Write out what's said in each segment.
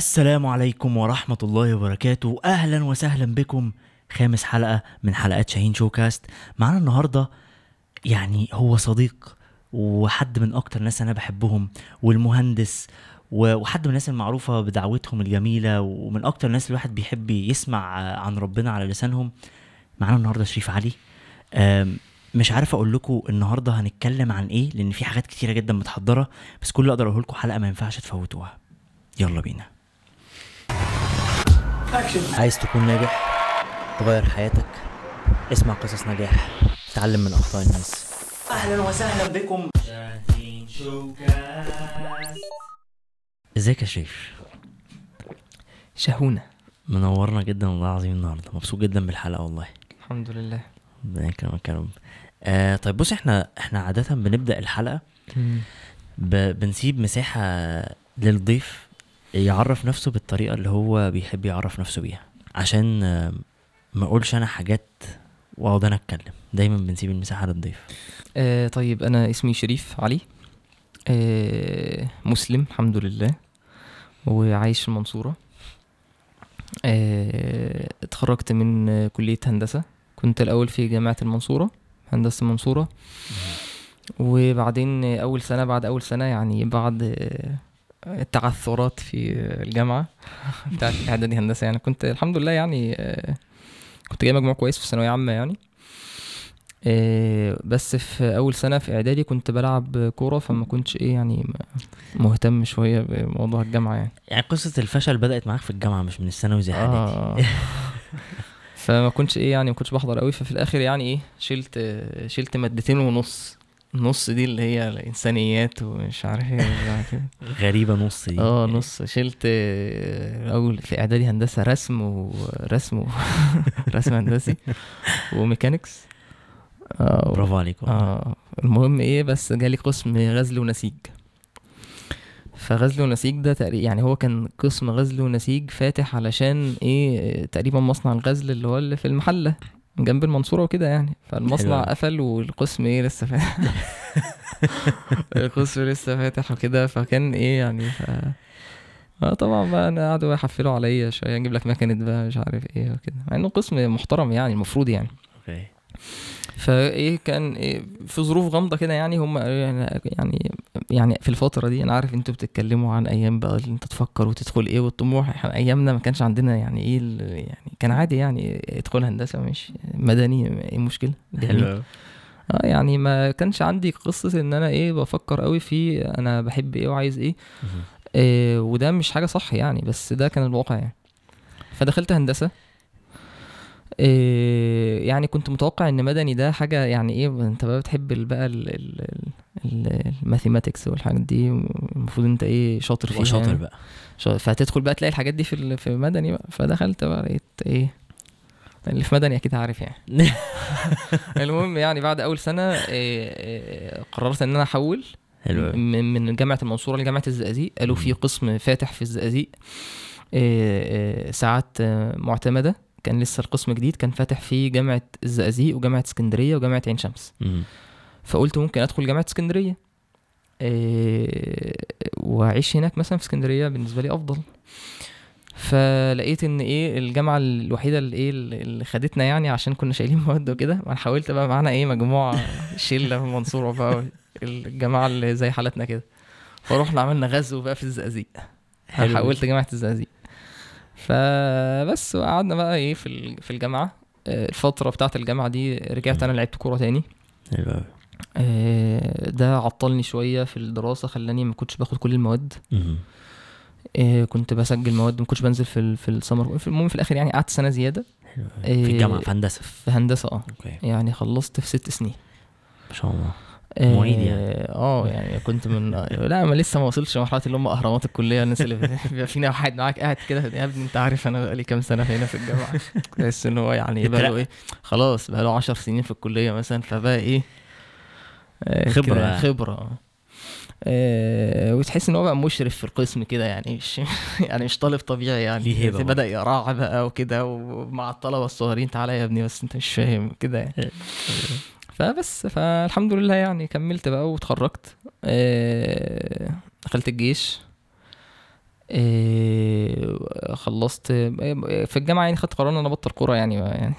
السلام عليكم ورحمة الله وبركاته. أهلا وسهلا بكم. خامس حلقة من حلقات شاهين شوكاست. معانا النهاردة يعني هو صديق وحد من أكتر ناس أنا بحبهم والمهندس وحد من الناس المعروفة بدعوتهم الجميلة ومن أكتر الناس الواحد بيحب يسمع عن ربنا على لسانهم. معانا النهاردة شريف علي. مش عارف أقول لكم النهارده هنتكلم عن إيه لأن في حاجات كتيرة جدا متحضرة بس كل اللي أقدر أقوله لكم حلقة ما ينفعش تفوتوها. يلا بينا. عايز تكون ناجح تغير حياتك. اسمع قصص نجاح تعلم من أخطاء الناس. أهلا وسهلا بكم. ازيك يا شريف؟ شهونة منورنا جدا والله العظيم النهارده. مبسوط جدا بالحلقة والله. الحمد لله. ربنا يكرمك يا رب. آه طيب بص إحنا إحنا عادة بنبدأ الحلقة ب... بنسيب مساحة للضيف. يعرف نفسه بالطريقة اللي هو بيحب يعرف نفسه بيها. عشان ما اقولش أنا حاجات واقعد أنا اتكلم. دايما بنسيب المساحة للضيف. آه طيب أنا اسمي شريف علي. آه مسلم الحمد لله. وعايش في المنصورة. آه اتخرجت من كلية هندسة. كنت الأول في جامعة المنصورة هندسة المنصورة. وبعدين أول سنة بعد أول سنة يعني بعد آه، التعثرات في الجامعة بتاعت إعدادي هندسة. يعني كنت الحمد لله يعني آه، كنت جايب مجموع كويس في ثانوية عامة يعني. آه، بس في أول سنة في إعدادي كنت بلعب كورة فما كنتش إيه يعني مهتم شوية بموضوع الجامعة يعني. يعني قصة الفشل بدأت معاك في الجامعة مش من الثانوي زي آه. فما كنتش إيه يعني ما كنتش بحضر قوي ففي الآخر يعني إيه شلت شلت مادتين ونص. نص دي اللي هي الإنسانيات ومش عارف إيه كده. غريبة نص دي. آه نص. شلت أول في إعدادي هندسة رسم ورسم و... رسم هندسي وميكانيكس. آه، برافو عليك والله. آه المهم إيه بس جالي قسم غزل ونسيج. فغزل ونسيج ده تقريبا يعني هو كان قسم غزل ونسيج فاتح علشان إيه تقريبا مصنع الغزل اللي هو اللي في المحلة. جنب المنصورة وكده يعني. فالمصنع. قفل والقسم إيه لسه فاتح. القسم لسه فاتح وكده. فكان إيه يعني ف... آه طبعا بقى أنا قعدوا يحفلوا عليا شوية. نجيب لك مكنة بقى مش عارف إيه وكده. مع إنه قسم محترم يعني المفروض يعني. أوكي. فإيه كان إيه في ظروف غامضة كده يعني. هم يعني يعني يعني في الفترة دي أنا عارف إنتوا بتتكلموا عن أيام بقى اللي أنت تفكر وتدخل إيه والطموح. إحنا أيامنا ما كانش عندنا يعني إيه يعني كان عادي يعني ادخل هندسة مش مدني إيه المشكلة؟ جميل. حلو. آه يعني ما كانش عندي قصة إن أنا إيه بفكر قوي في أنا بحب إيه وعايز إيه. إيه وده مش حاجة صح يعني بس ده كان الواقع يعني. فدخلت هندسة. إيه يعني كنت متوقع إن مدني ده حاجة يعني إيه أنت بقى بتحب بقى ال- ال- ال- الماثيماتكس والحاجات دي المفروض أنت إيه شاطر فيها شاطر يعني. بقى. شا- فهتدخل بقى تلاقي الحاجات دي في في مدني بقى. فدخلت بقى لقيت إيه اللي في مدني أكيد عارف يعني. المهم يعني بعد أول سنة إيه إيه قررت إن أنا أحول حلو. من جامعة المنصورة لجامعة الزقازيق. قالوا في قسم فاتح في الزقازيق. آه، آه، ساعات آه، معتمدة. كان لسه القسم جديد كان فاتح في جامعة الزقازيق وجامعة اسكندرية وجامعة عين شمس. فقلت ممكن أدخل جامعة اسكندرية. آه، وأعيش هناك مثلا في اسكندرية بالنسبة لي أفضل. فلقيت إن إيه الجامعة الوحيدة اللي إيه اللي خدتنا يعني عشان كنا شايلين مواد وكده أنا حاولت بقى معانا إيه مجموعة شلة في المنصوره بقى الجماعه اللي زي حالتنا كده. فروحنا عملنا غزو بقى في الزقازيق. حلو. حولت جامعة الزقازيق. فبس وقعدنا بقى إيه في في الجامعة. آه، الفترة بتاعة الجامعة دي رجعت أنا لعبت كورة تاني. حلو أوي. آه، ده عطلني شوية في الدراسة خلاني ما كنتش باخد كل المواد. آه، كنت بسجل مواد ما كنتش بنزل في في السمر. المهم في الآخر يعني قعدت سنة زيادة. في إيه، الجامعة في هندسة. في هندسة آه. يعني خلصت في ست سنين. ما شاء الله. معيد يعني. آه يعني كنت من لا ما لسه ما وصلتش لمرحلة اللي هم أهرامات الكلية الناس اللي بيبقى فينا واحد معاك قاعد كده يا ابني أنت عارف أنا بقالي كام سنة هنا في الجامعة. تحس إن هو يعني بقى له إيه خلاص بقى له 10 سنين في الكلية مثلا فبقى إيه آه، خبرة كده يعني. خبرة. آه، وتحس إن هو بقى مشرف في القسم كده يعني مش يعني مش طالب طبيعي يعني. ليه هيبة بدأ يقرع بقى وكده ومع الطلبة الصغيرين تعالى يا ابني بس أنت مش فاهم كده يعني. فبس فالحمد لله يعني كملت بقى واتخرجت. آه، دخلت الجيش. آه، خلصت. في الجامعة يعني خدت قرار إن أنا أبطل كورة يعني يعني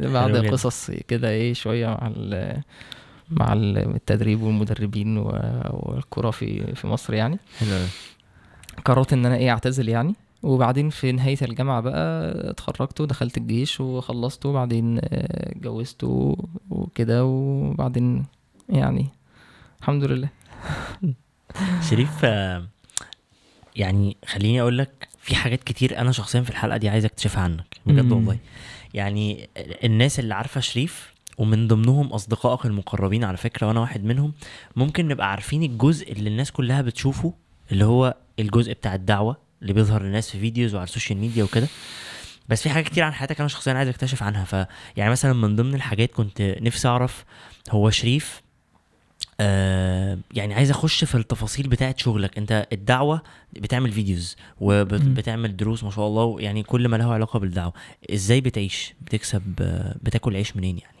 بعد. قصص كده إيه شوية مع ال- مع التدريب والمدربين والكورة في في مصر يعني. حلو. قررت إن أنا إيه أعتزل يعني. وبعدين في نهاية الجامعة بقى اتخرجت ودخلت الجيش وخلصت وبعدين آه، اتجوزت وكده وبعدين يعني الحمد لله شريف آه، يعني خليني أقول لك في حاجات كتير أنا شخصيا في الحلقة دي عايز أكتشفها عنك بجد. والله يعني الناس اللي عارفة شريف ومن ضمنهم أصدقائك المقربين على فكرة وأنا واحد منهم ممكن نبقى عارفين الجزء اللي الناس كلها بتشوفه اللي هو الجزء بتاع الدعوة اللي بيظهر للناس في videos وعلى ال social media وكده. بس في حاجات كتير عن حياتك أنا شخصيا عايز أكتشف عنها. ف يعني مثلا من ضمن الحاجات كنت نفسي أعرف هو شريف آه يعني عايز أخش في التفاصيل بتاعت شغلك. أنت الدعوة بتعمل videos. وبتعمل دروس ما شاء الله يعني كل ما له علاقة بالدعوة. إزاي بتعيش؟ بتكسب آه، بتاكل عيش منين يعني؟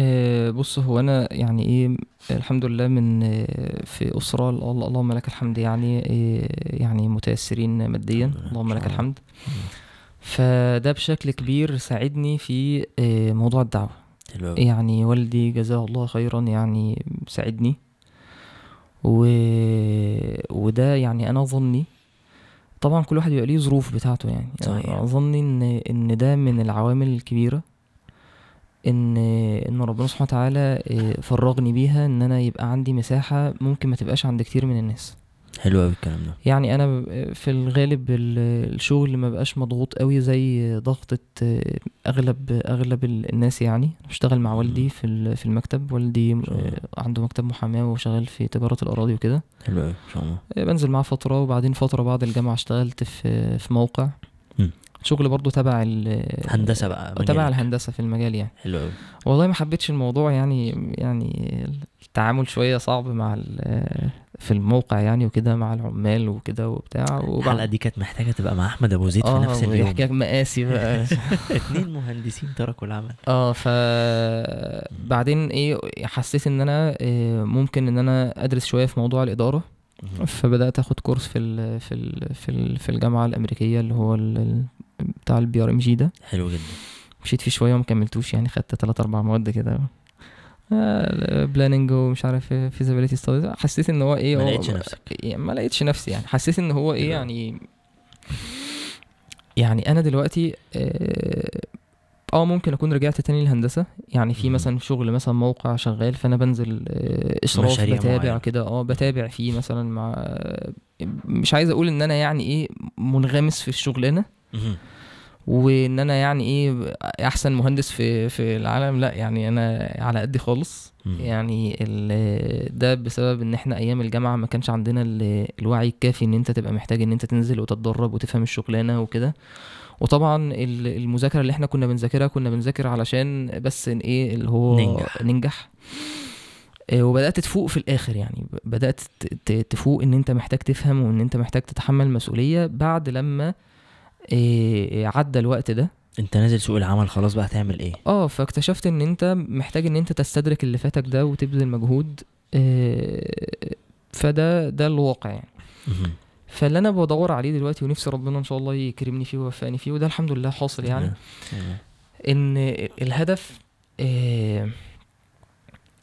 آه، بص هو أنا يعني إيه الحمد لله من آه، في أسرة الله- اللهم لك الحمد يعني آه، يعني متيسرين ماديا اللهم لك. الحمد فده بشكل كبير ساعدني في آه، موضوع الدعوة. يعني والدي جزاه الله خيرا يعني ساعدني و... وده يعني أنا ظني طبعا كل واحد بيبقى ليه ظروف بتاعته يعني صحيح. أنا ظني إن إن ده من العوامل الكبيرة إن إن ربنا سبحانه وتعالى آه، فرغني بيها إن أنا يبقى عندي مساحة ممكن ما تبقاش عند كتير من الناس. حلو قوي الكلام ده. يعني أنا في الغالب ال- الشغل ما بقاش مضغوط قوي زي ضغطة آه، أغلب أغلب ال- الناس يعني. بشتغل مع والدي في في المكتب. والدي. آه، عنده مكتب محاماة وشغال في تجارة الأراضي وكده. حلو قوي ما شاء الله. بنزل معاه فترة وبعدين فترة بعد الجامعة اشتغلت في في موقع. شغل برضو تبع ال هندسة بقى تبع مجالك. الهندسة في المجال يعني. حلو قوي والله ما حبيتش الموضوع يعني يعني التعامل شوية صعب مع في الموقع يعني وكده مع العمال وكده وبتاع. الحلقة دي كانت محتاجة تبقى مع أحمد أبو زيد في نفس اليوم. لك مقاسي بقى. اتنين مهندسين تركوا العمل. آه ف بعدين إيه حسيت إن أنا إيه ممكن إن أنا أدرس شوية في موضوع الإدارة. فبدأت أخد course في ال في ال في, ال في الجامعة الأمريكية اللي هو ال- بتاع ال PRMG ده حلو جدا مشيت فيه شوية وما كملتوش يعني خدت تلات أربع مواد كده planning ومش عارف feasibility studies حسيت إن هو إيه ما لقيتش نفسك. يعني ما لقيتش نفسي يعني حسيت إن هو إيه. يعني يعني أنا دلوقتي آه آه، ممكن أكون رجعت تاني للهندسة يعني في. مثلا شغل مثلا موقع شغال فأنا بنزل آه، إشراف بتابع. كده آه بتابع فيه مثلا مع آه، مش عايز أقول إن أنا يعني إيه منغمس في الشغلانة. وإن أنا يعني إيه أحسن مهندس في في العالم لأ يعني أنا على قدي خالص. يعني ده بسبب إن إحنا أيام الجامعة ما كانش عندنا ال- الوعي الكافي إن أنت تبقى محتاج إن أنت تنزل وتتدرب وتفهم الشغلانة وكده. وطبعا ال- المذاكرة اللي إحنا كنا بنذاكرها كنا بنذاكر علشان بس إن إيه اللي هو ننجح. ننجح. آه، وبدأت تفوق في الآخر يعني. بدأت تفوق إن أنت محتاج تفهم وإن أنت محتاج تتحمل مسؤولية بعد لما آه، عدى الوقت ده. انت نازل سوق العمل خلاص بقى هتعمل إيه؟ آه فاكتشفت إن أنت محتاج إن أنت تستدرك اللي فاتك ده وتبذل مجهود آه، فده ده الواقع يعني. فاللي أنا بدور عليه دلوقتي ونفسي ربنا إن شاء الله يكرمني فيه ويوفقني فيه وده الحمد لله حاصل يعني. إن الهدف آه،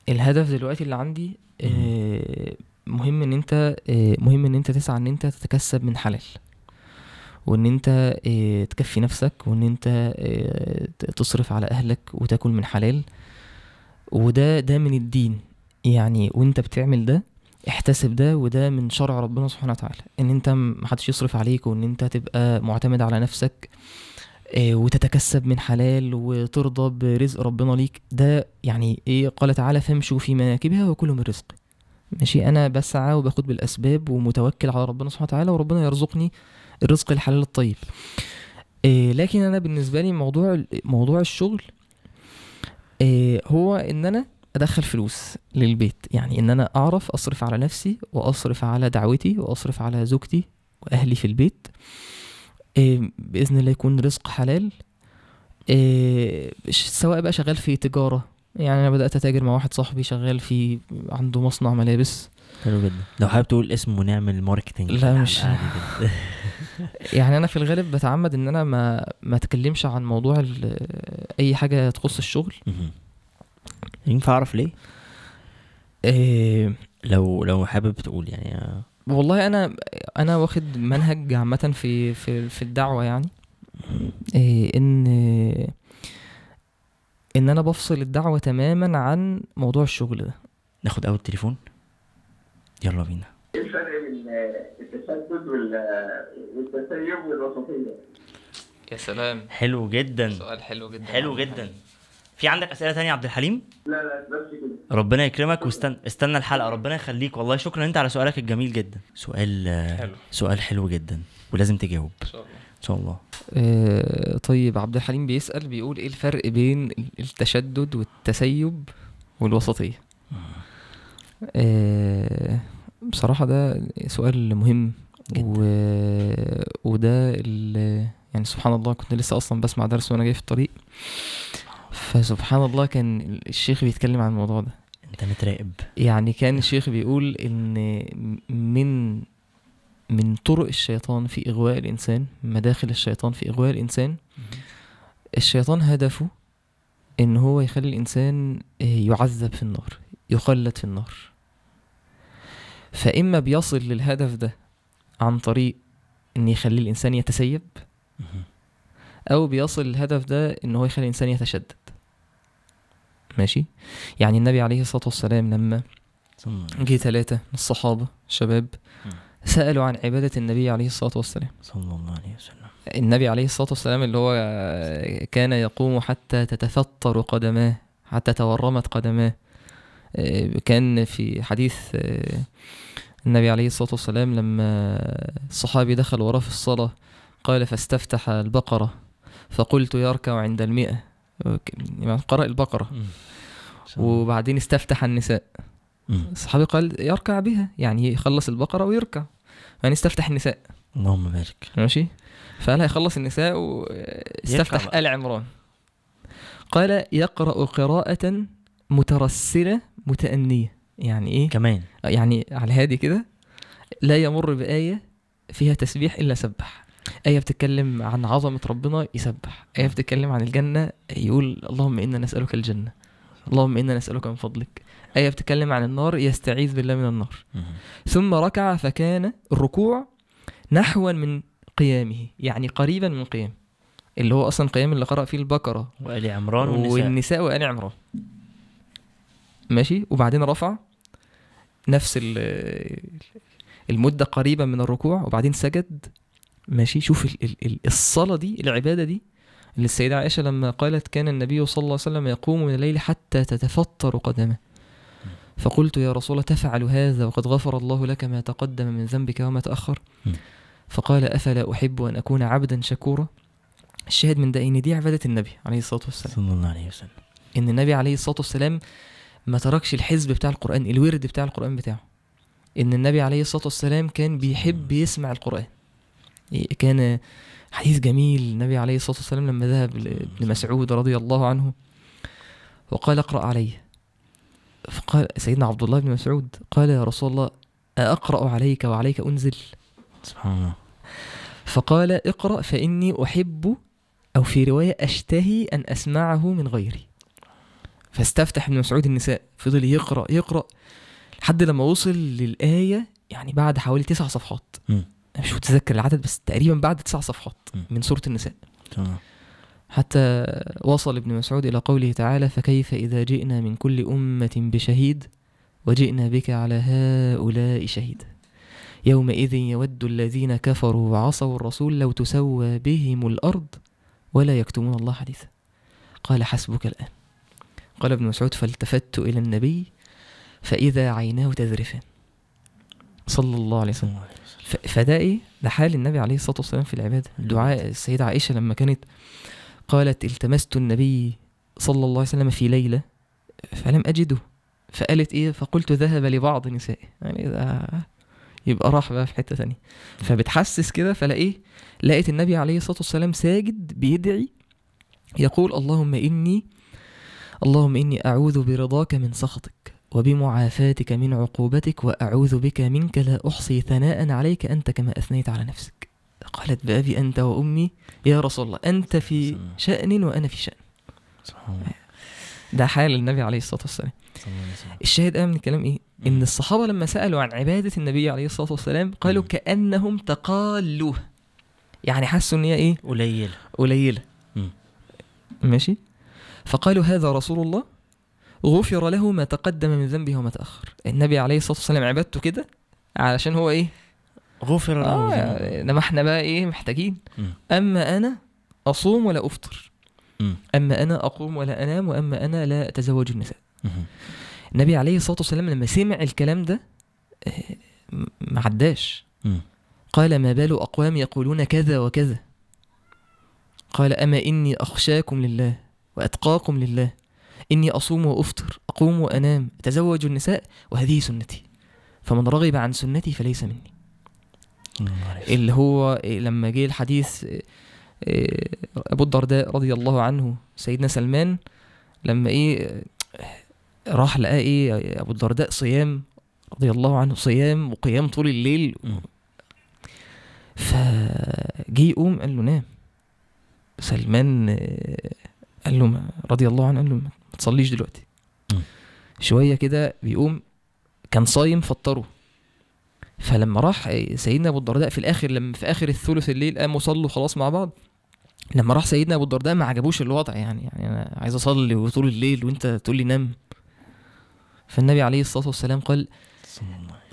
الهدف دلوقتي اللي عندي آه، مهم. إن أنت آه، مهم إن أنت تسعى إن أنت تتكسب من حلال. وإن أنت آه، تكفي نفسك وإن أنت آه، تصرف على أهلك وتاكل من حلال. وده ده من الدين. يعني وأنت بتعمل ده احتسب ده وده من شرع ربنا سبحانه وتعالى. إن أنت محدش يصرف عليك وإن أنت تبقى معتمد على نفسك آه، وتتكسب من حلال وترضى برزق ربنا ليك. ده يعني إيه؟ قال تعالى فامشوا في مناكبها وكلوا من رزق ماشي؟ أنا بسعى وباخد بالأسباب ومتوكل على ربنا سبحانه وتعالى وربنا يرزقني الرزق الحلال الطيب. إيه لكن أنا بالنسبة لي موضوع موضوع الشغل إيه هو إن أنا أدخل فلوس للبيت. يعني إن أنا أعرف أصرف على نفسي وأصرف على دعوتي وأصرف على زوجتي وأهلي في البيت إيه بإذن الله يكون رزق حلال. إيه سواء بقى شغال في تجارة. يعني أنا بدأت أتاجر مع واحد صاحبي شغال في عنده مصنع ملابس. حلو جدا. لو حابب تقول اسم ونعمل ماركتنج لا، مش-. يعني أنا في الغالب بتعمد إن أنا ما ما أتكلمش عن موضوع أي حاجة تخص الشغل. ينفع أعرف ليه؟ إيه لو لو حابب تقول يعني. والله أنا أنا واخد منهج عامة في في في الدعوة يعني. إيه إن إن أنا بفصل الدعوة تماما عن موضوع الشغل ده. ناخد أول تليفون يلا بينا. إيه الفرق بين التشدد وال- والتسيب والوسطية؟ يا سلام. حلو جدا. سؤال حلو جدا. حلو جدا. في عندك أسئلة تانية يا عبد الحليم؟ لا لا بس كده. ربنا يكرمك واستنى استنى الحلقة. ربنا يخليك. والله شكرا أنت على سؤالك الجميل جدا. سؤال آه، حلو. سؤال حلو جدا. ولازم تجاوب. إن شاء الله. إن شاء الله. آه طيب عبد الحليم بيسأل بيقول إيه الفرق بين التشدد والتسيب والوسطية؟ آه بصراحة ده سؤال مهم جدا. و... وده ال... يعني سبحان الله كنت لسه أصلا بسمع درس وأنا جاي في الطريق. فسبحان الله كان الشيخ بيتكلم عن الموضوع ده. أنت متراقب. يعني كان الشيخ بيقول إن من من طرق الشيطان في إغواء الإنسان مداخل الشيطان في إغواء الإنسان الشيطان هدفه إن هو يخلي الإنسان يعذب في النار يخلد في النار. فإما بيصل للهدف ده عن طريق إن يخلي الإنسان يتسيب. أو بيصل للهدف ده إن هو يخلي الإنسان يتشدد. ماشي؟ يعني النبي عليه الصلاة والسلام لما جه ثلاثة من الصحابة شباب مم. سألوا عن عبادة النبي عليه الصلاة والسلام. صلى الله عليه وسلم. النبي عليه الصلاة والسلام اللي هو كان يقوم حتى تتفطر قدماه حتى تورمت قدماه. كان في حديث آه، النبي عليه الصلاة والسلام لما الصحابي دخل وراه في الصلاة قال فاستفتح البقرة فقلت يركع عند المئة يعني قرأ البقرة. وبعدين استفتح النساء. الصحابي قال يركع بها يعني يخلص البقرة ويركع. يعني استفتح النساء. اللهم بارك. ماشي؟ فقال هيخلص النساء واستفتح. آل عمران. قال يقرأ قراءة مترسلة متأنية. يعني إيه؟ كمان. يعني على الهادي كده لا يمر بآية فيها تسبيح إلا سبح. آية بتتكلم عن عظمة ربنا يسبح. آية بتتكلم عن الجنة يقول اللهم إنا نسألك الجنة. اللهم إنا نسألك من فضلك. آية بتتكلم عن النار يستعيذ بالله من النار. ثم ركع فكان الركوع نحوا من قيامه. يعني قريبا من قيام اللي هو أصلا قيام اللي قرأ فيه البقرة وآل عمران والنساء. والنساء وآل عمران. ماشي؟ وبعدين رفع نفس ال- المدة قريبا من الركوع وبعدين سجد. ماشي؟ شوف ال- ال- ال- الصلاة دي العبادة دي اللي السيدة عائشة لما قالت كان النبي صلى الله عليه وسلم يقوم من الليل حتى تتفطر قدمه. فقلت يا رسول الله تفعل هذا وقد غفر الله لك ما تقدم من ذنبك وما تأخر. فقال أفلا أحب أن أكون عبدا شكورا؟ الشاهد من ده إن دي عبادة النبي عليه الصلاة والسلام. صلى الله عليه وسلم. إن النبي عليه الصلاة والسلام ما تركش الحزب بتاع القرآن الورد بتاع القرآن بتاعه. إن النبي عليه الصلاة والسلام كان بيحب يسمع القرآن. إيه، كان حديث جميل النبي عليه الصلاة والسلام لما ذهب لابن مسعود رضي الله عنه وقال اقرأ علي. فقال سيدنا عبد الله بن مسعود قال يا رسول الله أقرأ عليك وعليك أنزل. سبحان الله. فقال اقرأ فإني أحب أو في رواية أشتهي أن أسمعه من غيري. فاستفتح ابن مسعود النساء فضل يقرأ يقرأ لحد لما وصل للآية يعني بعد حوالي تسع صفحات مم. أنا مش متذكر العدد بس تقريبا بعد تسع صفحات مم. من سورة النساء الله. حتى وصل ابن مسعود إلى قوله تعالى فكيف إذا جئنا من كل أمة بشهيد وجئنا بك على هؤلاء شهيدا يومئذ يود الذين كفروا وعصوا الرسول لو تسوى بهم الأرض ولا يكتمون الله حديثا قال حسبك الآن قال ابن مسعود فالتفت إلى النبي فإذا عيناه تذرفان. صلى الله عليه وسلم. فده إيه ده حال النبي عليه الصلاة والسلام في العبادة. دعاء السيدة عائشة لما كانت قالت التمست النبي صلى الله عليه وسلم في ليلة فلم أجده. فقالت إيه؟ فقلت ذهب لبعض نسائه. يعني ده يبقى راح بقى في حتة ثانية فبتحسس كده فلاقيه لقيت النبي عليه الصلاة والسلام ساجد بيدعي يقول اللهم إني اللهم إني أعوذ برضاك من سخطك وبمعافاتك من عقوبتك وأعوذ بك منك لا أحصي ثناء عليك أنت كما أثنيت على نفسك فقالت بأبي أنت وأمي يا رسول الله أنت في. شأن وأنا في شأن ده حال النبي عليه الصلاة والسلام. الشاهد من الكلام إيه إن. الصحابة لما سألوا عن عبادة النبي عليه الصلاة والسلام قالوا. كأنهم تقالوه يعني حسوا إن هي إيه قليل قليلة مم. ماشي فقالوا هذا رسول الله غفر له ما تقدم من ذنبه وما تأخر النبي عليه الصلاة والسلام عبادته كده علشان هو إيه غفر له آه ذنبه. إنما إحنا بقى إيه محتاجين مم. أما أنا أصوم ولا أفطر مم. أما أنا أقوم ولا أنام وأما أنا لا أتزوج النساء. النبي عليه الصلاة والسلام لما سمع الكلام ده آه، ما عداش. قال ما بال أقوام يقولون كذا وكذا قال أما إني أخشاكم لله وأتقاكم لله. إني أصوم وأفطر أقوم وأنام أتزوج النساء وهذه سنتي. فمن رغب عن سنتي فليس مني. اللي هو لما جه الحديث آه، أبو الدرداء رضي الله عنه سيدنا سلمان لما إيه آه، راح لقى إيه أبو الدرداء صيام رضي الله عنه صيام وقيام طول الليل. فجه يقوم قال له نام. سلمان قال له رضي الله عنه قال له ما تصليش دلوقتي. شوية كده بيقوم كان صايم فطره. فلما راح سيدنا أبو الدرداء في الآخر لما في آخر الثلث الليل قاموا صلوا خلاص مع بعض. لما راح سيدنا أبو الدرداء ما عجبوش الوضع يعني يعني أنا عايز أصلي وطول الليل وأنت تقول لي نام. فالنبي عليه الصلاة والسلام قال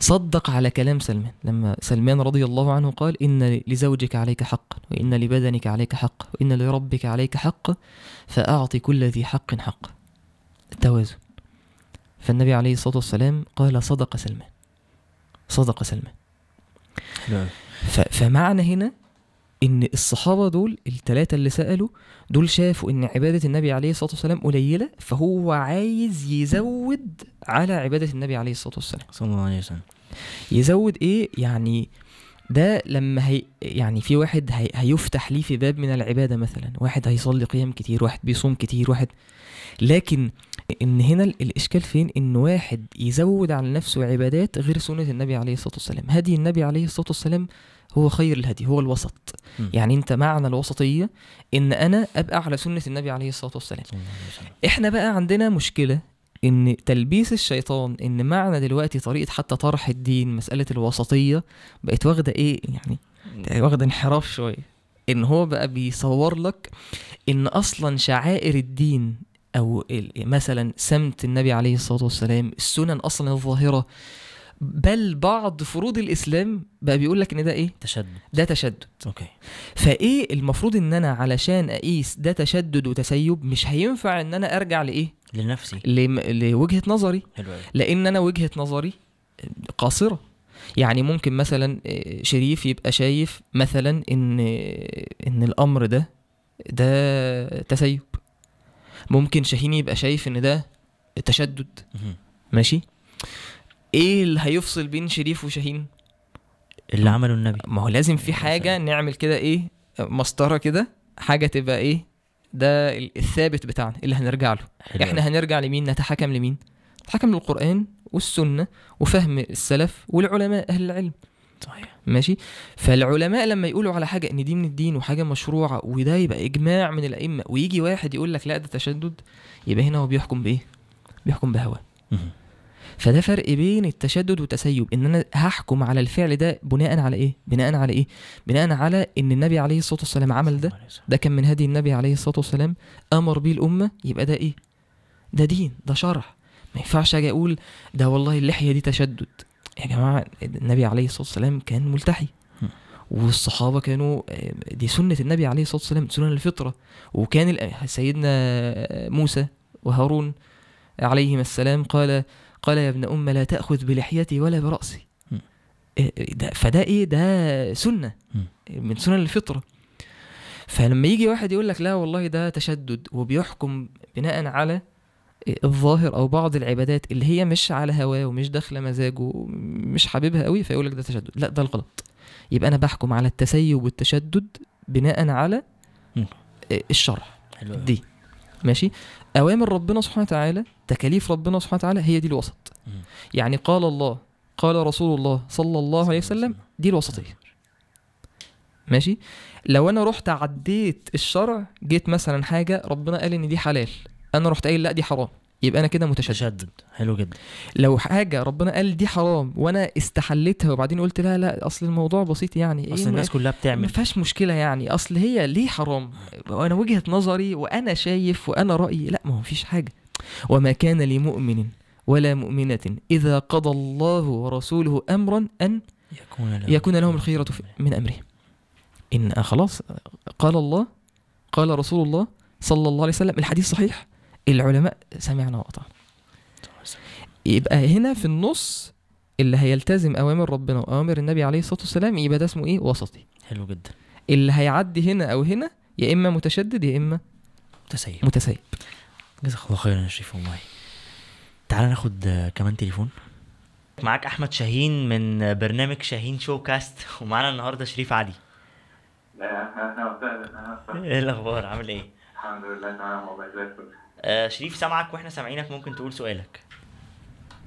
صدق على كلام سلمان. لما سلمان رضي الله عنه قال إن لزوجك عليك حقا وإن لبدنك عليك حق وإن لربك عليك حق فأعطي كل ذي حق حق. التوازن. فالنبي عليه الصلاة والسلام قال صدق سلمان صدق سلمان. ف- فمعنى هنا إن الصحابة دول الثلاثه اللي سألوا دول شافوا إن عبادة النبي عليه الصلاة والسلام قليلة فهو عايز يزود على عبادة النبي عليه الصلاة والسلام. صلى الله عليه وسلم. يزود إيه؟ يعني ده لما هي يعني في واحد هي هيفتح ليه في باب من العبادة مثلا واحد هيصلي قيام كتير واحد بيصوم كتير واحد لكن إن هنا ال- الإشكال فين؟ إن واحد يزود على نفسه عبادات غير سنة النبي عليه الصلاة والسلام. هدي النبي عليه الصلاة والسلام هو خير الهدي هو الوسط. مم. يعني أنت معنى الوسطية إن أنا أبقى على سنة النبي عليه الصلاة والسلام. إحنا بقى عندنا مشكلة إن تلبيس الشيطان إن معنى دلوقتي طريقة حتى طرح الدين مسألة الوسطية بقت واخدة إيه؟ يعني واخدة انحراف شوية. إن هو بقى بيصور لك إن أصلا شعائر الدين أو مثلا سمت النبي عليه الصلاة والسلام السنن أصلا الظاهرة بل بعض فروض الإسلام بقى بيقول لك إن ده إيه؟ تشدد. ده تشدد. أوكي. فإيه المفروض إن أنا علشان أقيس ده تشدد وتسيب مش هينفع إن أنا أرجع لإيه؟ لنفسي. لم- لوجهة نظري. حلو لأن أنا وجهة نظري قاصرة. يعني ممكن مثلا آه، شريف يبقى شايف مثلا إن إن الأمر ده ده تسيب. ممكن شاهين يبقى شايف إن ده تشدد. ماشي؟ إيه اللي هيفصل بين شريف وشاهين؟ اللي عمله النبي. ما هو لازم في حاجة نعمل كده إيه مسطرة كده. حاجة تبقى إيه ده ال- الثابت بتاعنا اللي هنرجع له. حلو إحنا. هنرجع لمين؟ نتحكم لمين؟ نتحكم للقرآن والسنة وفهم السلف والعلماء أهل العلم. صحيح. ماشي؟ فالعلماء لما يقولوا على حاجة إن دي من الدين وحاجة مشروعة وده يبقى إجماع من الأئمة ويجي واحد يقول لك لا ده تشدد يبقى هنا هو بيحكم بإيه؟ بيحكم بهواه. فده فرق بين التشدد والتسيب إن أنا هحكم على الفعل ده بناء على إيه؟ بناء على إيه؟ بناء على إن النبي عليه الصلاة والسلام عمل ده ده كان من هدي النبي عليه الصلاة والسلام أمر بيه الأمة يبقى ده إيه؟ ده دين ده شرع. ما ينفعش أجي أقول ده والله اللحية دي تشدد. يا جماعة النبي عليه الصلاة والسلام كان ملتحي. هم. والصحابة كانوا آه، دي سنة النبي عليه الصلاة والسلام سنن الفطرة. وكان الأ- سيدنا موسى وهارون عليهما السلام قال قال يا ابن أم لا تأخذ بلحيتي ولا برأسي. إيه ده فده إيه؟ ده سنة. من سنن الفطرة. فلما يجي واحد يقول لك لا والله ده تشدد وبيحكم بناء على الظاهر أو بعض العبادات اللي هي مش على هواه ومش داخلة مزاجه مش حاببها قوي فيقول لك ده تشدد. لا ده الغلط. يبقى أنا بحكم على التسيب والتشدد بناء على. الشرع. دي. ماشي؟ أوامر ربنا سبحانه وتعالى تكاليف ربنا سبحانه وتعالى هي دي الوسط. يعني قال الله قال رسول الله صلى الله عليه وسلم. دي الوسطية. ماشي؟ لو أنا رحت عديت الشرع جيت مثلا حاجة ربنا قال إن دي حلال أنا رحت قايل لا دي حرام. يبقى أنا كده متشدد. تشدد حلو جدا. لو حاجة ربنا قال دي حرام وأنا استحلتها وبعدين قلت لا لا أصل الموضوع بسيط يعني. أصل ما- الناس كلها ما بتعمل فيهاش مشكلة يعني. أصل هي ليه حرام؟ وأنا وجهة نظري وأنا شايف وأنا رأيي. لا ما هو مفيش حاجة. وما كان لمؤمن ولا مؤمنة إذا قضى الله ورسوله امرا أن يكون لهم, يكون لهم الخيرة. في- من أمرهم إن آه خلاص قال الله قال رسول الله صلى الله عليه وسلم. الحديث صحيح؟ العلماء سمعنا وأطعنا يبقى هنا في النص اللي هيلتزم أوامر ربنا وأوامر النبي عليه الصلاة والسلام يبقى ده اسمه إيه؟ وسطي. حلو جدا. اللي هيعدي هنا أو هنا يا إما متشدد يا إما تسيب متسيب. جزاك الله خيرا يا شريف والله. تعال ناخد كمان تليفون. معاك أحمد شاهين من برنامج شاهين شو كاست ومعانا النهارده شريف علي. أهلا وسهلا. أهلا وسهلا. إيه الأخبار؟ عامل إيه؟ الحمد لله تمام والله زي الفل. آه شريف سامعك وإحنا سامعينك ممكن تقول سؤالك.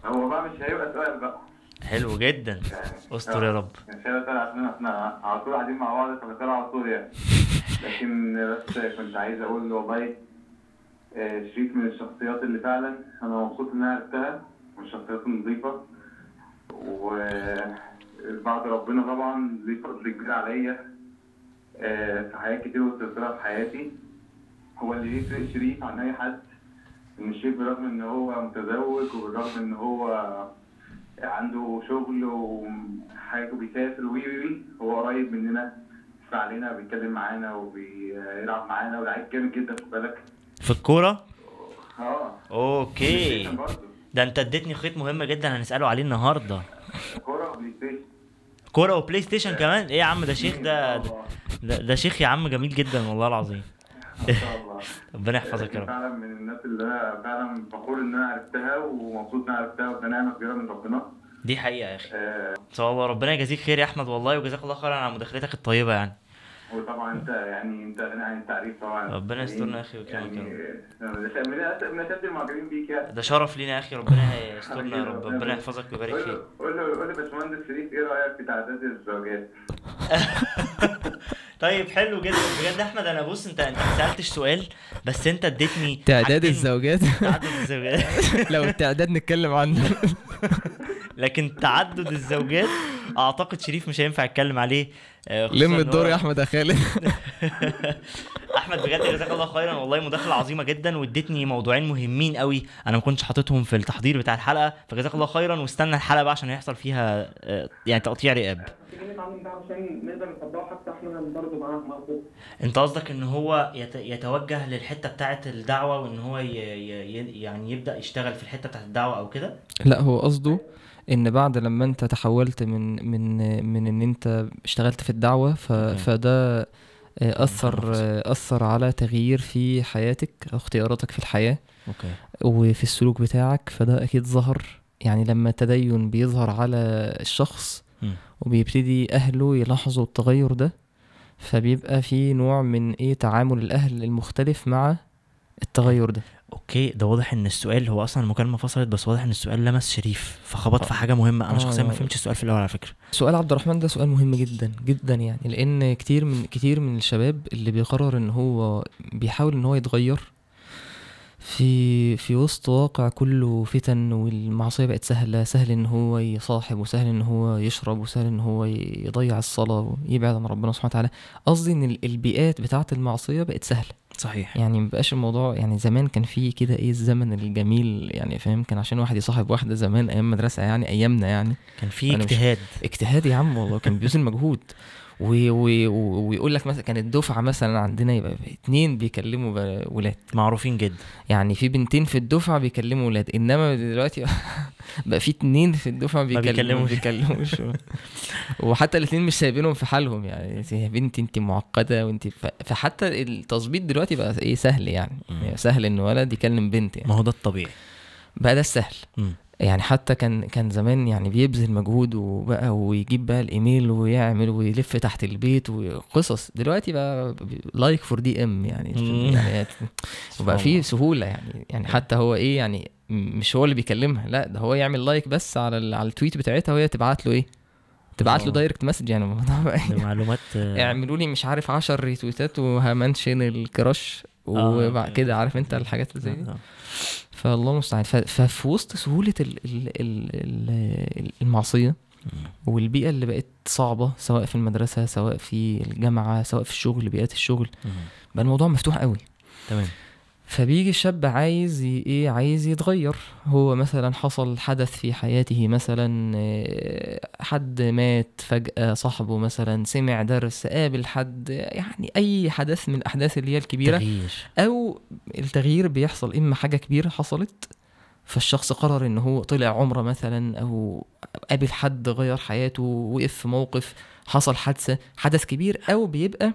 هو بقى مش هيبقى سؤال بقى. حلو جدا. يعني استر يا رب. مش هيبقى سؤال عشان إحنا على طول قاعدين مع بعض فبسأل على طول يعني. لكن بس كنت عايز أقول والله آه، شريف من الشخصيات اللي فعلا أنا مبسوط ان أنا عرفتها من الشخصيات النظيفة. وبعد ربنا طبعا ليه فضل كبير عليا آه، في حاجات كتير لها في حياتي. هو اللي يفرق شريف عن أي حد إن شريف بالرغم إن هو متزوج وبالرغم إن هو عنده شغل وحاجة وبيسافر وي وي هو قريب مننا بيسمع علينا بيتكلم معانا وبيلعب معانا ولعيب جامد جدا خد بالك. في الكورة؟ آه. okay. ده أنت اديتني خيط مهم جدا هنسأله عليه النهارده. كورة و PlayStation. كورة و PlayStation كمان؟ إيه يا عم ده شيخ ده الله. ده, ده شيخ يا عم جميل جدا والله العظيم. ما شاء الله. ربنا يحفظك يا رب. فعلا من الناس اللي أنا فعلا فخور إن أنا عرفتها ومبسوط إن أنا عرفتها وده نعمة كبيرة من ربنا. دي حقيقة يا أخي. آه. إن شاء الله ربنا يجازيك خير يا أحمد والله وجزاك الله خيرا على مداخلتك الطيبة يعني. وطبعا انت يعني انت غني عن التعريف طبعا. ربنا يسترنا يا أخي ويكرمك يعني اشد المعجبين بيك يعني ده شرف لينا يا أخي ربنا يسترنا يا رب ربنا يحفظك ويبارك فيك. قول له قول له باشمهندس شريف إيه رأيك في تعداد الزوجات؟ طيب حلو جدا. بجد يا أحمد أنا بص انت أنت ما سألتش سؤال بس أنت اديتني تعداد الزوجات؟ تعدد الزوجات. لو التعداد نتكلم عنه. لكن تعدد الزوجات أعتقد شريف مش هينفع اتكلم عليه. لم إن الدور يا أحمد يا خالد. أحمد بجد جزاك الله خيرا. والله مداخلة عظيمة جدا واديتني موضوعين مهمين قوي أنا ما كنتش حاططهم في التحضير بتاع الحلقة. فجزاك الله خيرا واستنى الحلقة بقى عشان هيحصل فيها آه، يعني تقطيع رقاب أنت قصدك إن هو يت- يتوجه للحتة بتاعه الدعوة وإن هو ي... ي... يعني يبدأ يشتغل في الحتة بتاعه الدعوة أو كده؟ لا هو قصده إن بعد لما أنت تحولت من من من إن أنت اشتغلت في الدعوة ف okay. فده آه، أثر أثر على تغيير في حياتك أو اختياراتك في الحياة. okay. وفي السلوك بتاعك فده أكيد ظهر. يعني لما التدين بيظهر على الشخص. وبيبتدي أهله يلاحظوا التغير ده فبيبقى في نوع من إيه تعامل الأهل المختلف مع التغير ده. أوكي ده واضح إن السؤال هو أصلا المكالمة فصلت بس واضح إن السؤال لمس شريف فخبط في آه. حاجة مهمة أنا آه، شخصيا ما آه. فهمتش السؤال في الأول على فكرة سؤال عبد الرحمن ده سؤال مهم جدا جدا يعني لأن كتير من كتير من الشباب اللي بيقرر إن هو بيحاول إن هو يتغير في في وسط واقع كله فتن والمعصية بقت سهلة سهل إن هو يصاحب وسهل إن هو يشرب وسهل إن هو يضيع الصلاة ويبعد عن ربنا سبحانه وتعالى قصدي إن ال- البيئات بتاعة المعصية بقت سهلة صحيح. يعني مبقاش الموضوع يعني زمان كان في كده إيه الزمن الجميل يعني فاهم؟ كان عشان واحد يصاحب واحدة زمان أيام مدرسه يعني أيامنا يعني. كان في اجتهاد. اجتهاد يا عم والله كان بيبذل مجهود ويقول لك مثلا كانت دفعه مثلا عندنا يبقى اتنين بيكلموا ولاد معروفين جدا يعني في بنتين في الدفعة بيكلموا ولاد إنما دلوقتي بقى في اتنين في الدفعة بيكلموا بيكلموش. بيكلموش وحتى الاتنين مش سايبينهم في حالهم يعني يا بنتي انت معقدة وانت. فحتى التظبيط دلوقتي بقى إيه سهل يعني. يعني سهل إن ولد يكلم بنت يعني ما هو ده الطبيعي بقى ده السهل. يعني حتى كان كان زمان يعني بيبذل مجهود وبقى ويجيب بقى الإيميل ويعمل ويلف تحت البيت وقصص دلوقتي بقى like for DM يعني. يعني وبقى في. سهولة يعني يعني حتى هو إيه يعني مش هو اللي بيكلمها لا ده هو يعمل like بس على ال- على ال tweet بتاعتها وهي تبعت له إيه تبعت له آه. direct message يعني الموضوع بقى ده معلومات آه، اعملوا لي مش عارف 10 ريتويتات وهمنشن ال crush وبعد آه. كده عارف أنت الحاجات اللي زي دي آه. فالله المستعان. ففي وسط سهولة ال ال ال ال المعصية والبيئة اللي بقت صعبة سواء في المدرسة سواء في الجامعة سواء في الشغل بيئات الشغل. بقى الموضوع مفتوح قوي. تمام. فبيجي الشاب عايز إيه عايز يتغير. هو مثلا حصل حدث في حياته مثلا آه، حد مات فجأة صاحبه مثلا سمع درس قابل حد يعني أي حدث من الأحداث اللي هي الكبيرة. تغيير. أو التغيير بيحصل إما حاجة كبيرة حصلت فالشخص قرر إن هو طلع عمرة مثلا أو قابل حد غير حياته وقف في موقف حصل حادثة حدث كبير أو بيبقى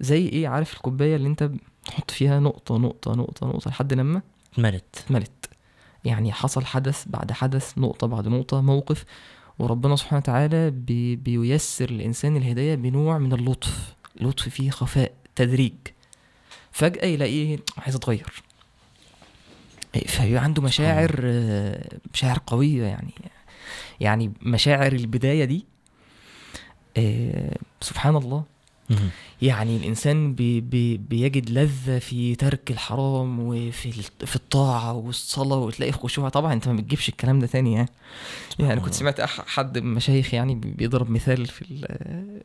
زي إيه عارف الكوباية اللي أنت تحط فيها نقطة نقطة نقطة نقطة لحد لما اتملت اتملت يعني حصل حدث بعد حدث نقطة بعد نقطة موقف وربنا سبحانه وتعالى بي بييسر الإنسان الهداية بنوع من اللطف. لطف فيه خفاء تدريج. فجأة يلاقيه عايز يتغير. فيبقى عنده مشاعر مشاعر قوية يعني. يعني مشاعر البداية دي آه، سبحان الله. يعني الإنسان بي بي بيجد لذة في ترك الحرام وفي في الطاعة والصلاة وتلاقي خشوع. طبعا أنت ما بتجيبش الكلام ده تاني يعني يعني كنت سمعت حد من المشايخ يعني بي- بيضرب مثال في ال-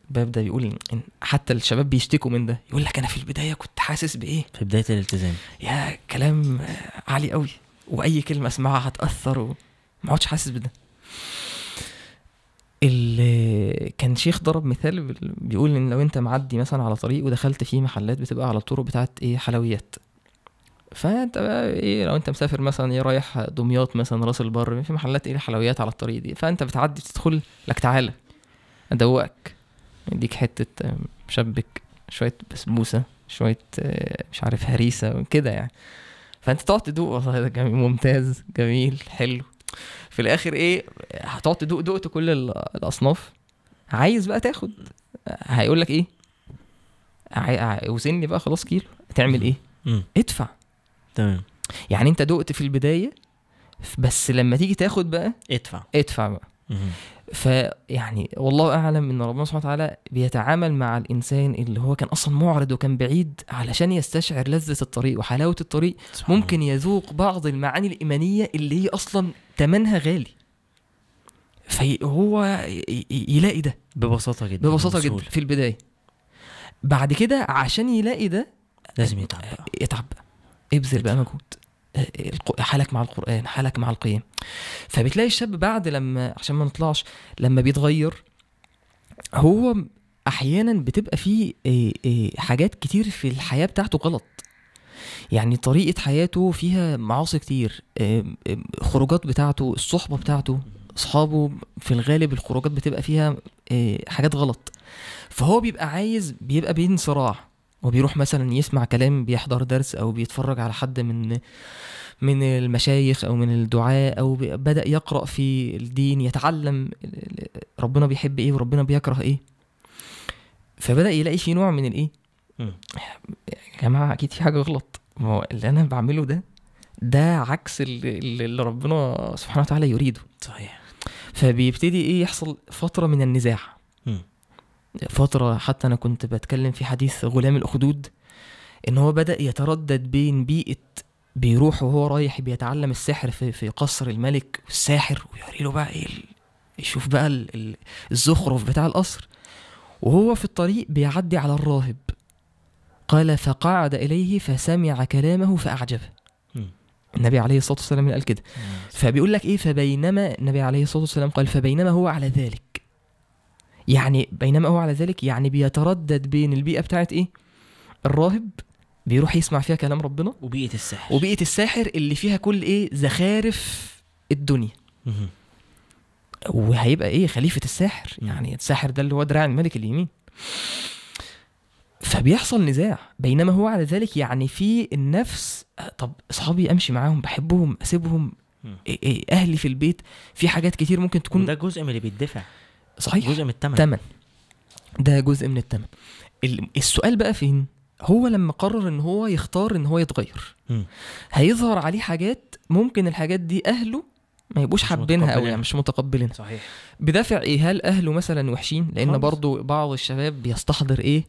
الباب ده بيقول إن حتى الشباب بيشتكوا من ده. يقول لك أنا في البداية كنت حاسس بإيه؟ في بداية الالتزام. يا كلام عالي قوي وأي كلمة أسمعها هتأثر وما عدتش حاسس بده. ال- كان شيخ ضرب مثال بيقول إن لو أنت معدي مثلا على طريق ودخلت فيه محلات بتبقى على الطرق بتاعت إيه حلويات. فأنت بقى إيه لو أنت مسافر مثلا إيه رايح دمياط مثلا راس البر في محلات إيه حلويات على الطريق دي. فأنت بتعدي تدخل لك تعالى أدوقك. اديك حتة مشبك شوية بسبوسة شوية آه، مش عارف هريسة كده يعني. فأنت تقعد تدوق والله ده جميل ممتاز جميل حلو. في الآخر إيه هتقعد تدوق دقت كل ال- الأصناف. عايز بقى تاخد هيقول لك إيه؟ وزني بقى خلاص كيلو. تعمل إيه؟ مم. ادفع. تمام. يعني أنت دقت في البداية بس لما تيجي تاخد بقى ادفع. ادفع بقى. مم. فيعني والله أعلم إن ربنا سبحانه وتعالى بيتعامل مع الإنسان اللي هو كان أصلا معرض وكان بعيد علشان يستشعر لذة الطريق وحلاوة الطريق. سبحان ممكن يذوق بعض المعاني الإيمانية اللي هي أصلا تمنها غالي. فهو يلاقي ده. ببساطة جدا. ببساطة جدا. في البداية. بعد كده عشان يلاقي ده لازم يتعب بقى. اتعب بقى ابذل بقى مجهود. حالك مع القرآن حالك مع القيم. فبتلاقي الشاب بعد لما عشان ما نطلعش لما بيتغير هو أحيانا بتبقى فيه حاجات كتير في الحياة بتاعته غلط. يعني طريقة حياته فيها معاصي كتير. خروجات بتاعته الصحبة بتاعته أصحابه في الغالب الخروجات بتبقى فيها حاجات غلط. فهو بيبقى عايز بيبقى بين صراع وبيروح مثلا يسمع كلام بيحضر درس أو بيتفرج على حد من من المشايخ أو من الدعاء أو بدأ يقرأ في الدين يتعلم ربنا بيحب إيه وربنا بيكره إيه. فبدأ يلاقي في نوع من الإيه. يا جماعة أكيد في حاجة غلط. ما هو اللي أنا بعمله ده ده عكس اللي, اللي ربنا سبحانه وتعالى يريده. صحيح. فبيبتدي إيه يحصل فترة من النزاع. فترة حتى أنا كنت بتكلم في حديث غلام الأخدود إن هو بدأ يتردد بين بيئة بيروح وهو رايح بيتعلم السحر في, في قصر الملك والساحر ويوري له بقى إيه يشوف بقى ال- ال- الزخرف بتاع القصر. وهو في الطريق بيعدي على الراهب. قال فقعد إليه فسمع كلامه فأعجبه. النبي عليه الصلاة والسلام قال كده. فبيقول لك إيه؟ فبينما النبي عليه الصلاة والسلام قال فبينما هو على ذلك. يعني بينما هو على ذلك يعني بيتردد بين البيئة بتاعت إيه؟ الراهب بيروح يسمع فيها كلام ربنا وبيئة السحر وبيئة الساحر اللي فيها كل إيه؟ زخارف الدنيا. وهيبقى إيه؟ خليفة الساحر. يعني الساحر ده اللي هو دراع الملك اليمين. فبيحصل نزاع. بينما هو على ذلك يعني في النفس طب اصحابي أمشي معاهم بحبهم أسيبهم. إيه إيه أهلي في البيت. في حاجات كتير ممكن تكون وده جزء من اللي بيدفع. صحيح. جزء من الثمن تمن. ده جزء من التمن. ال- السؤال بقى فين؟ هو لما قرر إن هو يختار إن هو يتغير مم. هيظهر عليه حاجات ممكن الحاجات دي أهله ما يبقوش حابينها قوي. يعني مش متقبلينها. صحيح. بدافع إيه؟ هل أهله مثلا وحشين؟ لأن خالص. برضو بعض الشباب بيستحضر إيه؟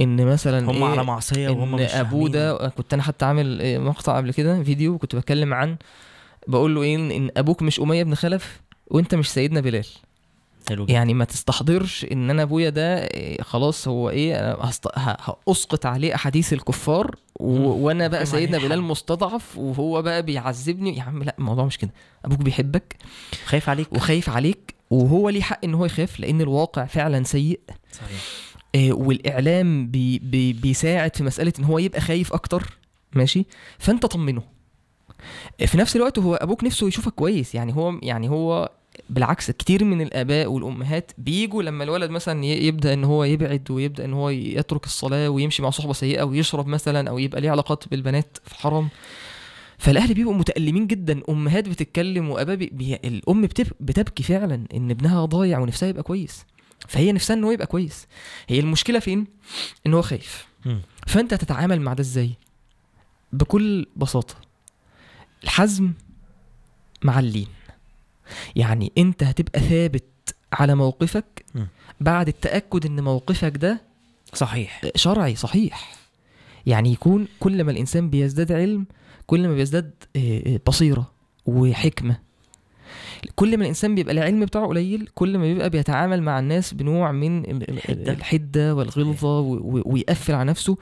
إن مثلا هم إيه؟ على معصية وهم إن مش أبوه. ده كنت أنا حتى عامل إيه مقطع قبل كده فيديو كنت بتكلم عن بقول له إيه؟ إن- إن أبوك مش أمية بن خلف وأنت مش سيدنا بلال. حلو يعني ما تستحضرش إن أنا أبويا ده إيه خلاص هو إيه هست... هأسقط عليه أحاديث الكفار و... وأنا بقى سيدنا بلال. مستضعف وهو بقى بيعذبني. يا عم لا الموضوع مش كده. أبوك بيحبك خايف عليك. وخايف عليك وهو ليه حق إن هو يخاف لأن الواقع فعلا سيء. صحيح. آه، والإعلام بي بي بيساعد في مسألة إن هو يبقى خايف أكتر. ماشي؟ فأنت طمنه. آه، في نفس الوقت هو أبوك نفسه يشوفك كويس. يعني هو يعني هو بالعكس كتير من الآباء والأمهات بيجوا لما الولد مثلا يبدأ إن هو يبعد ويبدأ إن هو يترك الصلاة ويمشي مع صحبة سيئة ويشرب مثلا أو يبقى ليه علاقات بالبنات في حرام فالأهل بيبقوا متألمين جدا. أمهات بتتكلم وأباء بي... الأم بتب... بتبكي فعلا إن ابنها ضايع ونفسها يبقى كويس. فهي نفسها إن هو يبقى كويس. هي المشكلة فين؟ إن هو خايف. فأنت تتعامل مع ده إزاي؟ بكل بساطة. الحزم مع اللين. يعني انت هتبقى ثابت على موقفك. بعد التأكد ان موقفك ده صحيح. شرعي صحيح. يعني يكون كل ما الإنسان بيزداد علم كل ما بيزداد آه، آه، بصيرة وحكمة. كل ما الإنسان بيبقى العلم بتاعه قليل كل ما بيبقى بيتعامل مع الناس بنوع من. الحدة. والغلظة ويقفل على نفسه.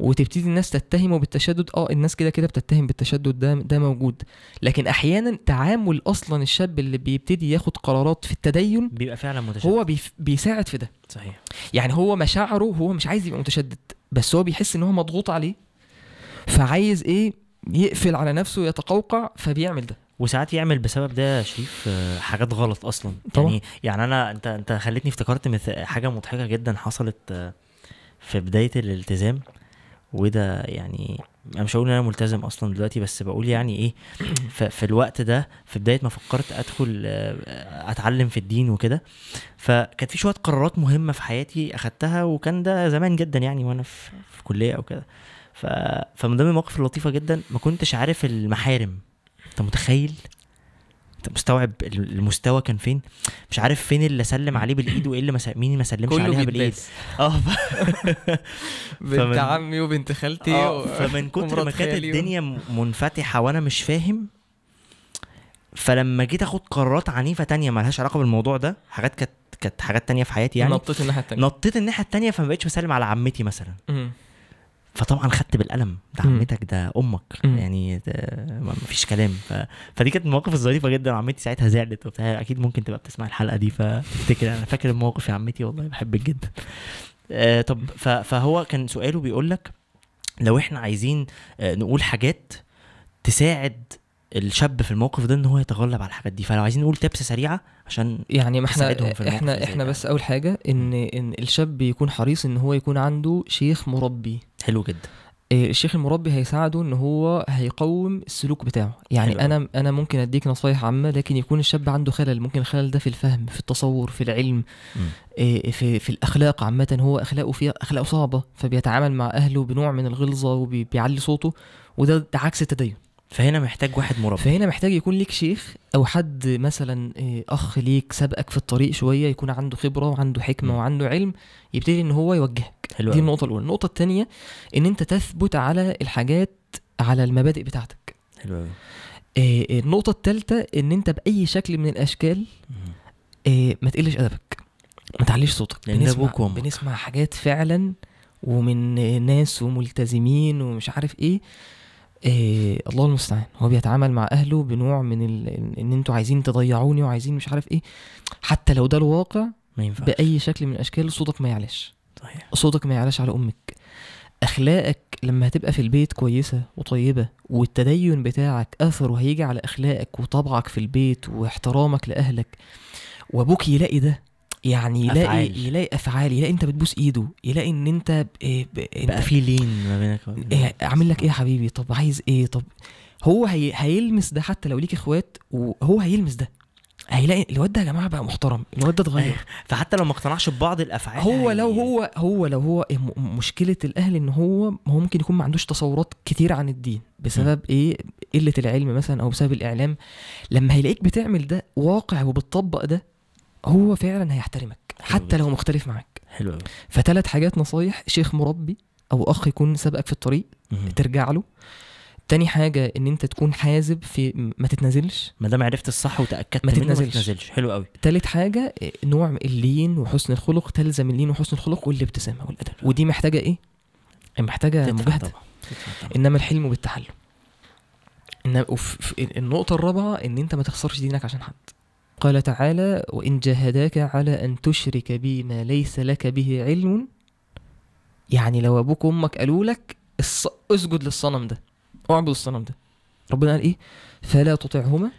وتبتدي الناس تتهمه بالتشدد. آه الناس كده كده بتتهم بالتشدد ده ده موجود. لكن أحيانا تعامل أصلا الشاب اللي بيبتدي ياخد قرارات في التدين بيبقى فعلا متشدد. هو بيف- بيساعد في ده. صحيح. يعني هو مشاعره هو مش عايز يبقى متشدد بس هو بيحس إن هو مضغوط عليه فعايز إيه؟ يقفل على نفسه يتقوقع فبيعمل ده. وساعات يعمل بسبب ده شريف آه، حاجات غلط أصلا. طبعا. يعني يعني أنا أنت أنت خلتني افتكرت حاجة مضحكة جدا حصلت آه، في بداية الالتزام. وده يعني أنا مش هقول إن أنا ملتزم أصلا دلوقتي بس بقول يعني إيه في الوقت ده في بداية ما فكرت أدخل آه، أتعلم في الدين وكده فكانت في شوية قرارات مهمة في حياتي أخدتها وكان ده زمان جدا يعني وأنا في, في كلية أو كده. فمن ضمن المواقف اللطيفة جدا ما كنتش عارف المحارم أنت متخيل انت مستوعب ال- المستوى كان فين. مش عارف فين اللي اسلم عليه بالإيد وإيه اللي. مين ما سلمش عليها بالإيد. آه ف... بنت فمن- عمي وبنت خالتي آه، و- فمن كتر ما كانت الدنيا منفتحة وأنا مش فاهم فلما جيت آخد قرارات عنيفة تانية مالهاش علاقة بالموضوع ده حاجات كانت كانت حاجات تانية في حياتي يعني. نطيت الناحية التانية. نطيت الناحية التانية فما بقتش بسلم على عمتي مثلا. فطبعا خدت بالقلم ده. عمتك ده أمك مم. يعني ده ما فيش كلام. ف... فدي كانت المواقف الظريفه جدا وعمتي ساعتها زعلت وبتاع. أكيد ممكن تبقى بتسمع الحلقة دي فتفتكر. أنا فاكر الموقف يا عمتي والله بحبك جدا. آه طب ف... فهو كان سؤاله بيقول لك لو إحنا عايزين آه نقول حاجات تساعد الشاب في الموقف ده إن هو يتغلب على الحاجات دي. فلو عايزين نقول تبس سريعة عشان يعني ما إحنا في إحنا إحنا. بس أول حاجة إن إن الشاب يكون حريص إن هو يكون عنده شيخ مربي. حلو جدا. إيه، الشيخ المربي هيساعده إن هو هيقوم السلوك بتاعه. يعني حلو أنا أنا ممكن أديك نصايح عامة لكن يكون الشاب عنده خلل ممكن الخلل ده في الفهم في التصور في العلم. إيه، في في الأخلاق عامة. هو أخلاقه فيها أخلاقه صعبة فبيتعامل مع أهله بنوع من الغلظة وبيعلي صوته وده ده عكس التدين. فهنا محتاج واحد مربي. فهنا محتاج يكون ليك شيخ أو حد مثلا إيه، أخ ليك سبقك في الطريق شوية يكون عنده خبرة وعنده حكمة. وعنده علم يبتدي إن هو يوجهك. حلو دي. النقطة الأولى. النقطة الثانية إن أنت تثبت على الحاجات على المبادئ بتاعتك. حلو قوي إيه، النقطة الثالثه إن أنت بأي شكل من الأشكال إيه، ما تقلش أدبك. ما تعليش صوتك. بنسمع أبوك وأمك. بنسمع حاجات فعلا ومن ناس وملتزمين ومش عارف إيه إيه الله المستعان. هو بيتعامل مع أهله بنوع من ال... إن أنتوا عايزين تضيعوني وعايزين مش عارف إيه. حتى لو ده الواقع ما ينفعش. بأي شكل من الأشكال صوتك ما يعلاش. صحيح. صوتك ما يعلاش على أمك. أخلاقك لما هتبقى في البيت كويسة وطيبة والتدين بتاعك أثره هيجي على أخلاقك وطبعك في البيت واحترامك لأهلك وأبوك يلاقي ده يعني يلاقي أفعال. يلاقي أفعال يلاقي أنت بتبوس إيده يلاقي إن أنت. إيه ب... بقى في لين ما بينك إيه عامل لك إيه يا حبيبي؟ طب عايز إيه؟ طب هو هي... هيلمس ده حتى لو ليك إخوات وهو هيلمس ده. هيلاقي الواد ده يا جماعة بقى محترم الواد ده اتغير. فحتى لو ما اقتنعش ببعض الأفعال هو هي- لو هو هو لو هو إيه م- مشكلة الأهل إن هو هو ممكن يكون ما عندوش تصورات كتير عن الدين. بسبب إيه؟ قلة العلم مثلا أو بسبب الإعلام. لما هيلاقيك بتعمل ده واقع وبتطبق ده هو فعلا هيحترمك حتى. لو مختلف معاك. حلو قوي فتلات حاجات نصايح شيخ مربي أو أخ يكون سابقك في الطريق ترجع له. تاني حاجة إن أنت تكون حازب في ما تتنازلش. ما دام عرفت الصح وتأكدت ما منه ما تتنازلش. تتنازلش. حلو قوي تالت حاجة إيه، نوع اللين وحسن الخلق تلزم اللين وحسن الخلق والابتسامة والأدب. ودي محتاجة إيه؟ محتاجة مجاهدة. إنما الحلم بالتحلم. إنما النقطة الرابعة إن أنت ما تخسرش دينك عشان حد. قال تعالى وإن جاهداك على أن تشرك بي ما ليس لك به علم يعني لو أبوك وأمك قالوا لك. اسجد للصنم ده اعبد الصنم ده ربنا قال إيه فلا تطعهما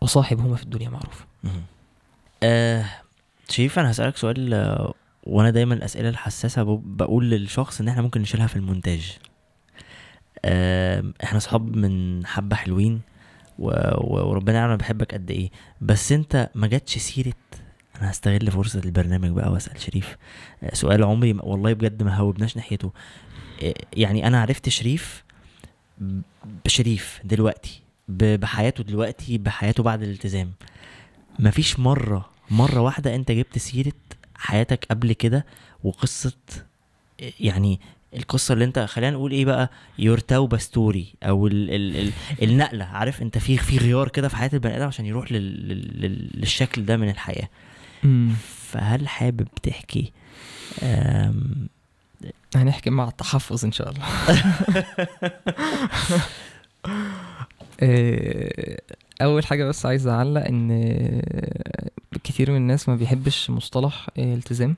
وصاحبهما في الدنيا معروف. آه شريف أنا هسألك سؤال آه، وأنا دايما الأسئلة الحساسة بقول للشخص إن إحنا ممكن نشيلها في المونتاج آه إحنا أصحاب من حبة حلوين. وربنا يعلم أنا بحبك قد إيه. بس أنت ما جاتش سيرة أنا هستغل فرصة البرنامج بقى وأسأل شريف. آه سؤال عمري. والله بجد ما هوبناش ناحيته. آه يعني أنا عرفت شريف بشريف دلوقتي بحياته دلوقتي بحياته بعد الالتزام. مفيش مرة مرة واحدة أنت جبت سيرة حياتك قبل كده وقصة يعني القصة اللي انت خلينا نقول إيه بقى؟ your توبة story أو ال ال ال النقلة. عارف انت في في غيار كده في حياة البني آدم عشان يروح لل لل لل- للشكل ده من الحياة. فهل حابب تحكي؟ هنحكي مع التحفظ إن شاء الله. آه، أول حاجة بس عايز أعلق إن كتير من الناس ما بيحبش مصطلح التزام.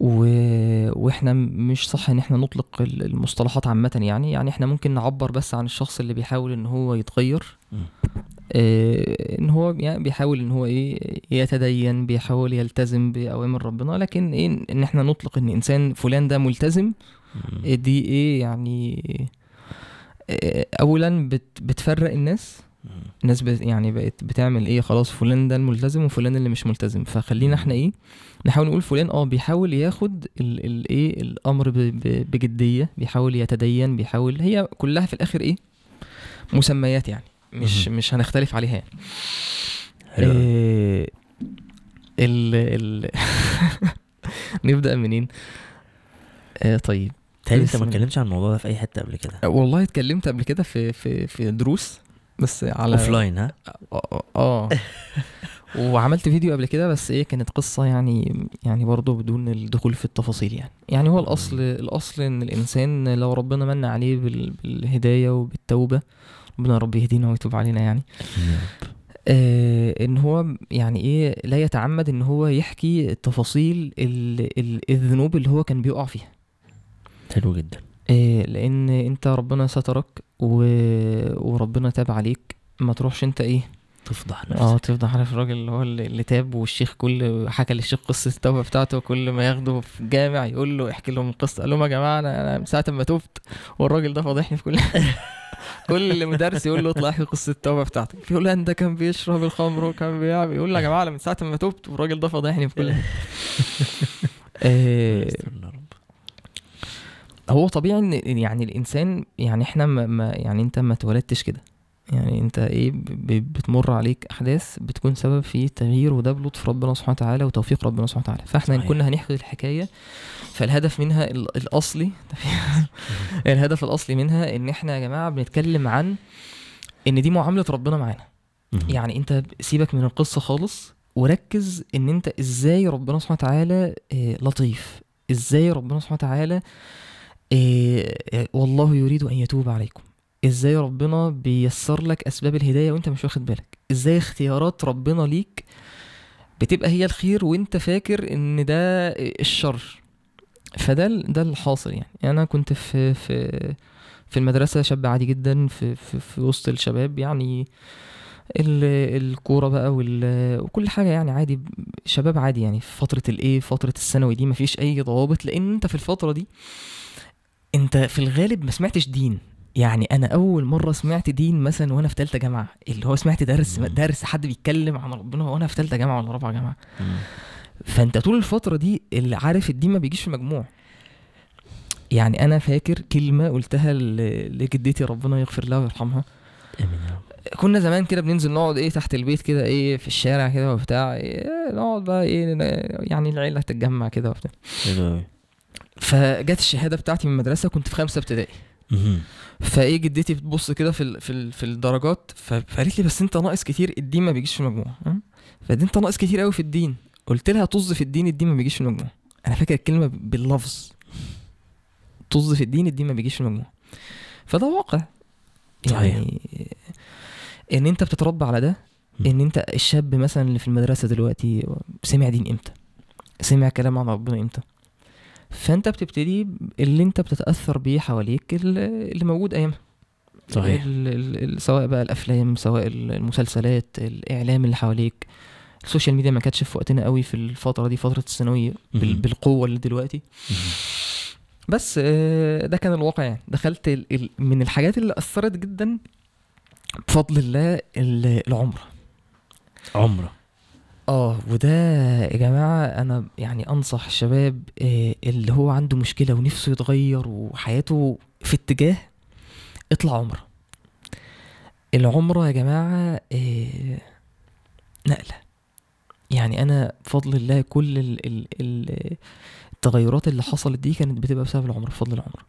و... وإحنا مش صح ان إحنا نطلق ال- المصطلحات عامة يعني يعني إحنا ممكن نعبر بس عن الشخص اللي بيحاول ان هو يتغير. آه، ان هو يعني بيحاول ان هو إيه يتدين بيحاول يلتزم بأوامر ربنا لكن إيه ان إحنا نطلق ان انسان فلان ده ملتزم. دي إيه يعني آه، اولا بت بتفرق الناس. الناس يعني بقت بتعمل إيه؟ خلاص فلان ده الملتزم وفلان اللي مش ملتزم. فخلينا إحنا إيه؟ نحاول نقول فلان آه بيحاول ياخد ال ال إيه؟ الأمر بجدية بيحاول يتدين بيحاول هي كلها في الآخر إيه؟ مسميات يعني مش. مش هنختلف عليها يعني. إيه ال ال نبدأ منين؟ آه طيب. تهيألي أنت ما. اتكلمتش عن الموضوع ده في أي حتة قبل كده. والله اتكلمت قبل كده في في في دروس. بس على offline ها؟ آه آه وعملت فيديو قبل كده بس إيه كانت قصة يعني يعني برضه بدون الدخول في التفاصيل يعني. يعني هو الأصل الأصل إن الإنسان لو ربنا من عليه بال- بالهداية وبالتوبة ربنا يا رب يهدينا ويتوب علينا يعني. آه إن هو يعني إيه لا يتعمد إن هو يحكي تفاصيل ال ال الذنوب اللي هو كان بيقع فيها. حلو جدا. آه لأن أنت ربنا سترك و... وربنا تاب عليك. ما تروحش أنت إيه؟ تفضح آه نفسك. تفضح عارف الراجل اللي هو اللي اللي تاب والشيخ كل حكى للشيخ قصة التوبة بتاعته كل ما ياخده في جامع يقول له احكي لهم القصة. قال لهم يا جماعة أنا أنا من ساعة ما تبت والراجل ده فاضحني في كل كل مدرس يقول له اطلع احكي قصة التوبة بتاعتك. يقول له ده كان بيشرب الخمر وكان بيعمل. يقول له يا جماعة أنا من ساعة ما تبت والراجل ده فاضحني في كل آه،. هو طبيعي إن يعني الإنسان يعني إحنا ما يعني أنت ما اتولدتش كده. يعني أنت إيه بتمر عليك أحداث بتكون سبب في تغيير وده بلطف ربنا سبحانه وتعالى وتوفيق ربنا سبحانه وتعالى. فإحنا صحيح. كنا هنحكي الحكاية فالهدف منها ال- الأصلي الهدف الأصلي منها إن إحنا يا جماعة بنتكلم عن إن دي معاملة ربنا معانا. يعني أنت سيبك من القصة خالص وركز إن أنت إزاي ربنا سبحانه وتعالى آه، لطيف. إزاي ربنا سبحانه وتعالى آه، آه، والله يريد أن يتوب عليكم. إزاي ربنا بيسر لك أسباب الهداية وأنت مش واخد بالك؟ إزاي اختيارات ربنا ليك بتبقى هي الخير وأنت فاكر إن ده الشر؟ فده ده الحاصل يعني. أنا كنت في في في المدرسة شاب عادي جدا في في, في وسط الشباب يعني ال- الكورة بقى وكل حاجة يعني عادي. شباب عادي يعني في فترة الإيه فترة الثانوي دي مفيش أي ضوابط لأن أنت في الفترة دي انت في الغالب ما سمعتش دين. يعني أنا اول مرة سمعت دين مثلا وأنا في ثالثه جامعة. اللي هو سمعت درس. درس حد بيتكلم عن ربنا وأنا في ثالثه جامعة ولا رابعة جامعة. فانت طول الفترة دي اللي عارف الدين ما بيجيش في المجموع يعني أنا فاكر كلمة قلتها لجدتي ربنا يغفر لها ويرحمها. آمين يا رب. كنا زمان كده بننزل نقعد إيه تحت البيت كده إيه في الشارع كده وبتاع إيه نقعد بقى إيه يعني العيلة تتجمع كده وبتاع. فجت الشهادة بتاعتي من المدرسة كنت في خمسه ابتدائي. فإيه جدتي بتبص كده في ال- في ال- في الدرجات فقالت لي بس أنت ناقص كتير الدين ما بيجيش في المجموع؟ فدي أنت ناقص كتير قوي في الدين. قلت لها طز في الدين الدين ما بيجيش في المجموع أنا فاكر الكلمة باللفظ. طز في الدين الدين ما بيجيش في المجموع فده واقع. يعني إن أنت بتتربى على ده. إن أنت الشاب مثلا اللي في المدرسة دلوقتي سمع دين إمتى؟ سمع كلام عن ربنا إمتى؟ فانت بتبتدي اللي انت بتتأثر بيه حواليك اللي موجود أيامها. صحيح. سواء بقى الأفلام سواء ال- المسلسلات الإعلام اللي حواليك. ال social media ما كانتش في وقتنا قوي في الفترة دي فترة الثانوية. بالقوة اللي دلوقتي. بس آه، ده كان الواقع يعني. دخلت من الحاجات اللي أثرت جدا بفضل الله ال- العمره عمره آه وده يا جماعة أنا يعني أنصح الشباب آه، اللي هو عنده مشكلة ونفسه يتغير وحياته في اتجاه اطلع عمرة. العمرة يا جماعة آه، نقلة. يعني أنا بفضل الله كل ال ال ال التغيرات اللي حصلت دي كانت بتبقى بسبب العمره بفضل العمره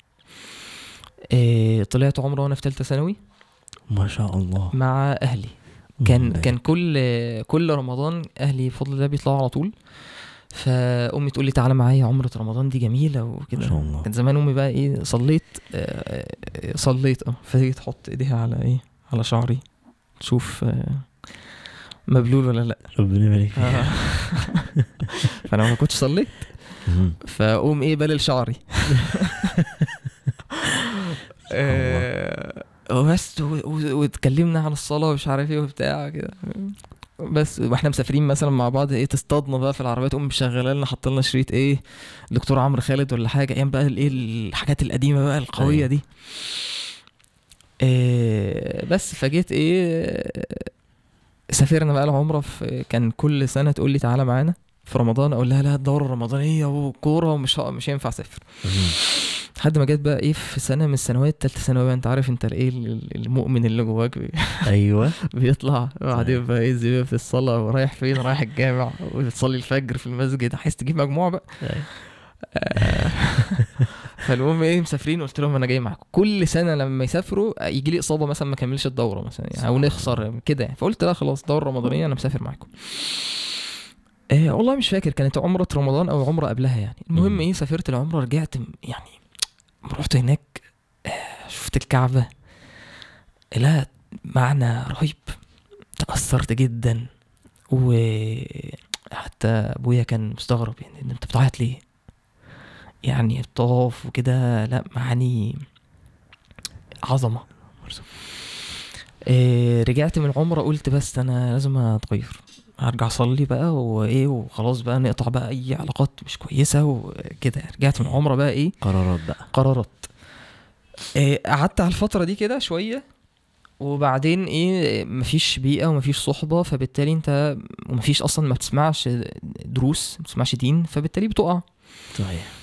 آه، طلعت عمرة وأنا في ثالثه ثانوي ما شاء الله. مع أهلي. كان مم. كان كل كل رمضان أهلي بفضل الله بيطلعوا على طول. فأمي تقول لي تعالى معايا عمرة رمضان دي جميلة ما وكده شاء الله. كان زمان أمي بقى إيه صليت آه، آه، صليت آه فهي تحط إيديها على إيه على شعري تشوف آه، مبلول ولا لأ. ربنا يبارك فيك. آه. فأنا ما كنتش صليت. فأقوم إيه بلل شعري. آه، وبس واتكلمنا عن الصلاة ومش عارف إيه وبتاع كده بس وإحنا مسافرين مثلا مع بعض إيه تصطادنا بقى في العربيه تقوم مشغله لنا حاط لنا شريط إيه دكتور عمرو خالد ولا حاجة أيام بقى الايه الحاجات القديمة بقى القوية أيوة. دي إيه بس فجيت إيه سافرنا بقى العمرة في كان كل سنة تقول لي تعالى معانا في رمضان أقول لها لا الدورة الرمضانية وكورة ومش مش هينفع أسافر. لحد ما جت بقى إيه في سنة من السنوات تالتة ثانوي بقى انت عارف انت الايه ال- المؤمن اللي جواك بي- أيوه. بيطلع وبعدين. بقى ينزل في الصلاة ورايح فين؟ رايح الجامع وتصلي الفجر في المسجد. عايز تجيب مجموعه بقى؟ أيوة. آه، فالمهم إيه مسافرين قلت لهم أنا جاي معاكم. كل سنة لما يسافروا يجي لي إصابة مثلا ما كملش الدورة مثلا يعني أو نخسر كده يعني. فقلت لا خلاص دورة رمضانية أنا مسافر معاكم. آه والله مش فاكر كانت عمرة رمضان أو عمرة قبلها يعني. المهم. إيه سافرت العمرة رجعت يعني رحت هناك آه شفت الكعبة. لا معنى رهيب. تأثرت جدا. وحتى أبويا كان مستغرب يعني أنت بتعيط ليه؟ يعني الطواف وكده لا معاني عظمة. إيه رجعت من العمره قلت بس أنا لازم أتغير. هرجع أصلي بقى وإيه وخلاص بقى نقطع بقى أي علاقات مش كويسة وكده رجعت من العمره بقى إيه؟ قرارات بقى. قرارات. إيه، قعدت على الفترة دي كده شوية وبعدين إيه مفيش بيئة ومفيش صحبة فبالتالي أنت ومفيش أصلا ما بتسمعش دروس ما بتسمعش دين فبالتالي بتقع. صحيح.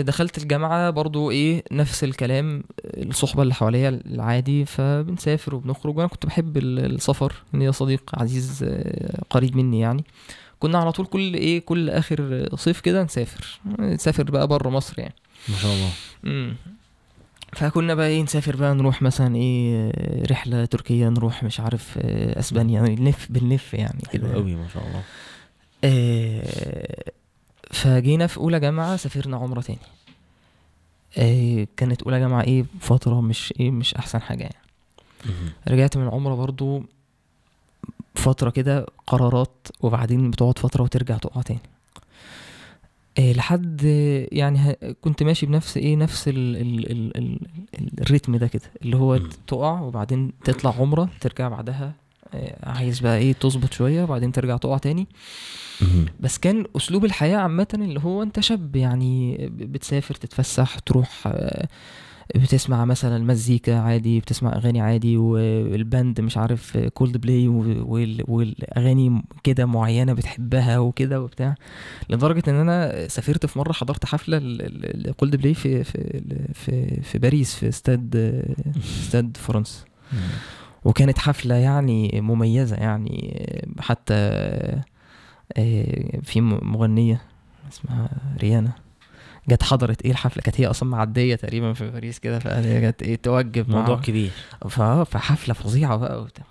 دخلت الجامعة برضو إيه نفس الكلام الصحبة اللي حواليا العادي فبنسافر وبنخرج وأنا كنت بحب ال- السفر ليا صديق عزيز آه، قريب مني يعني. كنا على طول كل إيه كل آخر صيف كده نسافر نسافر بقى بره مصر يعني. ما شاء الله. امم فكنا بقى إيه نسافر بقى نروح مثلا إيه رحلة تركيا نروح مش عارف آه، أسبانيا يعني نلف بنلف يعني كده. قوي ما شاء الله. آه، فجينا في أولى جامعة سافرنا عمرة تاني آه، كانت أولى جامعة إيه فترة مش إيه مش أحسن حاجة يعني. رجعت من العمره برضو فترة كده قرارات وبعدين بتقعد فترة وترجع تقع تاني إيه لحد آه، يعني كنت ماشي بنفس إيه نفس ال ال ال ال ال الريتم ده كده اللي هو. تقع وبعدين تطلع عمرة ترجع بعدها آه، عايز بقى إيه تظبط شوية وبعدين ترجع تقع تاني. بس كان أسلوب الحياة عامة اللي هو أنت شاب يعني بتسافر تتفسح تروح آه، بتسمع مثلا مزيكا عادي بتسمع أغاني عادي وال band مش عارف كولد بلاي والأغاني كده معينة بتحبها وكده وبتاع. لدرجة إن أنا سافرت في مرة حضرت حفلة لكولد بلاي في في في في باريس في استاد استاد فرنسا. وكانت حفلة يعني مميزة يعني حتى آه، في مغنية اسمها ريانا جت حضرت إيه الحفلة؟ كانت هي أصلا معدية تقريبا في باريس كده فهي جت إيه توجب موضوع مع- كبير فحفلة فظيعة بقى وبتاع.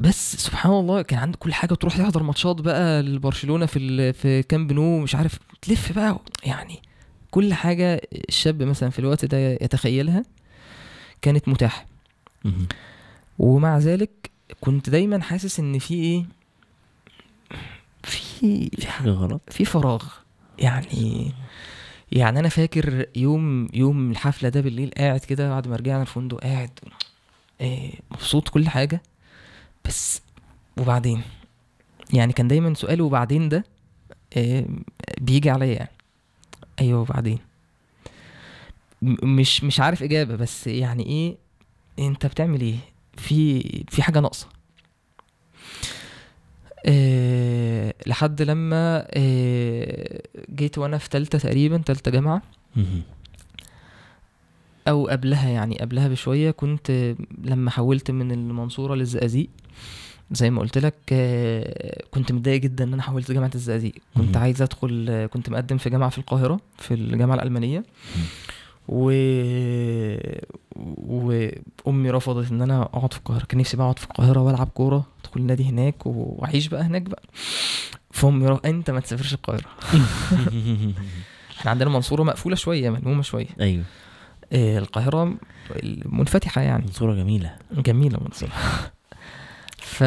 بس سبحان الله كان عنده كل حاجة تروح تحضر ماتشات بقى لبرشلونة في في كامب نو مش عارف تلف بقى يعني كل حاجة الشاب مثلا في الوقت ده يتخيلها كانت متاحة. ومع ذلك كنت دايما حاسس إن في إيه؟ في في حاجة غلط؟ في فراغ. يعني يعني أنا فاكر يوم يوم الحفلة ده بالليل قاعد كده بعد ما رجعنا الفندق قاعد إيه مبسوط كل حاجة. بس وبعدين؟ يعني كان دايما سؤال وبعدين ده إيه بيجي عليا يعني. أيوه وبعدين؟ مش مش عارف إجابة بس يعني إيه؟ أنت بتعمل إيه؟ في في حاجة ناقصة. إيه لحد لما إيه جيت وأنا في تالتة تقريبا تالتة جامعة. أو قبلها يعني قبلها بشوية كنت لما حولت من المنصورة للزقازيق زي ما قلت لك آه، كنت متضايق جدا إن أنا حولت جامعة الزقازيق. كنت. عايز أدخل كنت مقدم في جامعة في القاهرة في الجامعة الألمانية. و... وامي رفضت إن أنا أقعد في القاهرة. كان نفسي بقى أقعد في القاهرة وألعب كورة. ادخل النادي هناك وأعيش بقى هناك بقى. فأمي رف... أنت ما تسافرش القاهرة. إحنا عندنا المنصوره مقفولة شوية ملمومة شوية. أيوه. إيه القاهرة منفتحه يعني. صوره جميلة. جميلة منصورة. ف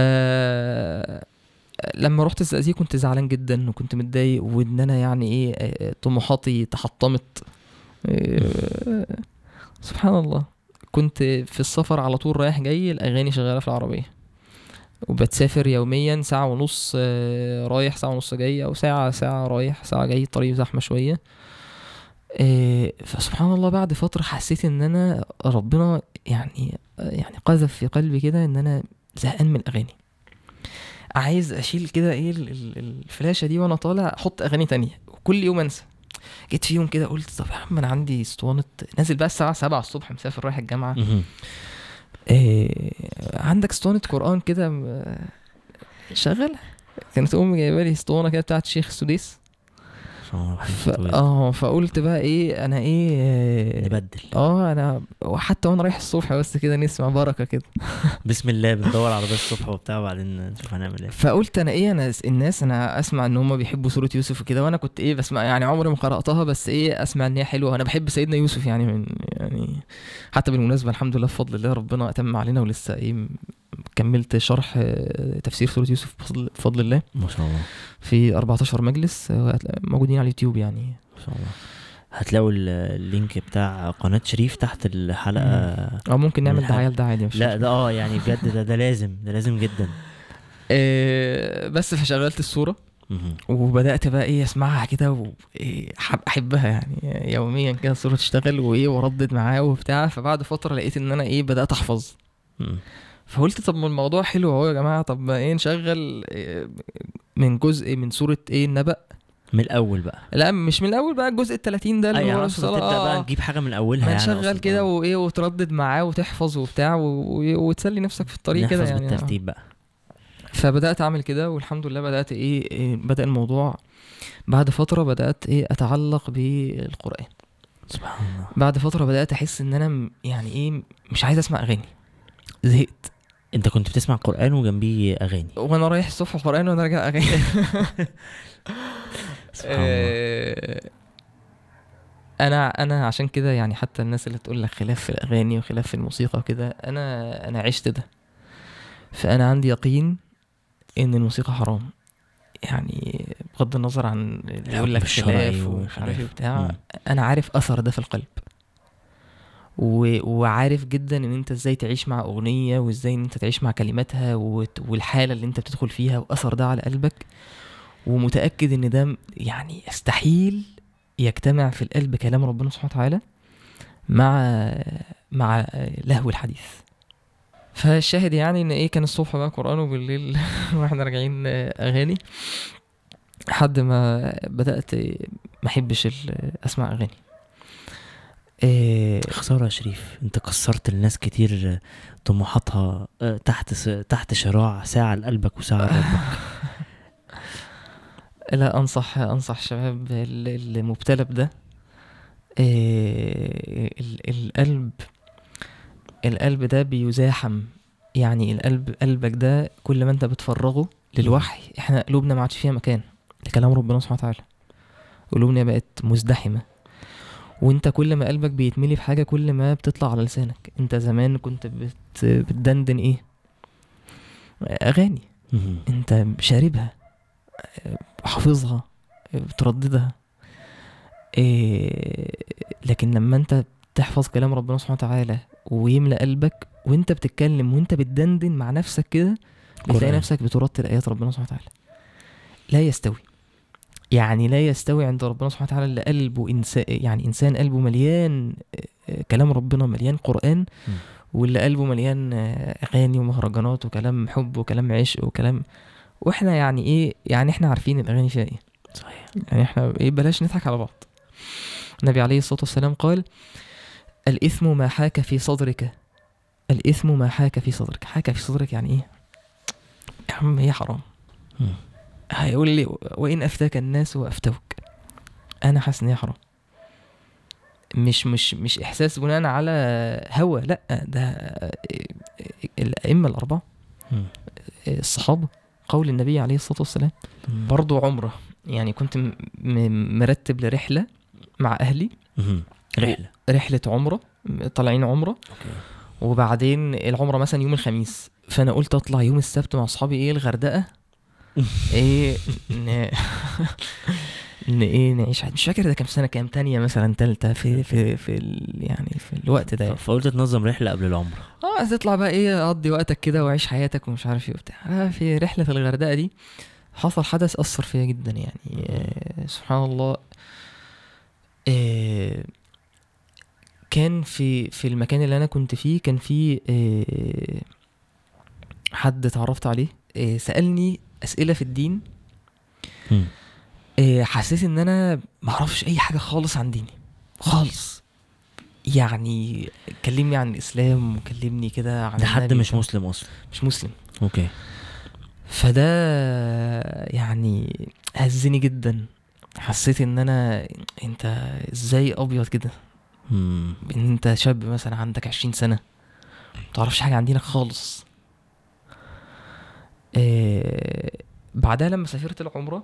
لما رحت الزقازيق كنت زعلان جدا وكنت متضايق وإن أنا يعني إيه آه، طموحاتي تحطمت. سبحان الله. كنت في السفر على طول رايح جاي الأغاني شغالة في العربية. وبتسافر يوميا ساعة ونص آه، رايح ساعة ونص جاي أو ساعة ساعة رايح ساعة جاي الطريق زحمة شوية. آه، فسبحان الله بعد فترة حسيت إن أنا ربنا يعني يعني قذف في قلبي كده إن أنا زهقان من الأغاني. عايز أشيل كده إيه ال- ال- الفلاشة دي وأنا طالع أحط أغاني تانية وكل يوم أنسى. جيت في يوم كده قلت طب يا عم أنا عندي أسطوانة. نازل بقى الساعة 7 الصبح مسافر رايح الجامعة. مهم. إيه عندك أسطوانة قرآن كده م- شغل كانت أمي جايبة لي أسطوانة كده بتاعت شيخ السديس. ف... آه فقلت بقى إيه أنا إيه نبدل. آه أنا وحتى وأنا رايح الصبح بس كده نسمع بركة كده. بسم الله بندور على بس الصبح وبتاع وبعدين نشوف هنعمل إيه. فقلت أنا إيه أنا الناس أنا أسمع إن هم بيحبوا سوره يوسف وكده وأنا كنت إيه بسمع يعني عمري ما قرأتها بس إيه أسمع إن هي حلوة. وأنا بحب سيدنا يوسف يعني من يعني حتى بالمناسبة الحمد لله بفضل الله ربنا اتم علينا ولسه إيه كملت شرح آه، تفسير سوره يوسف بفضل الله. ما شاء الله. في 14 مجلس آه، موجودين على اليوتيوب يعني ما شاء الله. هتلاقوا ال- اللينك بتاع قناة شريف تحت الحلقة. أو ممكن نعمل. دعاية لده عادي لا ده آه يعني بجد ده ده لازم ده لازم جدا. آه، بس فشغلت الصورة. وبدأت بقى إيه أسمعها كده واحبها يعني. يوميا كده الصورة تشتغل وإيه واردد معاه وبتاع. فبعد فترة لقيت إن أنا إيه بدأت أحفظ. فقلت طب ما الموضوع حلو أهو يا جماعة طب ما إيه نشغل إيه من جزء من سوره إيه النبأ من الأول بقى لا مش من الأول بقى الجزء ال 30 ده اللي يعني هو أقصد الصلاة. تبدأ بقى آه. نجيب حاجة من أولها يعني نشغل أقصد. كده آه. وإيه وتردد معاه وتحفظ وبتاع. وتسلي نفسك في الطريق كده يعني بالترتيب بقى فبدأت أعمل كده والحمد لله بدأت إيه, إيه بدأ الموضوع بعد فترة بدأت إيه أتعلق بالقرآن سبحان الله بعد فترة بدأت أحس إن أنا يعني إيه مش عايز أسمع أغاني زهقت انت كنت بتسمع قرآن وجنبيه أغاني. وأنا رايح الصبح قرآن وأنا راجع أغاني. سبحان الله. آه، أنا أنا عشان كده يعني حتى الناس اللي تقول لك خلاف في الأغاني وخلاف في الموسيقى وكده أنا أنا عشت ده. فأنا عندي يقين إن الموسيقى حرام. يعني بغض النظر عن اللي يقول لك خلاف ومش عارف وخلاف. بتاع. أنا عارف أثر ده في القلب. وعارف جدا إن أنت إزاي تعيش مع أغنية وإزاي إن أنت تعيش مع كلماتها. والحالة اللي أنت بتدخل فيها وأثر ده على قلبك. ومتأكد إن ده يعني يستحيل يجتمع في القلب كلام ربنا سبحانه وتعالى مع مع لهو الحديث. فالشاهد يعني إن إيه كان الصبح بقى قران وبالليل وإحنا راجعين أغاني. لحد ما بدأت ما أحبش أسمع أغاني. إيه خسارة يا شريف. انت كسرت الناس كتير طموحاتها آه، تحت س- تحت شراع ساعة لقلبك وساعة لربك لا أنصح أنصح الشباب ال- المبتلى بده إيه، ال- القلب القلب ده بيزاحم. يعني القلب قلبك ده كل ما انت بتفرغه للوحي. إحنا قلوبنا ما عادش فيها مكان. لكلام ربنا سبحانه وتعالى. قلوبنا بقت مزدحمة. وانت كل ما قلبك بيتملي بحاجة كل ما بتطلع على لسانك. انت زمان كنت بت... بتدندن إيه؟ اغاني. انت شاربها حافظها بترددها. إيه لكن لما انت تحفظ كلام ربنا سبحانه وتعالى ويملأ قلبك وانت بتتكلم وانت بتدندن مع نفسك كده بتلاقي. نفسك بترتل آيات ربنا سبحانه وتعالى. لا يستوي. يعني لا يستوي عند ربنا سبحانه وتعالى اللي قلبه انسان يعني إنسان قلبه مليان آه، كلام ربنا مليان قرآن م. واللي قلبه مليان آه، أغاني ومهرجانات وكلام حب وكلام عشق وكلام وإحنا يعني إيه يعني إحنا عارفين الأغاني فيها إيه. صحيح. يعني إحنا إيه بلاش نضحك على بعض. النبي عليه الصلاة والسلام قال الإثم ما حاك في صدرك الإثم ما حاك في صدرك. حاك في صدرك يعني إيه؟ يا عم هي حرام. مم. هيقول لي وإن أفتاك الناس وأفتوك. أنا حاسس إن هي حرام. مش مش مش إحساس بناء على هوى لأ ده الأئمة الأربعة مم. الصحابة قول النبي عليه الصلاة والسلام. برضو عمرة يعني كنت مرتب لرحلة مع أهلي. مهم. رحلة. رحلة عمرة طالعين عمرة. أوكي. وبعدين العمرة مثلا يوم الخميس فأنا قلت أطلع يوم السبت مع أصحابي إيه الغردقة. إيه ن... ن إيه نعيش مش فاكر ده كام سنة كام تانية مثلا تالتة في في في ال... يعني في الوقت ده يعني. فقلت تنظم رحلة قبل العمرة. آه تطلع بقى إيه قضي وقتك كده وعيش حياتك ومش عارف إيه وبتاع. آه في رحلة الغردقة دي حصل حدث أثر فيا جدا يعني. آه سبحان الله. آه كان في في المكان اللي أنا كنت فيه كان في آه حد اتعرفت عليه آه سألني أسئلة في الدين. آه حسيت إن أنا ما أعرفش أي حاجة خالص عن ديني. خالص. يعني كلمني عن الإسلام وكلمني كده عن ده حد مش. مسلم أصلا. مش مسلم. أوكي. فده يعني هزني جدا. حسيت إن أنا أنت إزاي أبيض كده. إن أنت شاب مثلا عندك عشرين سنة. متعرفش حاجة عن دينك خالص. آه بعدها لما سافرت العمرة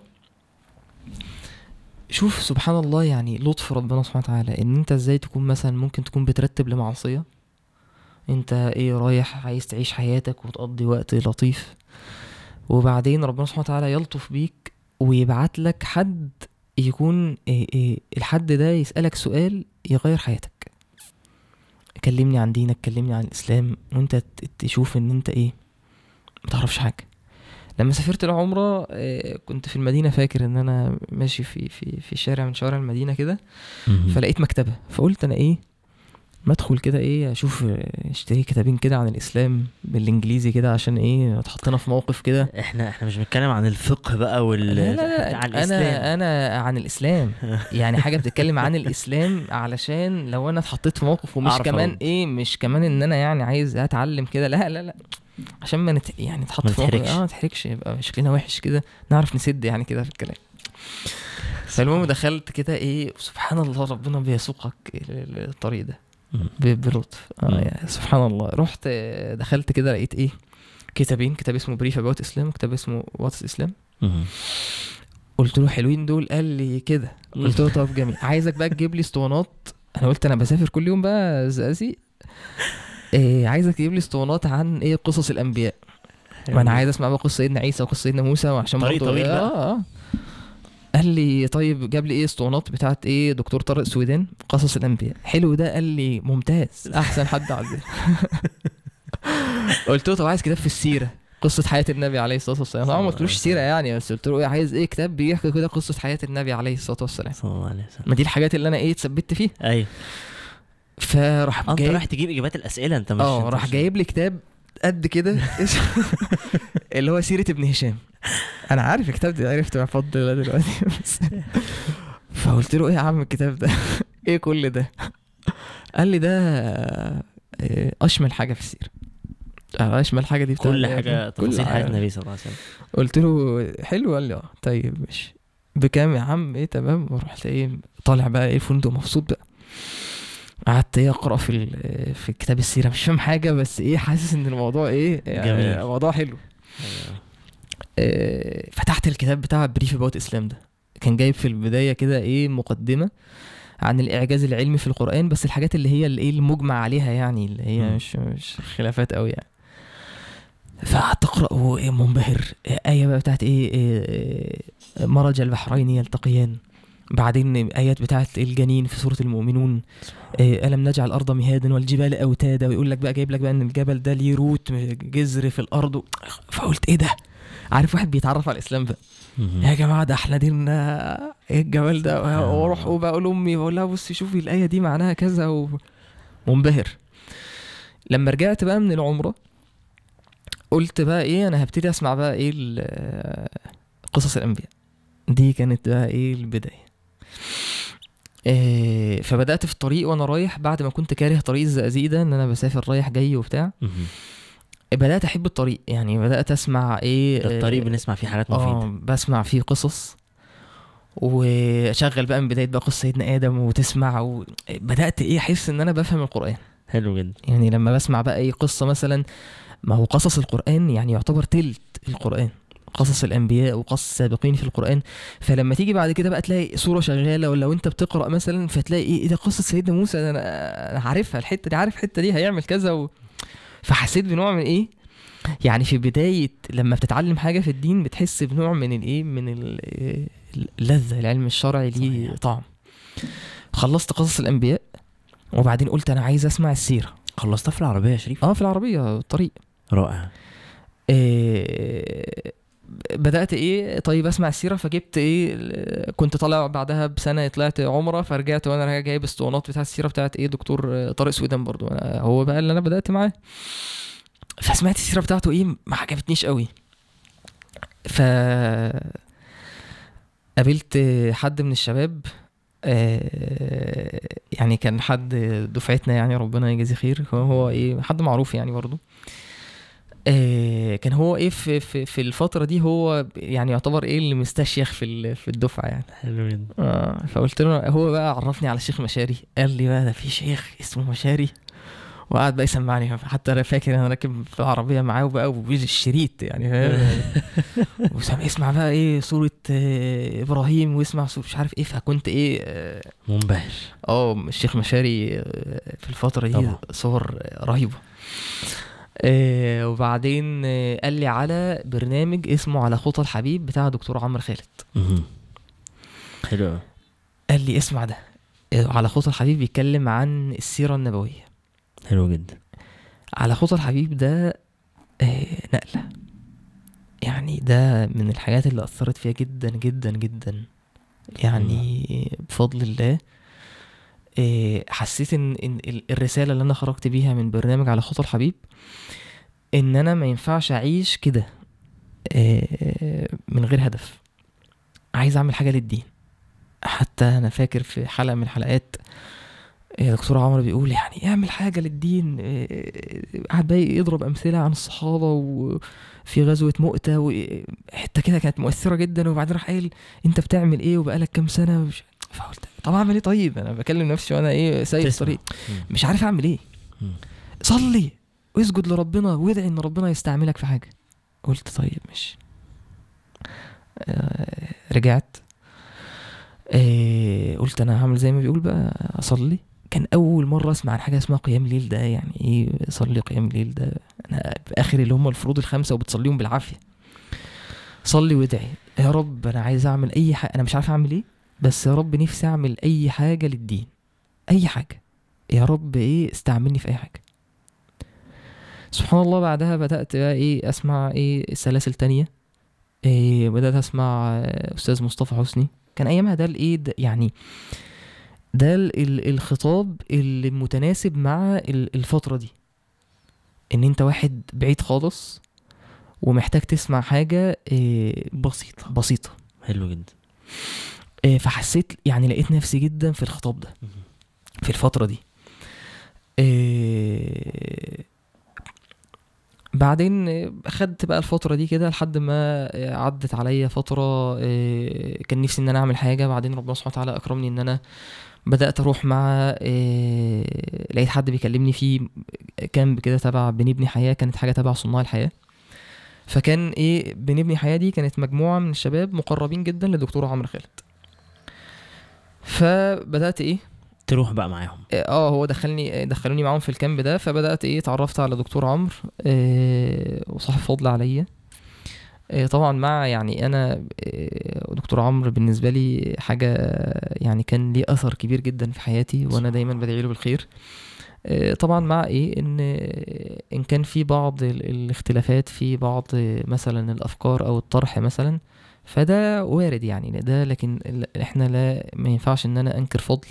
شوف سبحان الله يعني لطف ربنا سبحانه وتعالى إن أنت إزاي تكون مثلا ممكن تكون بترتب لمعصية. أنت إيه رايح عايز تعيش حياتك وتقضي وقت لطيف. وبعدين ربنا سبحانه وتعالى يلطف بيك ويبعت لك حد يكون إيه إيه الحد ده يسألك سؤال يغير حياتك. كلمني عن دينك كلمني عن الإسلام. وأنت تشوف إن أنت إيه متعرفش حاجة. لما سافرت العمرة آه، كنت في المدينة فاكر إن أنا ماشي في في في شارع من شوارع المدينة كده. فلقيت مكتبة. فقلت أنا إيه ما ادخل كده إيه أشوف آه، اشتري كتابين كده عن الإسلام بالإنجليزي كده عشان إيه اتحطينا في موقف كده. إحنا إحنا مش بنتكلم عن الفقه بقى وال لا لا لا عن أنا الإسلام. أنا عن الإسلام. يعني حاجة بتتكلم عن الإسلام علشان لو أنا اتحطيت في موقف ومش كمان أرد. إيه مش كمان إن أنا يعني عايز أتعلم كده. لا لا لا. عشان ما نت... يعني نتحط نتحرجش. آه ما نتحرجش. يبقى شكلنا وحش كده. نعرف نسد يعني كده في الكلام. فالمهم دخلت كده إيه سبحان الله ربنا بيسوقك الطريق ده. بلطف. آه يعني سبحان الله رحت آه، دخلت كده لقيت إيه كتابين. كتاب اسمه Brief About Islam وكتاب اسمه What's Islam. قلت له حلوين دول. قال لي كده. قلت له طب جميل. عايزك بقى تجيب لي اسطوانات. أنا قلت أنا بسافر كل يوم بقى زقازيق إيه عايزك تجيب لي اسطوانات عن إيه قصص الأنبياء. ما أنا عايز أسمع بقى قصة سيدنا عيسى وقصة سيدنا موسى وعشان طريق برضه طويل بقى. آه آه. قال لي طيب جاب لي إيه اسطوانات بتاعت إيه دكتور طارق سويدان؟ قصص الأنبياء. حلو ده قال لي ممتاز أحسن حد عندنا قلت له طب عايز كتاب في السيرة قصة حياة النبي عليه الصلاة والسلام. طبعا ما قلتلوش سيرة يعني بس قلت له إيه عايز إيه كتاب بيحكي كده قصة حياة النبي عليه الصلاة والسلام. صلى الله عليه وسلم. ما دي الحاجات اللي أنا إيه اتثبت فيها. أيوه. فراح أنت جايب رايح تجيب إجابات الأسئلة أنت مش آه راح جايب لي كتاب قد كده اللي هو سيرة ابن هشام. أنا عارف الكتاب ده عرفت بفضل الله دلوقتي. بس فقلت له إيه يا عم الكتاب ده؟ إيه كل ده؟ قال لي ده آه، أشمل حاجة في السيرة. آه، أشمل حاجة دي كل؟ حاجة تفاصيل حياة. النبي صلى الله عليه وسلم. قلت له حلو. قال لي آه طيب ماشي. بكام يا عم؟ إيه تمام. ورحت إيه طالع بقى إيه الفندق مبسوط بقى. قعدت إيه أقرأ في في كتاب السيرة مش فاهم حاجة بس إيه حاسس إن الموضوع إيه يعني جميل. موضوع حلو أيوة. آه، فتحت الكتاب بتاع بريف أباوت إسلام ده كان جايب في البداية كده إيه مقدمة عن الإعجاز العلمي في القرآن بس الحاجات اللي هي الإيه المجمع عليها يعني اللي هي. مش مش خلافات قوي يعني فقعدت أقرأ وإيه منبهر آية بقى بتاعت إيه, إيه مرج البحرين يلتقيان بعدين آيات بتاعت الجنين في سورة المؤمنون إيه ألم نجعل الأرض مهادا والجبال أوتادا؟ ويقول لك بقى جايب لك بقى إن الجبل ده ليه روت جذر في الأرض. فقلت إيه ده؟ عارف واحد بيتعرف على الإسلام بقى. يا جماعة ده إحنا ديننا إيه الجمال ده؟ وأروح الله. وبقول لأمي بقول لها بصي شوفي الآية دي معناها كذا و... منبهر. لما رجعت بقى من العمرة قلت بقى إيه أنا هبتدي أسمع بقى إيه ال- قصص الأنبياء. دي كانت بقى إيه البداية. إيه فبدأت في الطريق وأنا رايح بعد ما كنت كاره طريق الزقازيق ده إن أنا بسافر رايح جاي وبتاع. بدأت أحب الطريق يعني بدأت أسمع إيه ده الطريق آه، بنسمع فيه حاجات آه مفيده بسمع فيه قصص. وأشغل بقى من بداية بقى قصة سيدنا آدم وتسمع و... بدأت إيه أحس إن أنا بفهم القرآن. حلو جدا. يعني لما بسمع بقى أي قصة مثلا ما هو قصص القرآن يعني يعتبر تلت القرآن. قصص الأنبياء وقصص السابقين في القرآن فلما تيجي بعد كده بقى تلاقي سوره شغالة ولا لو انت بتقرأ مثلا فتلاقي إيه, ده قصة سيدنا موسى ده أنا عارفها الحتة دي عارف الحتة دي هيعمل كذا و... فحسيت بنوع من إيه؟ يعني في بداية لما بتتعلم حاجة في الدين بتحس بنوع من الإيه؟ من ال- اللذة العلم الشرعي ليه. طعم. خلصت قصص الأنبياء وبعدين قلت أنا عايز أسمع السيرة. خلصتها في العربية يا شريف؟ آه في العربية الطريق رائع. إيه بدأت إيه طيب أسمع السيرة فجبت إيه كنت طالع بعدها بسنة طلعت عمرة فرجعت وأنا راجع جايب اسطوانات بتاع السيرة بتاعت إيه دكتور طارق سويدان برضو. هو بقى اللي أنا بدأت معاه. فسمعت السيرة بتاعته إيه ما عجبتنيش قوي. ف قابلت حد من الشباب آه، يعني كان حد دفعتنا يعني ربنا يجازيه خير. هو إيه حد معروف يعني برضه آه، كان هو إيه في, في, في الفترة دي هو يعني يعتبر إيه اللي مستشيخ في في الدفعة يعني. حلو جدا. آه فقلت له هو بقى عرفني على الشيخ مشاري. قال لي بقى ده في شيخ اسمه مشاري. وقعد بقى يسمعني. حتى أنا فاكر أنا راكب في العربيه معاه بقى وبيجي الشريط يعني فاهم؟ اسمع بقى إيه سوره آه، إبراهيم واسمع سوره مش عارف إيه. فكنت إيه آه منبهر. آه، الشيخ مشاري آه، في الفترة دي. صور رهيبة. آه وبعدين آه قال لي على برنامج اسمه على خطى الحبيب بتاع دكتور عمرو خالد. حلو. قال لي اسمع ده على خطى الحبيب بيتكلم عن السيرة النبوية. حلو جدا. على خطى الحبيب ده آه، نقلة. يعني ده من الحاجات اللي أثرت فيها جدا جدا جدا. يعني بفضل الله. حسيت إن إن ال- الرسالة اللي أنا خرجت بيها من برنامج على خطى الحبيب إن أنا ما ينفعش أعيش كده آه، من غير هدف. عايز أعمل حاجة للدين. حتى أنا فاكر في حلقة من الحلقات آه، دكتور عمرو بيقول يعني اعمل حاجة للدين آه، قعد بقى يضرب أمثلة عن الصحابة وفي غزوة مؤتة وحتة كده كانت مؤثرة جدا. وبعدين راح قايل أنت بتعمل إيه وبقالك كام سنة؟ ومش فقلت طب أعمل إيه طيب؟ أنا بكلم نفسي وأنا إيه سايق تسمع. الطريق. مش عارف أعمل إيه. صلي. واسجد لربنا وادعي إن ربنا يستعملك في حاجة. قلت طيب ماشي. آه رجعت. آه قلت أنا هعمل زي ما بيقول بقى أصلي. كان أول مرة أسمع عن حاجة اسمها قيام ليل ده يعني إيه صلي قيام ليل ده؟ أنا في آخر اللي هم الفروض الخمسة وبتصليهم بالعافية. صلي وادعي. يا رب أنا عايز أعمل أي حاجة أنا مش عارف أعمل إيه بس يا رب نفسي أعمل أي حاجة للدين. أي حاجة. يا رب إيه استعملني في أي حاجة. سبحان الله بعدها بدأت بقى إيه أسمع إيه سلاسل تانية إيه بدأت أسمع آه، أستاذ مصطفى حسني. كان أيامها ده الإيه ده يعني ده ال- ال- الخطاب اللي متناسب مع ال- الفترة دي. إن أنت واحد بعيد خالص ومحتاج تسمع حاجة آه، بسيطة بسيطة. حلو جدا. آه، فحسيت يعني لقيت نفسي جدا في الخطاب ده. في الفترة دي. بعدين خدت بقى الفترة دي كده لحد ما عدت عليا فترة آه، كان نفسي إن أنا أعمل حاجة. بعدين ربنا سبحانه وتعالى أكرمني إن أنا بدأت أروح مع آه، لقيت حد بيكلمني في كامب كده تبع بنبني حياة كانت حاجة تبع صناع الحياة. فكان إيه بنبني حياة دي كانت مجموعة من الشباب مقربين جدا لدكتور عمرو خالد. فبدأت إيه تروح بقى معاهم. آه هو دخلني دخلوني معاهم في الكامب ده فبدأت إيه اتعرفت على دكتور عمرو آه وصاحب فضل عليا. آه طبعا مع يعني أنا آه ودكتور عمرو بالنسبة لي حاجة يعني كان ليه أثر كبير جدا في حياتي وأنا دايما بدعي له بالخير. آه طبعا مع إيه إن إن كان في بعض ال- الاختلافات في بعض مثلا الأفكار أو الطرح مثلا فده وارد يعني ده لكن إحنا لا ما ينفعش إن أنا أنكر فضل.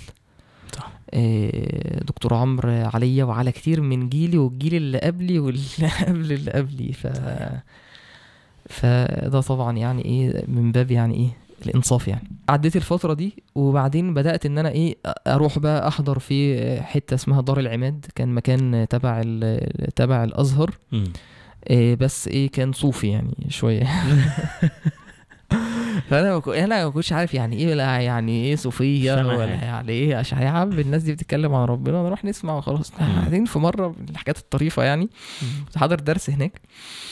صح آه، دكتور عمرو عليا وعلى كتير من جيلي والجيل اللي قبلي واللي قبل اللي قبلي. ف فده طبعا يعني إيه من باب يعني إيه الإنصاف يعني. عديت الفترة دي وبعدين بدأت إن أنا إيه أروح بقى أحضر في حتة اسمها دار العماد. كان مكان تبع تبع الأزهر. إيه بس إيه كان صوفي يعني شوية. فأنا أنا ما كنتش عارف يعني إيه لا يعني إيه صوفيه ولا. يعني إيه عشان يا عم الناس دي بتتكلم عن ربنا نروح نسمع وخلاص. بعدين في مرة من الحاجات الطريفة يعني. كنت حاضر درس هناك.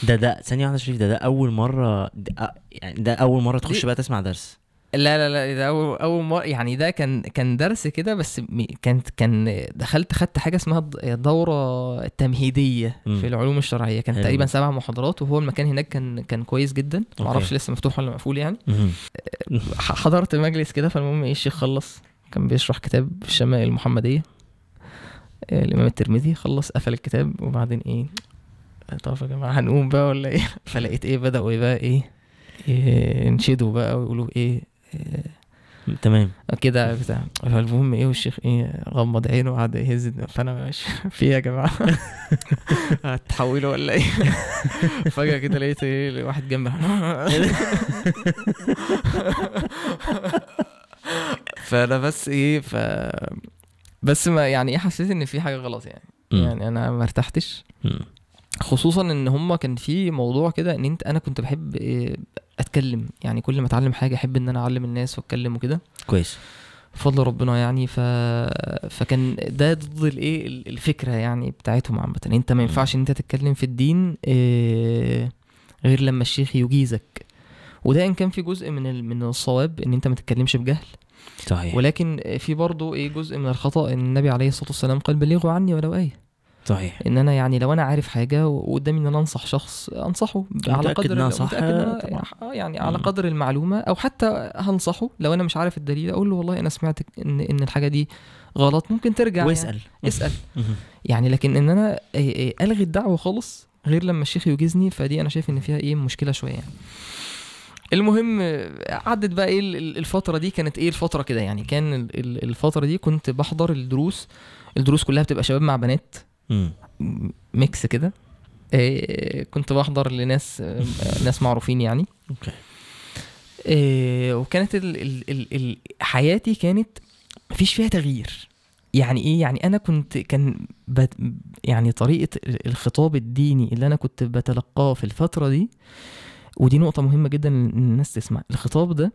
ده ده ثانية واحدة شريف ده ده أول مرة ده يعني ده أول مرة تخش بقى تسمع درس. لا لا لا ده أول أول مره يعني ده كان كان درس كده بس م- كانت كان دخلت خدت حاجة اسمها دورة تمهيدية مم. في العلوم الشرعية كان تقريبا. سبع محاضرات وهو المكان هناك كان كان كويس جدا ما أعرفش. لسه مفتوح ولا مقفول يعني. ح- حضرت مجلس كده فالمهم إيه الشيخ خلص كان بيشرح كتاب الشمائل المحمدية آه، الإمام الترمذي خلص قفل الكتاب وبعدين إيه طب يا جماعة هنقوم بقى ولا إيه فلقيت إيه بدأوا بقى إيه, إيه ينشدوا بقى ويقولوا إيه, إيه تمام. كده بتاع. فالمهم إيه والشيخ إيه غمض عينه وقعد يهز. فأنا ماشي في إيه يا جماعة؟ هتحولوا ولا إيه؟ فجأة كده لقيت إيه واحد جنبي فأنا بس إيه ف بس ما يعني إيه حسيت إن في حاجة غلط يعني. يعني أنا ما ارتحتش. خصوصا إن هما كان في موضوع كده إن أنت أنا كنت بحب إيه أتكلم. يعني كل ما أتعلم حاجة أحب إن أنا أعلم الناس وأتكلم وكده. كويس. بفضل ربنا يعني ف... فكان ده ضد الايه ال- الفكرة يعني بتاعتهم عامة. أنت ما ينفعش إن أنت تتكلم في الدين إيه غير لما الشيخ يجيزك. وده إن كان في جزء من. من الصواب إن أنت ما تتكلمش بجهل. صحيح. ولكن في برضه إيه جزء من الخطأ إن النبي عليه الصلاة والسلام قال بلغوا عني ولو آية. صحيح إن أنا يعني لو أنا عارف حاجة وقدامي إن أنا أنصح شخص أنصحه على قدر صح،. آه يعني على مم. قدر المعلومة أو حتى هنصحه لو أنا مش عارف الدليل أقول له والله أنا سمعت ان إن الحاجة دي غلط ممكن ترجع يعني. واسأل اسأل مهم. يعني لكن إن أنا ألغي الدعوة خالص غير لما الشيخ يجيزني فدي أنا شايف إن فيها إيه مشكلة شوية يعني المهم عدت بقى إيه ال- ال- الفترة دي كانت إيه الفترة كده يعني كان ال- ال- الفترة دي كنت بحضر الدروس الدروس كلها بتبقى شباب مع بنات. mix كده. إيه كنت بحضر لناس آه، ناس معروفين يعني. okay. إيه وكانت ال ال ال ال حياتي كانت مفيش فيها تغيير. يعني إيه؟ يعني أنا كنت كان بت يعني طريقة ال- الخطاب الديني اللي أنا كنت بتلقاه في الفترة دي ودي نقطة مهمة جدا إن الناس تسمع. الخطاب ده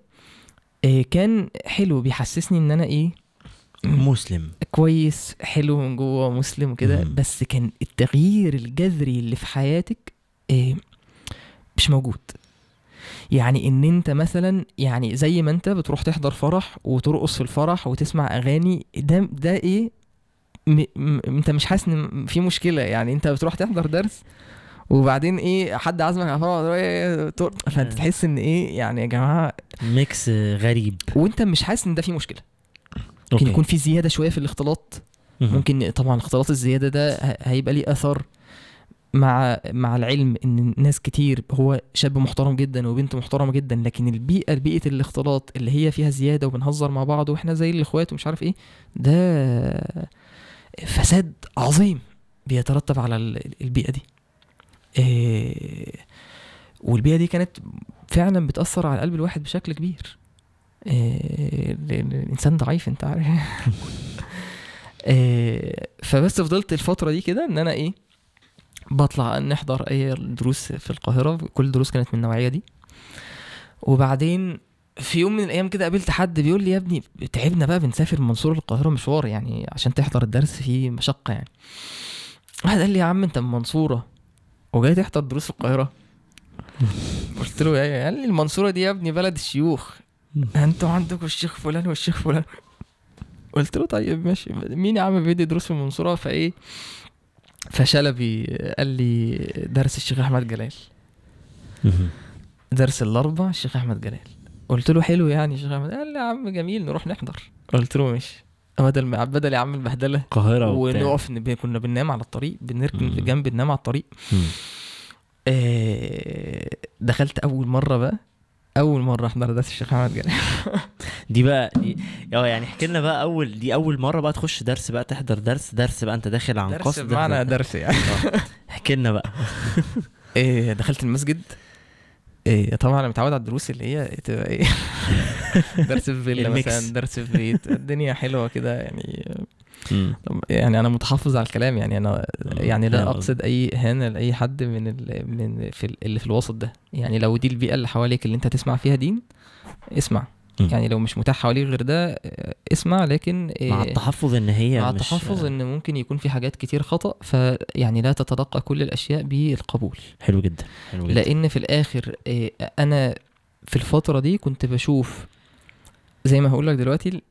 إيه كان حلو بيحسسني إن أنا إيه؟ مسلم. كويس حلو من جوه مسلم وكده. بس كان التغيير الجذري اللي في حياتك إيه مش موجود. يعني إن أنت مثلا يعني زي ما أنت بتروح تحضر فرح وترقص في الفرح وتسمع أغاني ده ده إيه؟ م م أنت مش حاسس إن في مشكلة. يعني أنت بتروح تحضر درس وبعدين إيه حد عازمك على فرح فانت تحس إن إيه يعني يا جماعة ميكس غريب. وأنت مش حاسس إن ده في مشكلة. ممكن. يكون في زيادة شوية في الاختلاط. ممكن طبعا الاختلاط الزيادة ده هيبقى ليه أثر مع مع العلم إن ناس كتير هو شاب محترم جدا وبنت محترمة جدا لكن البيئة بيئة الاختلاط اللي هي فيها زيادة وبنهزر مع بعض وإحنا زي الإخوات ومش عارف إيه ده فساد عظيم بيترتب على ال- البيئة دي إيه والبيئة دي كانت فعلا بتأثر على قلب الواحد بشكل كبير الإنسان ضعيف أنت عارف. إيه فبس فضلت الفترة دي كده إن أنا إيه بطلع نحضر أي دروس في القاهرة. كل الدروس كانت من النوعية دي. وبعدين في يوم من الأيام كده قابلت حد بيقول لي يا ابني تعبنا بقى بنسافر من المنصوره للقاهرة مشوار يعني عشان تحضر الدرس فيه مشقة يعني. واحد قال لي يا عم أنت من المنصوره وجاي تحضر دروس في القاهرة؟ قلت له إيه قال لي المنصورة دي يا ابني بلد الشيوخ. أنتوا عندكم الشيخ فلان والشيخ فلان. قلت له طيب ماشي. مين يا عم بيدي دروس في المنصورة؟ فايه؟ فشلبي قال لي درس الشيخ أحمد جلال. درس الأربع الشيخ أحمد جلال. قلت له حلو يعني يا شيخ أحمد. قال لي يا عم جميل نروح نحضر. قلت له ماشي. بدل ما بدل يا عم البهدلة. القاهرة. ونقف كنا بننام على الطريق بنركن في. جنب ننام على الطريق. آه، دخلت أول مرة بقى. أول مرة أحضر درس الشيخ أحمد جلال دي بقى دي يعني احكي لنا بقى اول دي أول مرة بقى تخش درس بقى تحضر درس درس بقى أنت داخل عن درس قصد بمعنى درس يعني. آه. احكي لنا بقى. إيه دخلت المسجد. إيه طبعا أنا متعود على الدروس اللي هي تبقى إيه؟ درس في فيلا. مثلا درس في بيت. الدنيا حلوة كده يعني. يعني أنا متحفظ على الكلام يعني أنا يعني لا أقصد أي اهانه لأي حد من ال من في ال- اللي في الوسط ده. يعني لو دي البيئة اللي حواليك اللي أنت تسمع فيها دين اسمع. مم. يعني لو مش متاح حواليك غير ده آه، اسمع لكن آه، مع التحفظ إن هي مع مش التحفظ إن ممكن يكون في حاجات كتير خطأ فيعني لا تتلقى كل الأشياء بالقبول. حلو جدا حلو جدا. لأن في الآخر آه، أنا في الفترة دي كنت بشوف زي ما هقول لك دلوقتي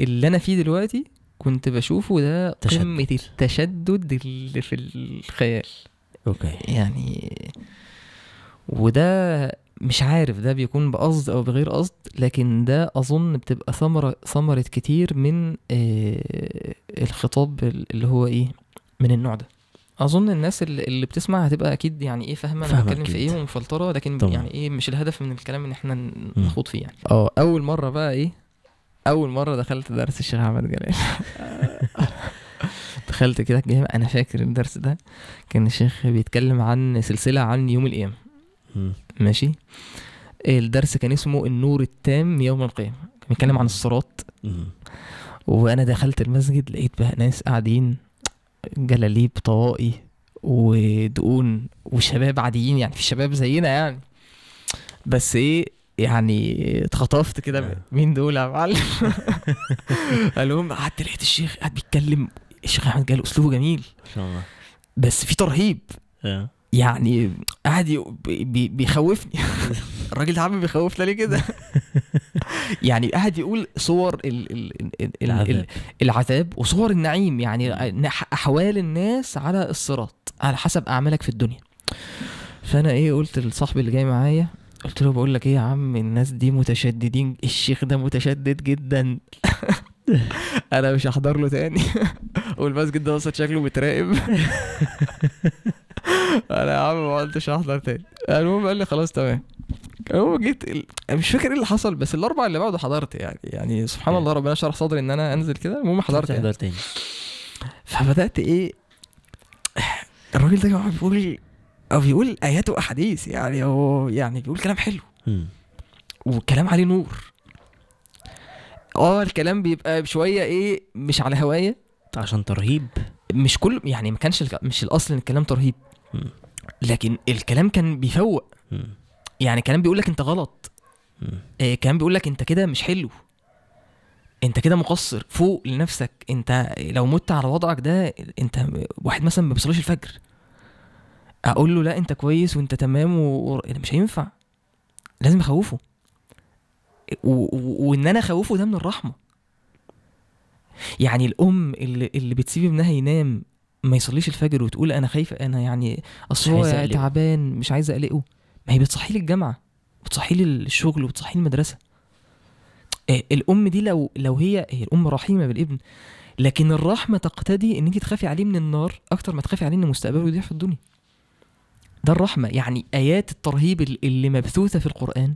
اللي أنا فيه دلوقتي كنت بشوفه ده تشدد. قمة التشدد اللي في الخيال أوكي يعني وده مش عارف ده بيكون بقصد أو بغير قصد لكن ده أظن بتبقى ثمرة ثمرة كتير من آه، الخطاب اللي هو إيه من النوع ده أظن الناس اللي بتسمع هتبقى أكيد يعني إيه فاهمة أنا بتكلم في. إيه ومفلتره لكن طبعا. يعني إيه مش الهدف من الكلام إن إحنا نخوض فيه يعني أه أول مرة بقى إيه أول مرة دخلت درس الشيخ أحمد جلال. دخلت كده الجامع. أنا فاكر الدرس ده كان الشيخ بيتكلم عن سلسلة عن يوم القيامة. ماشي؟ الدرس كان اسمه النور التام يوم القيامة. كان بيتكلم عن الصراط. وأنا دخلت المسجد لقيت بقى ناس قاعدين جلاليب طوائي ودقون وشباب عاديين يعني في شباب زينا يعني. بس إيه يعني اتخطفت كده آه. مين دول يا معلم؟ قال لهم قعدت لقيت الشيخ قاعد بيتكلم. الشيخ أحمد جلال أسلوبه جميل. ما شاء الله. بس في ترهيب. آه. يعني قاعد بيخوفني. الراجل ده عم بيخوفنا ليه كده؟ يعني قاعد يقول صور ال ال ال ال العذاب. ال العذاب وصور النعيم. يعني أحوال الناس على الصراط على حسب أعمالك في الدنيا. فأنا إيه قلت لصاحبي اللي جاي معايا قلت له بقول لك إيه يا عم الناس دي متشددين الشيخ ده متشدد جدا. أنا مش هحضر له تاني. والمسجد ده أصلا شكله متراقب. أنا يا عم ما قلتش هحضر تاني. المهم قال لي خلاص تمام. المهم جيت ال... مش فاكر إيه اللي حصل بس الاربع اللي بعده حضرت يعني. يعني سبحان الله ربنا شرح صدري إن أنا أنزل كده. المهم حضرت يعني. تاني. فبدأت إيه الراجل ده بيقول أو بيقول آيات وأحاديث يعني هو يعني بيقول كلام حلو. وكلام عليه نور. آه الكلام بيبقى شوية إيه مش على هواية. عشان ترهيب. مش كل يعني ما كانش مش الأصل إن الكلام ترهيب. لكن الكلام كان بيفوق. يعني كلام بيقول لك أنت غلط. آه، كلام بيقول لك أنت كده مش حلو. أنت كده مقصر. فوق لنفسك. أنت لو مت على وضعك ده أنت واحد مثلا ما بيصليش الفجر. أقول له لا أنت كويس وأنت تمام و... و- مش هينفع. لازم أخوفه. و... و... وإن أنا أخوفه ده من الرحمة. يعني الأم اللي اللي بتسيب ابنها ينام ما يصليش الفجر وتقول أنا خايفة أنا يعني اصل هو. تعبان مش عايزة أقلقه. ما هي بتصحيه للجامعة بتصحيه للشغل وبتصحيه المدرسة آه، الأم دي لو لو هي هي الأم رحيمة بالابن لكن الرحمة تقتضي إن انت تخافي عليه من النار أكتر ما تخافي عليه إن مستقبله يضيع في الدنيا. ده الرحمة. يعني آيات الترهيب ال- اللي مبثوثة في القرآن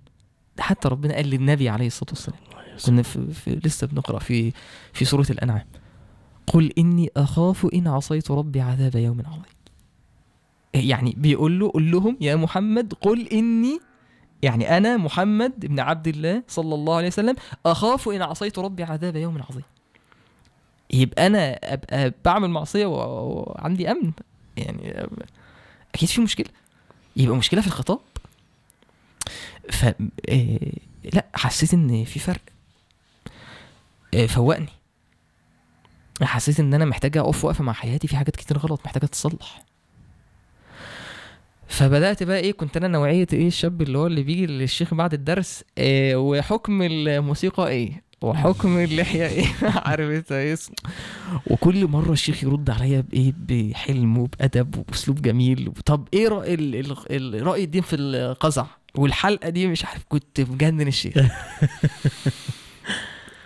ده حتى ربنا قال للنبي عليه الصلاة والسلام. كنا في, في لسه بنقرأ في في سورة الأنعام. قل إني أخاف إن عصيت ربي عذاب يوم عظيم. يعني بيقول له قل لهم يا محمد قل إني يعني أنا محمد بن عبد الله صلى الله عليه وسلم أخاف إن عصيت ربي عذاب يوم عظيم. يبقى أنا أبقى بعمل معصية و- وعندي أمن. يعني أكيد في مشكلة. يبقى مشكلة في الخطاب؟ ف إيه لا حسيت إن في فرق. إيه فوقني. حسيت إن أنا محتاج أقف وقفه مع حياتي في حاجات كتير غلط محتاجة تتصلح. فبدأت بقى إيه كنت أنا نوعية إيه الشاب اللي هو اللي بيجي للشيخ بعد الدرس إيه وحكم الموسيقى إيه؟ وحكم اللحية إيه؟ عارف أنت إيه وكل مرة الشيخ يرد عليا بإيه؟ بحلم وبأدب وبأسلوب جميل. طب إيه رأي رأي الدين في القزع والحلقة دي مش عارف كنت مجنن الشيخ.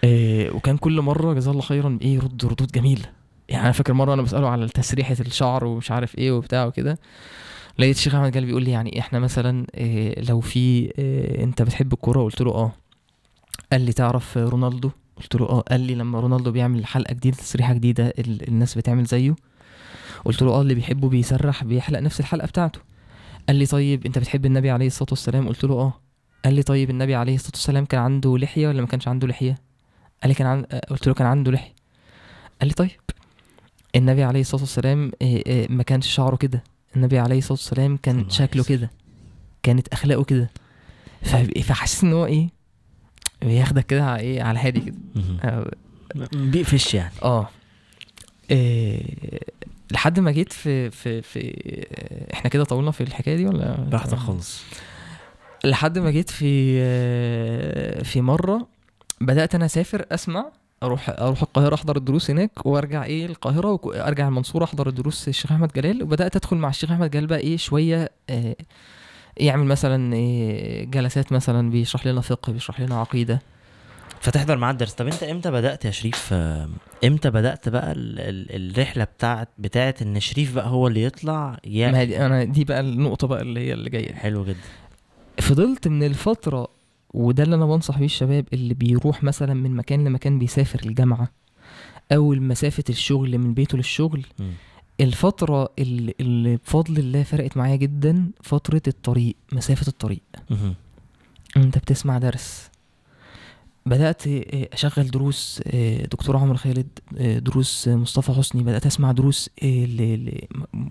إيه وكان كل مرة جزاه الله خيرا إيه؟ يرد ردود جميلة. يعني أنا فاكر مرة أنا بسأله على تسريحة الشعر ومش عارف إيه وبتاع وكده. لقيت الشيخ أحمد جلال بيقول لي يعني إحنا مثلا إيه لو في إيه أنت بتحب الكورة؟ قلت له آه. قال لي تعرف رونالدو؟ قلت له آه. قال لي لما رونالدو بيعمل حلقة جديدة تسريحه جديدة ال- الناس بتعمل زيه. قلت له آه اللي بيحبه بيسرح بيحلق نفس الحلقة بتاعته. قال لي طيب أنت بتحب النبي عليه الصلاة والسلام؟ قلت له آه. قال لي طيب النبي عليه الصلاة والسلام كان عنده لحية ولا ما كانش عنده لحية؟ قال لي كان عن... آه، قلت له كان عنده لحية. قال لي طيب. النبي عليه الصلاة والسلام آه، آه، ما كانش شعره كده. النبي عليه الصلاة والسلام كان شكله كده كانت أخلاقه كده. فحسيت إن هو إيه؟ بياخدك كده على إيه؟ على هادي كده. بيقفش يعني. آه. إيه لحد ما جيت في في في إحنا كده طولنا في الحكاية دي ولا؟ براحتك خالص. لحد ما جيت في في مرة بدأت أنا أسافر أسمع أروح أروح القاهرة أحضر الدروس هناك وأرجع إيه القاهرة وارجع المنصورة أحضر الدروس الشيخ أحمد جلال. وبدأت أدخل مع الشيخ أحمد جلال بقى إيه شوية آه، يعمل مثلا إيه جلسات مثلا بيشرح لنا فقه بيشرح لنا عقيدة. فتحضر معاه الدرس. طب أنت إمتى بدأت يا شريف؟ إمتى بدأت بقى ال ال الرحلة بتاعت بتاعت إن شريف بقى هو اللي يطلع ما يا هي دي- أنا دي بقى النقطة بقى اللي هي اللي جاية. حلو جدا. فضلت من الفترة وده اللي أنا بنصح بيه الشباب اللي بيروح مثلا من مكان لمكان بيسافر الجامعة. أو مسافة الشغل من بيته للشغل مم. الفترة اللي, اللي بفضل الله فرقت معايا جدا فترة الطريق مسافة الطريق. أنت بتسمع درس. بدأت آه، أشغل دروس آه، دكتور عمر خالد آه، دروس مصطفى حسني. بدأت أسمع دروس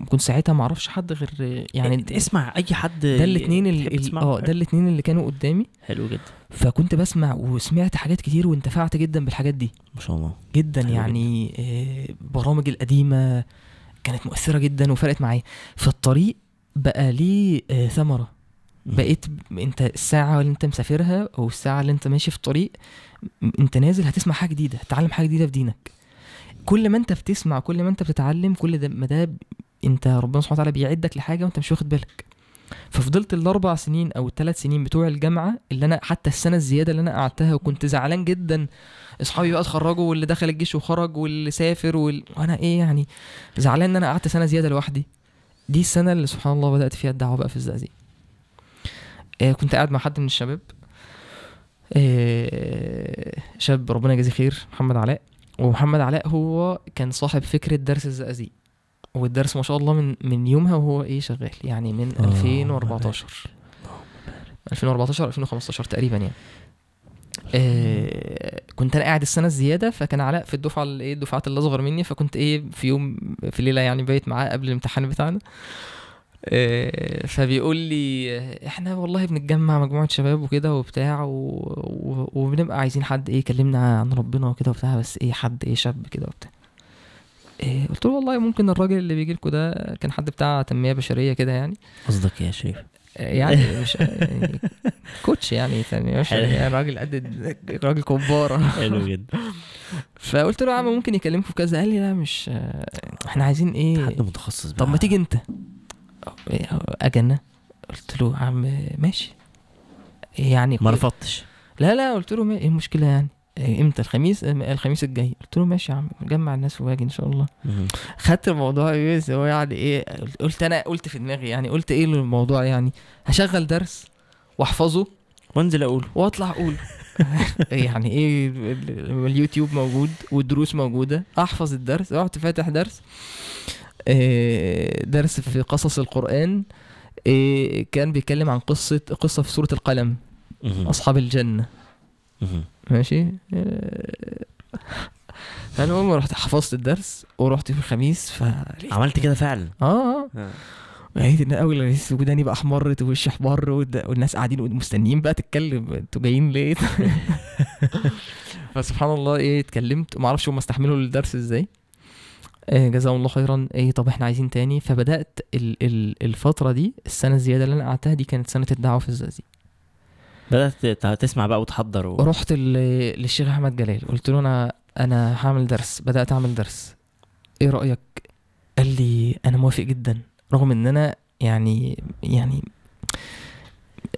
كنت ساعتها معرفش حد غير يعني انت اسمع أي حد ده الاثنين اللي؟ آه ده الاثنين اللي كانوا قدامي. حلو جدا. فكنت بسمع وسمعت حاجات كتير وانتفعت جدا بالحاجات دي. ما شاء الله. جدا يعني آه، برامج القديمة كانت مؤثرة جدا وفرقت معايا. في الطريق بقى ليه آه، ثمرة. بقيت انت الساعة اللي انت مسافرها أو الساعة اللي انت ماشي في الطريق انت نازل هتسمع حاجة جديدة هتتعلم حاجة جديدة في دينك. كل ما انت بتسمع كل ما انت بتتعلم كل ده ما ده انت ربنا سبحانه وتعالى بيعدك لحاجة وانت مش واخد بالك. ففضلت الأربع سنين أو الثلاث سنين بتوع الجامعة اللي أنا حتى السنة الزيادة اللي أنا قعدتها وكنت زعلان جدا. أصحابي بقى اتخرجوا واللي دخل الجيش وخرج واللي سافر وال... وأنا إيه يعني زعلان إن أنا قعدت سنة زيادة لوحدي. دي السنة اللي سبحان الله بدأت فيها الدعوة بقى في الزقازيق. آه كنت قاعد مع حد من الشباب. آه شاب ربنا يجازيه خير محمد علاء. ومحمد علاء هو كان صاحب فكرة درس الزقازيق. والدرس ما شاء الله من من يومها وهو إيه شغال يعني من آه، 2014 2014 2015 تقريبا يعني. آه كنت أنا قاعد السنة الزيادة فكان علاء في الدفعة اللي إيه الدفعات اللي اصغر مني فكنت إيه في يوم في ليلة يعني بايت معاه قبل الامتحان بتاعنا. آه، فبيقول لي إحنا والله بنتجمع مجموعة شباب وكده وبتاع و... و... وبنبقى عايزين حد إيه يكلمنا عن ربنا وكده وبتاع بس إيه حد إيه شاب كده وبتاع. إيه قلت له والله ممكن الراجل اللي بيجي لكم ده كان حد بتاع تنمية بشرية كده يعني. قصدك إيه يا شريف؟ آه، يعني مش يعني كوتش يعني تنمية بشرية. يعني راجل قد راجل كباره حلو جدا. فقلت له يا عم ممكن يكلمكم في كذا قال لي لا مش إحنا عايزين إيه؟ حد متخصص طب ما. تيجي انت. إيه، أنا قلت له عم ماشي. يعني ما رفضتش. لا لا قلت له إيه المشكلة يعني؟ إيه، إمتى؟ الخميس؟ آه، الخميس الجاي. قلت له ماشي يا عم جمع الناس واجي إن شاء الله. خدت الموضوع إيه هو يعني إيه؟ قلت أنا قلت في دماغي يعني قلت إيه الموضوع يعني؟ هشغل درس وأحفظه وأنزل أقول وأطلع اقوله يعني إيه؟ ال- ال- اليوتيوب موجود والدروس موجودة أحفظ الدرس رحت فاتح درس آه، درس في قصص القرآن آه، كان بيتكلم عن قصة قصة في سورة القلم. أصحاب الجنة. ماشي؟ آه، فالمهم رحت حفظت الدرس ورحت في الخميس ف عملت كده فعلا؟ آه آه. لقيت إن أول وداني بقى أحمرت ووشي أحمر والناس قاعدين مستنيين بقى تتكلم أنتوا جايين ليه؟ فسبحان الله إيه اتكلمت. وما أعرفش هم استحملوا الدرس إزاي. آه، جزاهم الله خيرا. إيه طب إحنا عايزين تاني. فبدأت ال ال الفترة دي السنة الزيادة اللي أنا قعدتها دي كانت سنة الدعوة في الزقازيق. بدأت تسمع بقى وتحضر و... رحت للشيخ أحمد جلال. قلت له أنا أنا هعمل درس. بدأت أعمل درس. إيه رأيك؟ قال لي أنا موافق جدا رغم إن أنا يعني يعني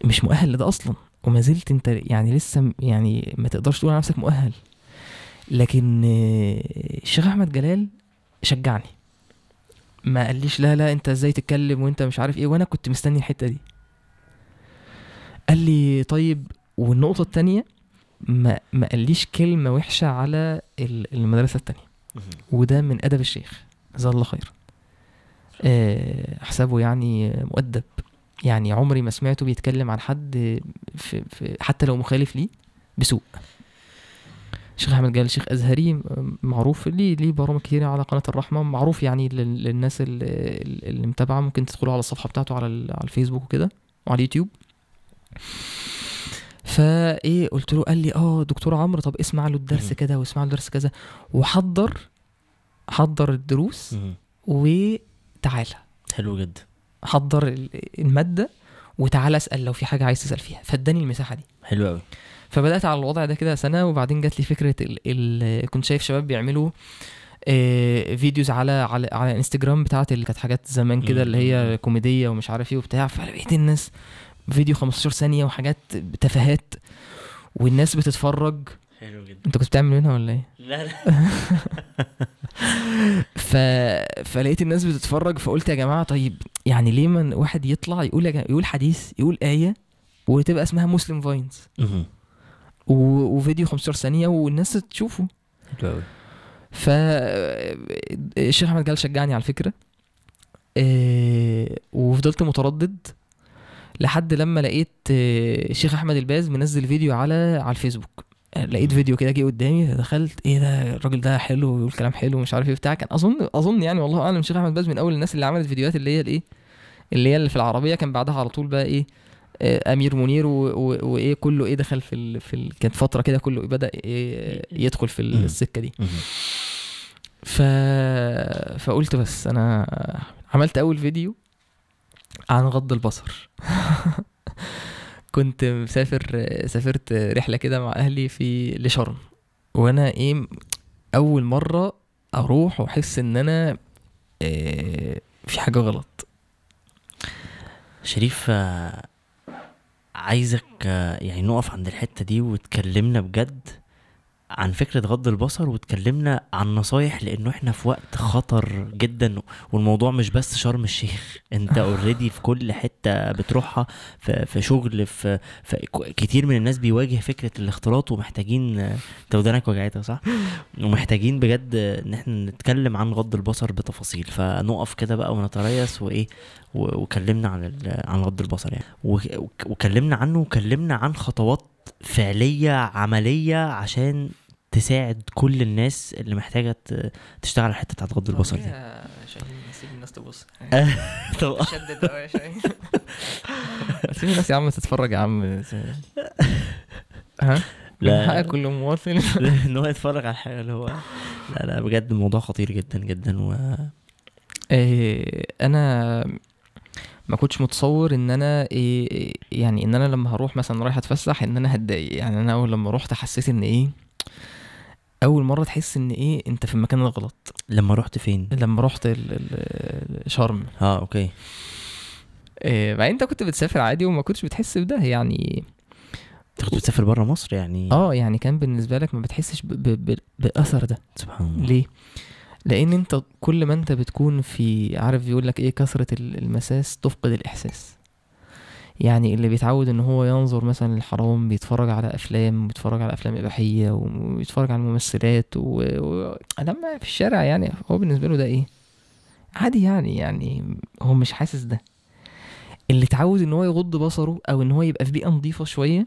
مش مؤهل لده أصلا وما زلت أنت يعني لسه يعني ما تقدرش تقول على نفسك مؤهل. لكن الشيخ أحمد جلال شجعني. ما قاليش لا لا أنت إزاي تتكلم وأنت مش عارف إيه وأنا كنت مستني الحتة دي. قال لي طيب والنقطة التانية ما ما قاليش كلمة وحشة على ال- المدرسة التانية. مهم. وده من أدب الشيخ. جزاه الله خير. آه، احسبه يعني مؤدب. يعني عمري ما سمعته بيتكلم عن حد في في حتى لو مخالف ليه بسوء. الشيخ أحمد جلال شيخ أزهري معروف ليه ليه برامج كتير على قناة الرحمة. معروف يعني لل- للناس اللي, متابعة ممكن تدخلوا على الصفحة بتاعته على على الفيسبوك وكده وعلى اليوتيوب. فايه قلت له قال لي آه دكتور عمرو طب اسمع له الدرس. كده واسمع له الدرس كذا. وحضر حضر الدروس. وتعالى. حلو جدا. حضر ال- المادة وتعالى اسأل لو في حاجة عايز تسأل فيها. فاداني المساحة دي. حلو قوي فبدأت على الوضع ده كده سنة وبعدين جات لي فكرة ال ال كنت شايف شباب بيعملوا آه، videos على على على انستجرام بتاعت اللي كانت حاجات زمان كده اللي هي كوميدية ومش عارف إيه وبتاع. فلقيت الناس فيديو 15 ثانية وحاجات تفاهات والناس بتتفرج. حلو جدا. انت كنت بتعمل منها ولا إيه؟ لا لا. ف... فلقيت الناس بتتفرج فقلت يا جماعة طيب يعني ليه من واحد يطلع يقول يا جماعة يقول حديث يقول آية وتبقى اسمها Muslim Vines. و... وفيديو 15 ثانية والناس تشوفه. حلو قوي ف الشيخ أحمد جلال شجعني على الفكرة. إيه، وفضلت متردد. لحد لما لقيت إيه، الشيخ أحمد الباز منزل فيديو على على الفيسبوك لقيت فيديو كده جه قدامي دخلت إيه ده الراجل ده حلو ويقول كلام حلو ومش عارف إيه بتاع كان أظن أظن يعني والله أعلم الشيخ أحمد باز من أول الناس اللي عملت فيديوهات اللي هي الإيه اللي هي اللي في العربية كان بعدها على طول بقى إيه آه، أمير منير وإيه كله إيه دخل في ال... في ال... كانت فترة كده كله بدأ إيه يدخل في. السكة دي. ف... فقلت بس أنا عملت أول فيديو عن غض البصر. كنت مسافر سافرت رحلة كده مع أهلي في لشرم. وأنا إيه أول مرة أروح وأحس إن أنا إيه في حاجة غلط. شريف آه، عايزك آه، يعني نقف عند الحتة دي وتكلمنا بجد. عن فكرة غض البصر وتكلمنا عن نصايح لأنه إحنا في وقت خطر جدا والموضوع مش بس شرم الشيخ. أنت اوريدي في كل حتة بتروحها في, في شغل في, في كتير من الناس بيواجه فكرة الاختلاط ومحتاجين أنت ودانك وجعتك صح؟ ومحتاجين بجد إن إحنا نتكلم عن غض البصر بتفاصيل. فنقف كده بقى ونتريث وإيه وكلمنا عن عن غض البصر يعني. وك- وك- وكلمنا عنه وكلمنا عن خطوات فعلية عملية عشان تساعد كل الناس اللي محتاجة ت- تشتغل على الحتة بتاعت غض البصر دي. سيب الناس تبص. طب شدد قوي سيب الناس يا عم تتفرج يا عم. ها؟ لا. من حق كل مواطن إن هو يتفرج على الحاجة اللي هو لا لا بجد الموضوع خطير جدا جدا و إيه، أنا ما كنتش متصور إن أنا إيه يعني إن أنا لما هروح مثلا رايح أتفسح إن أنا هتضايق. يعني أنا أول لما رحت حسيت إن إيه أول مرة تحس إن إيه أنت في المكان الغلط لما رحت فين؟ لما رحت شرم. آه أوكي. إيه، مع أنت كنت بتسافر عادي وما كنتش بتحس بده. يعني أنت كنت بتسافر بره مصر يعني؟ آه يعني كان بالنسبة لك ما بتحسش ب... ب... ب... بالاثر ده. سبحان الله. ليه؟ لأن انت كل ما انت بتكون في عارف يقول لك إيه كثرة ال- المساس تفقد الإحساس. يعني اللي بيتعود إن هو ينظر مثلا للحرام بيتفرج على أفلام بيتفرج على أفلام إباحية وبيتفرج على الممثلات و... و... لما في الشارع يعني هو بالنسبة له ده إيه؟ عادي يعني يعني هو مش حاسس ده. اللي اتعود إن هو يغض بصره أو إن هو يبقى في بيئة نظيفة شوية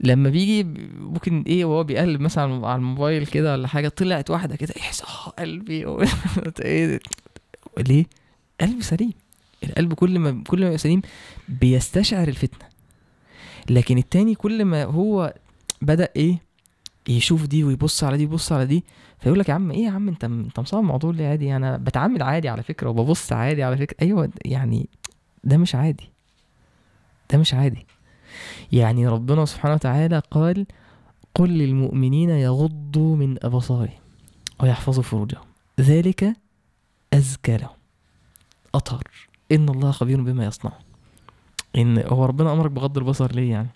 لما بيجي ممكن إيه وهو بيقلب مثلا على الموبايل كده ولا حاجة طلعت واحدة كده يحس آه قلبي إيه ليه؟ قلب سليم. القلب كل ما كل ما يبقى سليم بيستشعر الفتنة. لكن التاني كل ما هو بدأ إيه؟ يشوف دي ويبص على دي ويبص على دي فيقول لك يا عم إيه يا عم أنت أنت مصعب الموضوع ليه عادي؟ أنا بتعامل عادي على فكرة وببص عادي على فكرة. أيوه يعني ده مش عادي. ده مش عادي. يعني ربنا سبحانه وتعالى قال قل للمؤمنين يغضوا من أبصارهم ويحفظوا فروجهم. ذلك أزكى لهم. أطهر. إن الله خبير بما يصنعون. إن هو ربنا أمرك بغض البصر ليه يعني؟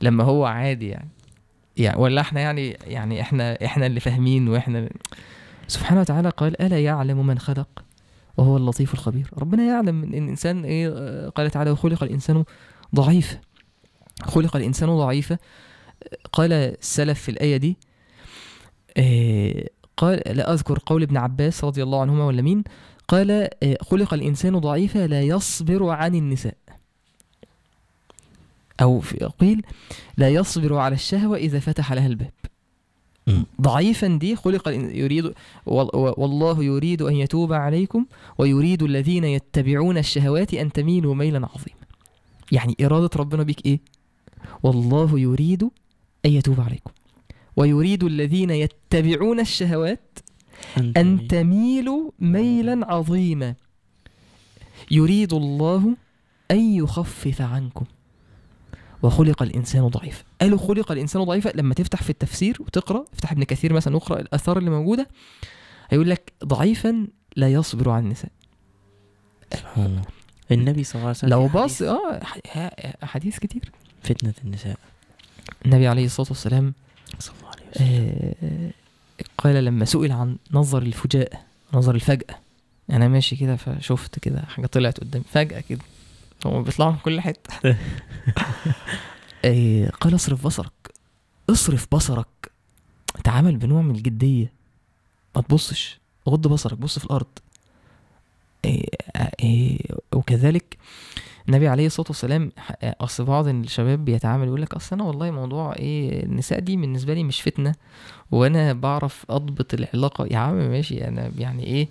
لما هو عادي يعني. يعني ولا إحنا يعني يعني إحنا إحنا اللي فاهمين وإحنا سبحانه وتعالى قال ألا يعلم من خلق؟ وهو اللطيف الخبير. ربنا يعلم إن الإنسان إيه قال تعالى وخلق الإنسان ضعيفا. خلق الإنسان ضعيفا قال السلف في الآية دي آه، قال لا أذكر قول ابن عباس رضي الله عنهما ولا مين قال آه، خلق الإنسان ضعيفا لا يصبر عن النساء. أو في- قيل لا يصبر على الشهوة إذا فتح لها الباب. ضعيفا دي خلق يريد وال- والله يريد أن يتوب عليكم ويريد الذين يتبعون الشهوات أن تميلوا ميلا عظيما. يعني إرادة ربنا بيك إيه؟ والله يريد أن يتوب عليكم. ويريد الذين يتبعون الشهوات أن تميلوا. ميلا عظيما. يريد الله أن يخفف عنكم. وخلق الإنسان ضعيفا. قالوا خلق الإنسان ضعيفا؟ لما تفتح في التفسير وتقرأ افتح ابن كثير مثلا واقرأ الآثار اللي موجودة هيقول لك ضعيفا لا يصبر على النساء. سبحان الله. النبي صلى الله عليه وسلم لو بص آه حديث كتير. فتنة النساء. النبي عليه الصلاة والسلام صلى الله عليه وسلم. آه، قال لما سئل عن نظر الفجاء نظر الفجأة أنا ماشي كده فشفت كده حاجة طلعت قدامي فجأة كده. هو بيطلعوا من كل حتة. آه، قال اصرف بصرك. اصرف بصرك. تعامل بنوع من الجدية. ما تبصش. غض بصرك. بص في الأرض. آه، وكذلك النبي عليه الصلاة والسلام أصل بعض الشباب بيتعامل يقول لك أصل أنا والله موضوع إيه النساء دي بالنسبة لي مش فتنة وأنا بعرف أضبط العلاقة. يا عم ماشي أنا يعني إيه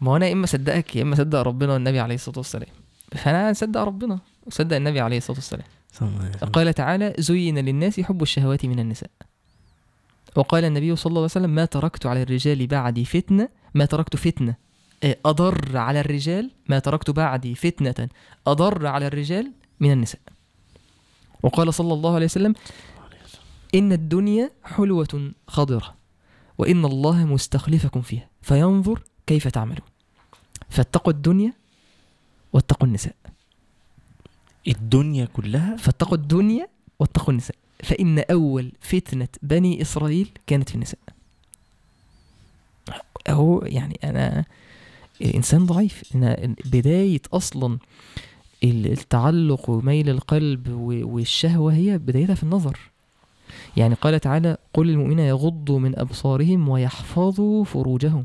ما أنا يا إما أصدقك يا إما أصدق ربنا والنبي عليه الصلاة والسلام. فأنا أصدق ربنا واصدق النبي عليه الصلاة والسلام. قال تعالى زين للناس حب الشهوات من النساء. وقال النبي صلى الله عليه وسلم ما تركت على الرجال بعدي فتنة ما تركت فتنة. أضر على الرجال ما تركت بعدي فتنة أضر على الرجال من النساء. وقال صلى الله عليه وسلم إن الدنيا حلوة خضرة وإن الله مستخلفكم فيها فينظر كيف تعملون. فاتقوا الدنيا واتقوا النساء. الدنيا كلها؟ فاتقوا الدنيا واتقوا النساء. فإن أول فتنة بني إسرائيل كانت في النساء. هو يعني أنا إنسان ضعيف أنا بداية أصلا التعلق وميل القلب و- والشهوة هي بدايتها في النظر يعني قال تعالى قل للمؤمنين يغضوا من أبصارهم ويحفظوا فروجهم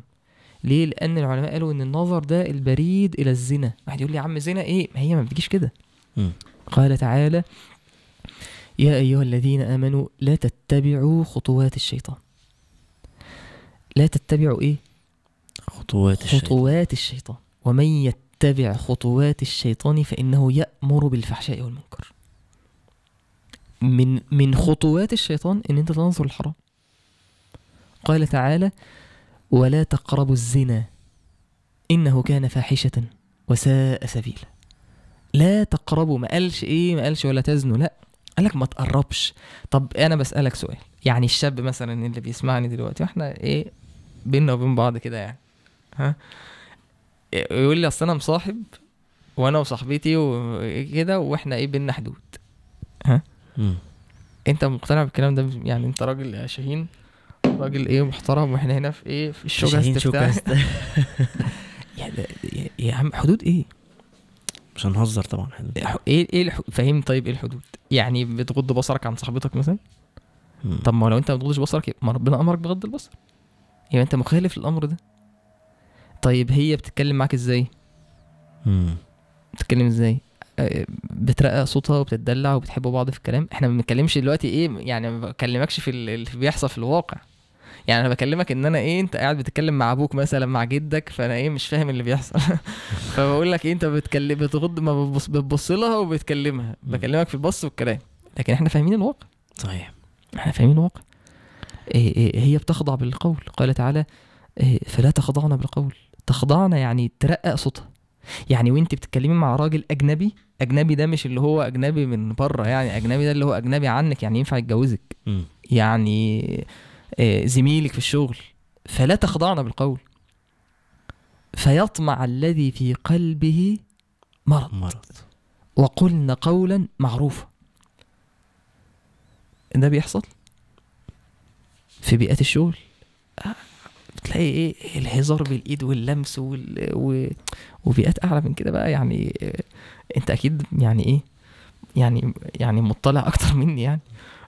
ليه؟ لأن العلماء قالوا إن النظر ده البريد إلى الزنا واحد يقول لي يا عم زنا إيه؟ ما هي ما بتجيش كده. قال تعالى يا أيها الذين آمنوا لا تتبعوا خطوات الشيطان لا تتبعوا إيه؟ خطوات الشيطان. خطوات الشيطان. ومن يتبع خطوات الشيطان فإنه يأمر بالفحشاء والمنكر. من من خطوات الشيطان إن أنت تنظر الحرام. قال تعالى ولا تقربوا الزنا إنه كان فاحشة وساء سبيلا. لا تقربوا ما قالش إيه ما قالش ولا تزنوا لا. قال لك ما تقربش. طب أنا بسألك سؤال. يعني الشاب مثلا اللي بيسمعني دلوقتي وإحنا إيه بينا وبين بعض كده يعني. ها؟ يقول لي أصل أنا مصاحب وأنا وصاحبتي وكده وإحنا إيه بينا حدود مم. أنت مقتنع بالكلام ده؟ يعني أنت راجل يا شاهين راجل إيه محترم وإحنا هنا في إيه في الشوكاست شوكاست يا, عم حدود إيه؟ مش هنهزر طبعا حدود إيه إيه الح... فاهم؟ طيب إيه الحدود؟ يعني بتغض بصرك عن صاحبتك مثلا. طب ما لو أنت ما بتغضش بصرك ما ربنا أمرك بغض البصر. يبقى أنت مخالف للأمر ده. طيب هي بتتكلم معاك إزاي؟ مم. بتتكلم إزاي؟ آه، بترقق صوتها وبتتدلع وبتحبوا بعض في الكلام؟ إحنا ما بنتكلمش دلوقتي إيه يعني ما بكلمكش في ال- اللي بيحصل في الواقع. يعني أنا بكلمك إن أنا إيه أنت قاعد بتتكلم مع أبوك مثلا مع جدك فأنا إيه مش فاهم اللي بيحصل. فبقول لك إيه أنت بتكلم بتغض ما بتبص, بتبص لها وبتكلمها. بكلمك في البص والكلام. لكن إحنا فاهمين الواقع. صحيح. إحنا فاهمين الواقع. إيه إيه هي بتخضع بالقول. قال تعالى إيه فلا تخضعن بالقول. تخضعن يعني ترقق صوتها. يعني وأنت بتتكلمي مع راجل أجنبي أجنبي ده مش اللي هو أجنبي من بره يعني أجنبي ده اللي هو أجنبي عنك يعني ينفع يتجوزك. يعني آه، زميلك في الشغل. فلا تخضعن بالقول. فيطمع الذي في قلبه مرض. مرض. وقلن قولا معروفا. ده بيحصل؟ في بيئات الشغل؟ آه، بتلاقي إيه الهزار بالإيد واللمس وال... و... وبيئات أعلى من كده بقى يعني آه، أنت أكيد يعني إيه يعني يعني مطلع أكتر مني يعني.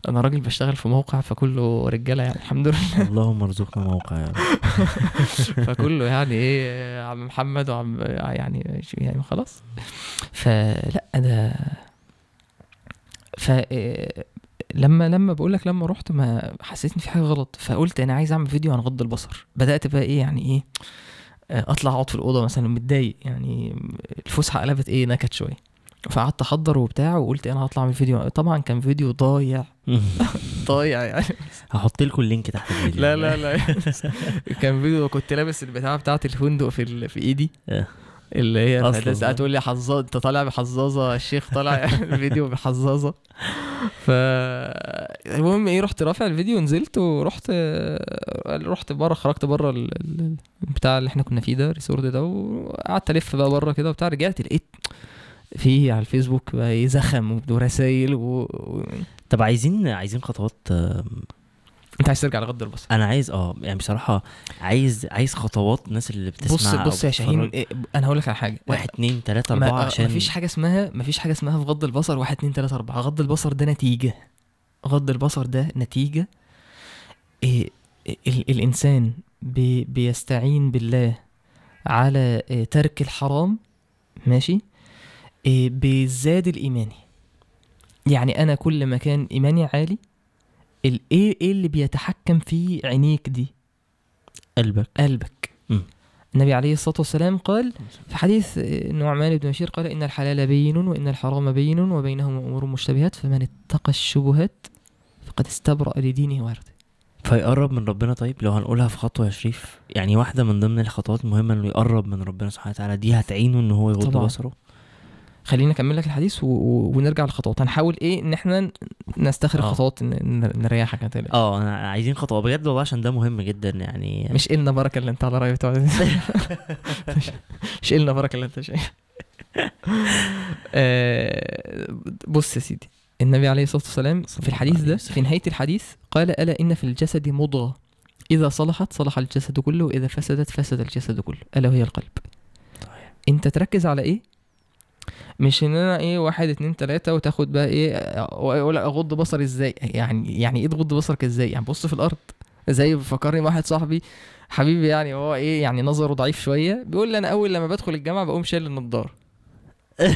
أنا راجل بشتغل في موقع فكله رجالة يعني الحمد لله. اللهم ارزقنا موقع رب. فكله يعني إيه عم محمد وعم يعني يعني خلاص. فلا ده ف لما لما بقول لك لما رحت ما حسيت ان في حاجة غلط فقلت أنا عايز أعمل فيديو عن غض البصر. بدأت بقى إيه يعني إيه آه، أطلع أقعد في الأوضة مثلا متضايق يعني الفسحة قلبت إيه نكد شوية. فقعدت أحضر وبتاع وقلت أنا هطلع أعمل فيديو. طبعا كان فيديو ضايع. ضايع يعني. هحط لكم ال link تحت الفيديو. لا لا لا. كان فيديو كنت لابس البتاعه بتاعت الفندق في ال... في إيدي. آه. اللي هي أصلاً. فالناس قاعدة تقول لي حظاظ أنت طالع بحظاظة الشيخ طالع الفيديو بحظاظة ف المهم إيه رحت رافع الفيديو ونزلت ورحت رحت بره خرجت بره ال... ال- بتاع اللي إحنا كنا فيه ده resort ده وقعدت ألف بقى بره كده وبتاع رجعت لقيت في على الفيسبوك بقى إيه زخم ورسايل و... طب عايزين عايزين خطوات انت عايز ترجع لغض البصر أنا عايز آه يعني بصراحة عايز عايز خطوات الناس اللي بتسمع بص بص يا شاهين. إيه، أنا هقول لك على حاجة. واحد اتنين تلاتة ما أربعة آه، عشان مفيش حاجة اسمها مفيش حاجة اسمها في غض البصر. واحد اتنين تلاتة أربعة. غض البصر ده نتيجة. غض البصر ده نتيجة. إيه ال الإنسان بي بيستعين بالله على إيه ترك الحرام ماشي؟ إيه بيزداد الايماني يعني أنا كل ما كان إيماني عالي ال- إيه اللي بيتحكم في عينيك دي؟ قلبك. قلبك. مم. النبي عليه الصلاة والسلام قال في حديث النعمان بن بشير قال إن الحلال بين وإن الحرام بين وبينهما أمور مشتبهات فمن اتقى الشبهات فقد استبرأ لدينه وعرضه. فيقرب من ربنا. طيب لو هنقولها في خطوة يا شريف يعني واحدة من ضمن الخطوات المهمة إنه يقرب من ربنا سبحانه وتعالى دي هتعينه إن هو يغض. بصره؟ خلينا أكمل لك الحديث و... و... ونرجع للخطوات هنحاول إيه إن إحنا نستخرج آه. خطوات ن... نريحك. آه أنا عايزين خطوة بجد والله عشان ده مهم جدا يعني مش إلنا بركة اللي أنت على رأيه بتوع مش- مش إلنا بركة اللي أنت شايف آه، بص يا سيدي النبي عليه الصلاة والسلام في الحديث ده. في نهاية الحديث قال ألا إن في الجسد مضغة إذا صلحت صلح الجسد كله وإذا فسدت فسد الجسد كله ألا وهي القلب صحيح. أنت تركز على إيه مش ان أنا إيه واحد اتنين تلاتة وتاخد بقى إيه أقول اغض بصري إزاي؟ يعني يعني إيه تغض بصرك إزاي؟ يعني بص في الأرض. زي بيفكرني واحد صاحبي حبيبي يعني هو إيه يعني نظره ضعيف شوية بيقول لي أنا أول لما بدخل الجامعة بقوم شايل النضارة.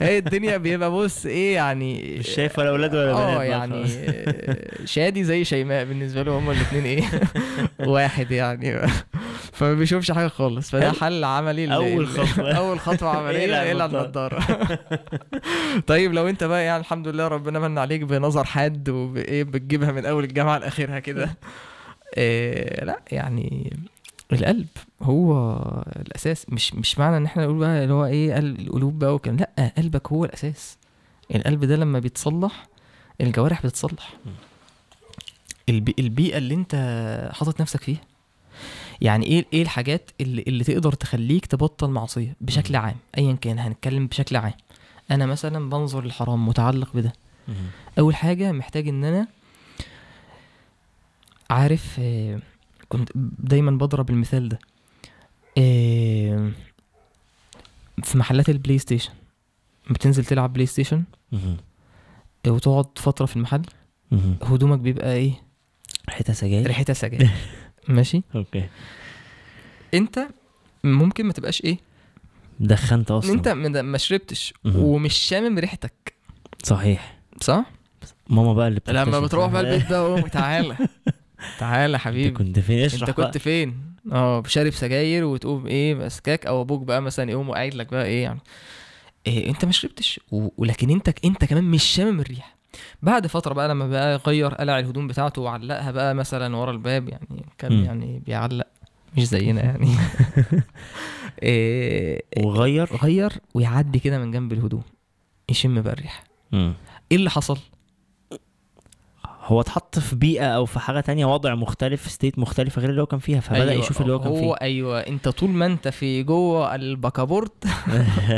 هي الدنيا بيبقى بص إيه يعني مش شايف ولا أولاد ولا بنات آه يعني. آه، شادي زي شيماء بالنسبة له هما الاثنين إيه واحد يعني. فما بيشوفش حاجة خالص. فده. حل عملي أول خطوة. أول خطوة عملية اقلع النضارة. النضارة. طيب لو أنت بقى يعني الحمد لله ربنا من عليك بنظر حاد وايه بتجيبها من أول الجامعة لاخرها كده. إيه لا يعني القلب هو الأساس. مش مش معنى إن إحنا نقول بقى اللي هو إيه القلوب بقى وكلام لا قلبك هو الأساس. القلب ده لما بيتصلح الجوارح بتتصلح. البيئة اللي أنت حاطط نفسك فيها. يعني إيه إيه الحاجات اللي, اللي تقدر تخليك تبطل معصية بشكل. عام؟ ايا كان هنتكلم بشكل عام. أنا مثلا بنظر للحرام متعلق بده. أول حاجة محتاج إن أنا عارف آه، كنت دايما بضرب المثال ده. آه، في محلات ال PlayStation. بتنزل تلعب PlayStation. وتقعد فترة في المحل. هدومك بيبقى إيه؟ ريحتها سجاير. ريحتها سجاير. ماشي؟ okay. انت ممكن ما تبقاش إيه؟ دخنت أصلا. انت ما شربتش. ومش شامم ريحتك. صحيح. صح؟ ماما بقى اللي لما. بتروح بقى البيت ده قوم تعالى. تعالى انت حبيبي. كنت فين؟ اشرح انت بقى. كنت فين؟ آه شارب سجاير وتقوم إيه ماسكاك أو أبوك بقى مثلا يقوم وقاعد لك بقى إيه يعني إيه انت ما شربتش ولكن انت انت كمان مش شامم الريحة. بعد فترة بقى لما بقى غير قلع الهدوم بتاعته وعلقها بقى مثلا ورا الباب يعني كان مم. يعني بيعلق مش زينا يعني إيه وغير غير ويعدي كده من جنب الهدوم يشم بقى الريحة. إيه اللي حصل هو اتحط في بيئة أو في حاجة تانية وضع مختلف ستيت مختلفة غير اللي هو كان فيها فبدأ أيوة، يشوف اللي هو كان هو فيه أيوه أنت طول ما أنت في جوه البكابورت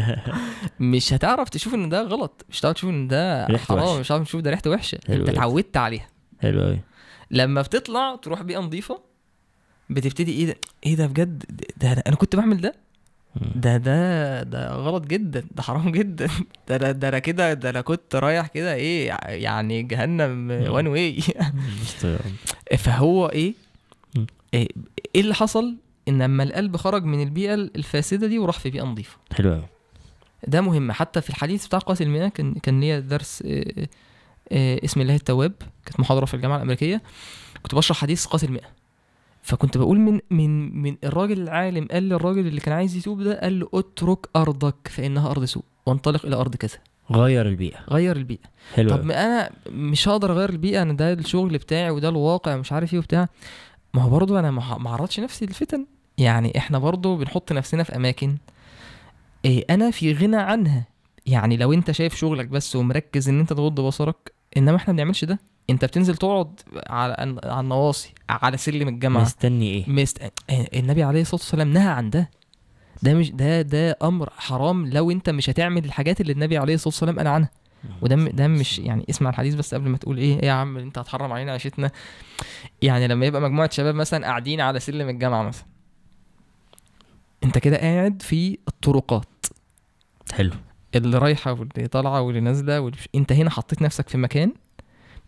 مش هتعرف تشوف إن ده غلط مش هتعرف تشوف إن ده حرام. مش هتعرف تشوف ده ريحته وحشة أنت. اتعودت عليها حلو أوي لما بتطلع تروح بيئة نظيفة بتبتدي إيه ده إيه ده بجد ده, أنا كنت بعمل ده. ده ده ده غلط جدا ده حرام جدا. ده أنا ده أنا كده ده أنا كنت رايح كده إيه يعني جهنم وان واي. فهو إيه؟ مم. إيه إيه اللي حصل؟ إن لما القلب خرج من البيئة الفاسدة دي وراح في بيئة نظيفة. حلو أوي. ده مهم. حتى في الحديث بتاع قاتل المئة كان كان ليا درس آه، آه، اسم الله التواب كانت محاضرة في الجامعة الأمريكية. كنت بشرح حديث قاتل المئة فكنت بقول من من من الراجل العالم قال للراجل اللي كان عايز يتوب ده قال له اترك أرضك فإنها أرض سوء وانطلق إلى أرض كذا. غير البيئة. غير البيئة. حلو طب أنا مش هقدر أغير البيئة أنا ده الشغل بتاعي وده الواقع مش عارف إيه وبتاع. ما هو برضه أنا ما ما عرضش نفسي للفتن. يعني إحنا برضه بنحط نفسنا في أماكن إيه أنا في غنى عنها. يعني لو أنت شايف شغلك بس ومركز إن أنت تغض بصرك إنما إحنا ما بنعملش ده. انت بتنزل تقعد على على النواصي على سلم الجامعة. مستني إيه؟ مست... النبي عليه الصلاة والسلام نهى عن ده. ده مش ده ده أمر حرام لو انت مش هتعمل الحاجات اللي النبي عليه الصلاة والسلام قال عنها. وده ده مش يعني اسمع الحديث بس قبل ما تقول إيه إيه يا عم انت هتحرم علينا عيشتنا يعني لما يبقى مجموعة شباب مثلا قاعدين على سلم الجامعة مثلا. انت كده قاعد في الطرقات. حلو. اللي رايحة واللي طالعة واللي نازلة واللي. انت هنا حطيت نفسك في مكان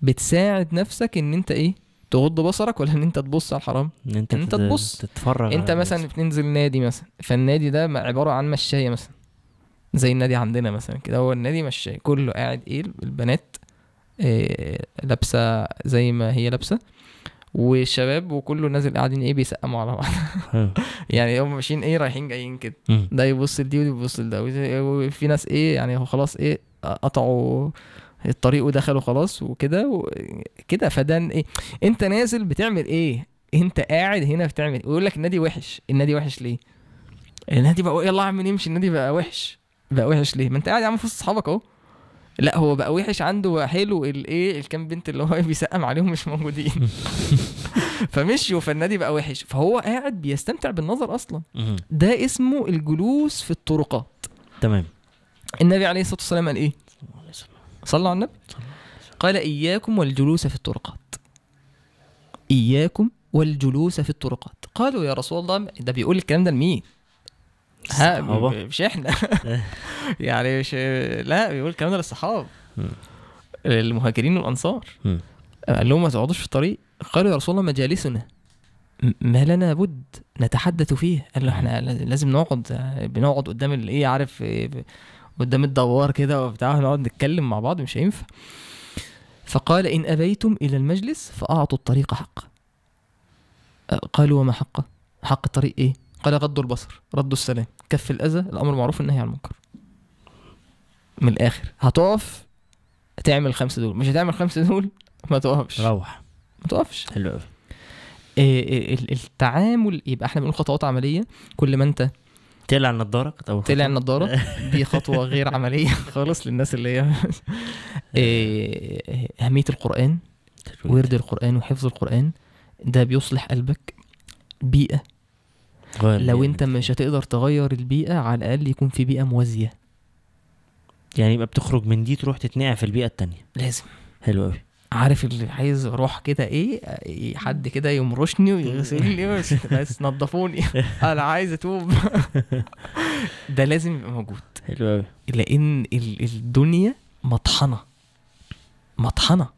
بتساعد نفسك إن أنت إيه تغض بصرك ولا إن أنت تبص على الحرام إن أنت, إن تت- تبص. تتفرج أنت مثلا. بتنزل نادي مثلا فالنادي ده عبارة عن مشاية مثلا زي النادي عندنا مثلا كده هو النادي مشاية كله قاعد إيه البنات إيه لابسة زي ما هي لابسة والشباب وكله نازل قاعدين إيه بيسقموا على بعض. يعني هم ماشيين إيه رايحين جايين كده. ده يبص لدي ودي يبص لده وفي ناس إيه يعني هو خلاص إيه قطعوا الطريق ودخلوا خلاص وكده كده. فده إيه أنت نازل بتعمل إيه؟ أنت قاعد هنا بتعمل؟ ويقول لك النادي وحش. النادي وحش ليه؟ النادي بقى يلا عم نمشي. النادي بقى وحش. بقى وحش ليه؟ ما أنت قاعد يا عم في وسط أصحابك أهو. لا هو بقى وحش عنده حلو الايه الكام بنت اللي هو بيسقم عليهم مش موجودين. فمشيوا فالنادي بقى وحش. فهو قاعد بيستمتع بالنظر أصلا. ده اسمه الجلوس في الطرقات. تمام. النبي عليه الصلاة والسلام قال إيه؟ صلوا على النبي. قال إياكم والجلوس في الطرقات. إياكم والجلوس في الطرقات. قالوا يا رسول الله ده بيقول الكلام ده لمين؟ ها مش إحنا. يعني مش لا بيقول الكلام ده للصحابة. مم. المهاجرين والأنصار. قال لهم ما تقعدوش في الطريق. قالوا يا رسول الله مجالسنا ما لنا بد نتحدث فيه. قال له إحنا لازم نقعد بنقعد قدام الايه عارف إيه، قدام الدوار كده وبتاع نقعد نتكلم مع بعض مش هينفع. فقال إن أبيتم إلى المجلس فأعطوا الطريق حقه أه، قالوا وما حقه حق الطريق إيه؟ قال غضوا البصر ردوا السلام كف الأذى الأمر معروف النهي عن المنكر. من الآخر هتقف؟ تعمل خمسه دول مش هتعمل خمسه دول؟ ما تقفش. روح. ما تقفش. حلو قوي إيه إيه ال- التعامل يبقى إحنا بنقول خطوات عملية كل ما أنت تقلع النضاره أو تقلع النضاره دي خطوة غير عملية خالص للناس اللي هي إيه، أهمية القرآن ورد القرآن وحفظ القرآن ده بيصلح قلبك بيئة. لو أنت مش هتقدر تغير البيئة على الأقل يكون في بيئة موازية. يعني يبقى بتخرج من دي تروح تتنقع في البيئة التانية. لازم. حلو قوي عارف اللي عايز أروح كده إيه حد كده يمرشني ويغسلني بس, نضفوني أنا عايز اتوب. ده لازم يبقى موجود. حلو قوي لأن ال- الدنيا مطحنة. مطحنة.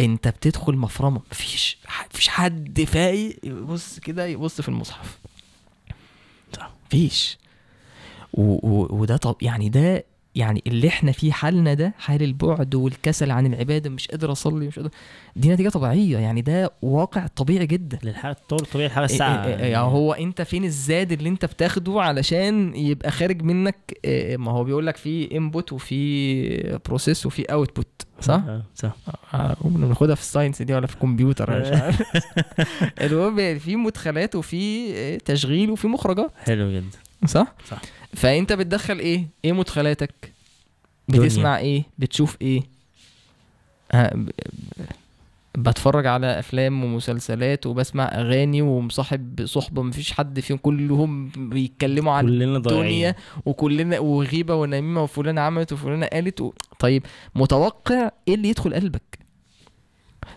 انت بتدخل مفرمة. مفيش مفيش حد فايق يبص كده يبص في المصحف. صح. مفيش. و و وده طب يعني ده يعني اللي إحنا فيه حالنا ده حال البعد والكسل عن العبادة مش قادر أصلي مش قادر. دي نتيجة طبيعية يعني ده واقع طبيعي جدا. للحاجه الطور الطبيعي الحاجة إيه- الساعة. إيه- إيه، يعني هو أنت فين الزاد اللي أنت بتاخده علشان يبقى خارج منك؟ إيه، ما هو بيقول لك في input وفي process وفي output صح؟ آه، صح. آه، كنا بناخدها في ال science دي ولا في الكمبيوتر مش عارف. المهم في مدخلات وفي آه، تشغيل وفي مخرجات. حلو جدا. صح؟ صح. فانت بتدخل إيه؟ إيه مدخلاتك؟ دنيا. بتسمع إيه؟ بتشوف إيه؟ بتفرج على افلام ومسلسلات وبسمع اغاني ومصاحب صحبة مفيش حد فيهم كلهم بيتكلموا عن كلنا الدنيا وكلنا وغيبة ونميمة وفلانة عملت وفلانة قالت و... طيب متوقع إيه اللي يدخل قلبك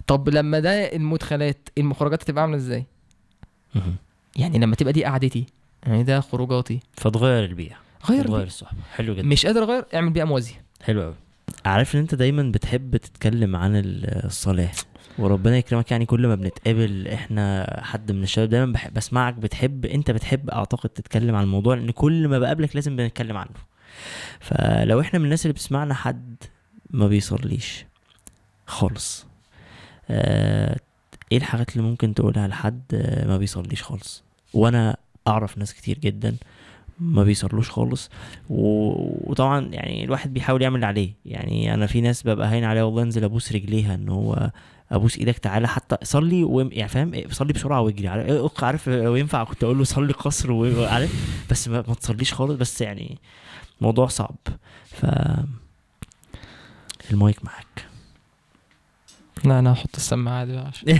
طب لما ده المدخلات المخرجات هتبقى عاملة إزاي. يعني لما تبقى دي قعدتي يعني ده خروجاتي. فتغير البيئة. غير تغير. الصحبه حلو جدا. مش قادر أغير اعمل بيئة موازية. حلو قوي عارف إن أنت دايما بتحب تتكلم عن ال- الصلاة وربنا يكرمك يعني كل ما بنتقابل إحنا حد من الشباب دايما بحب بسمعك بتحب أنت بتحب أعتقد تتكلم عن الموضوع لأن كل ما بقابلك لازم بنتكلم عنه. فلو إحنا من الناس اللي بتسمعنا حد ما بيصليش خالص آه إيه الحاجات اللي ممكن تقولها لحد ما بيصليش خالص؟ وأنا أعرف ناس كتير جدا ما بيصلوش خالص. و... وطبعا يعني الواحد بيحاول يعمل اللي عليه. يعني أنا في ناس ببقى هين عليها والله انزل أبوس رجليها إن هو أبوس إيدك تعالى حتى صلي و... يعني فاهم؟ صلي بسرعة واجري عارف إيه، عارف لو ينفع كنت أقول له صلي قصر وعارف بس ما, ما تصليش خالص. بس يعني موضوع صعب. ف المايك معاك. لا أنا هحط السماعة دي عشان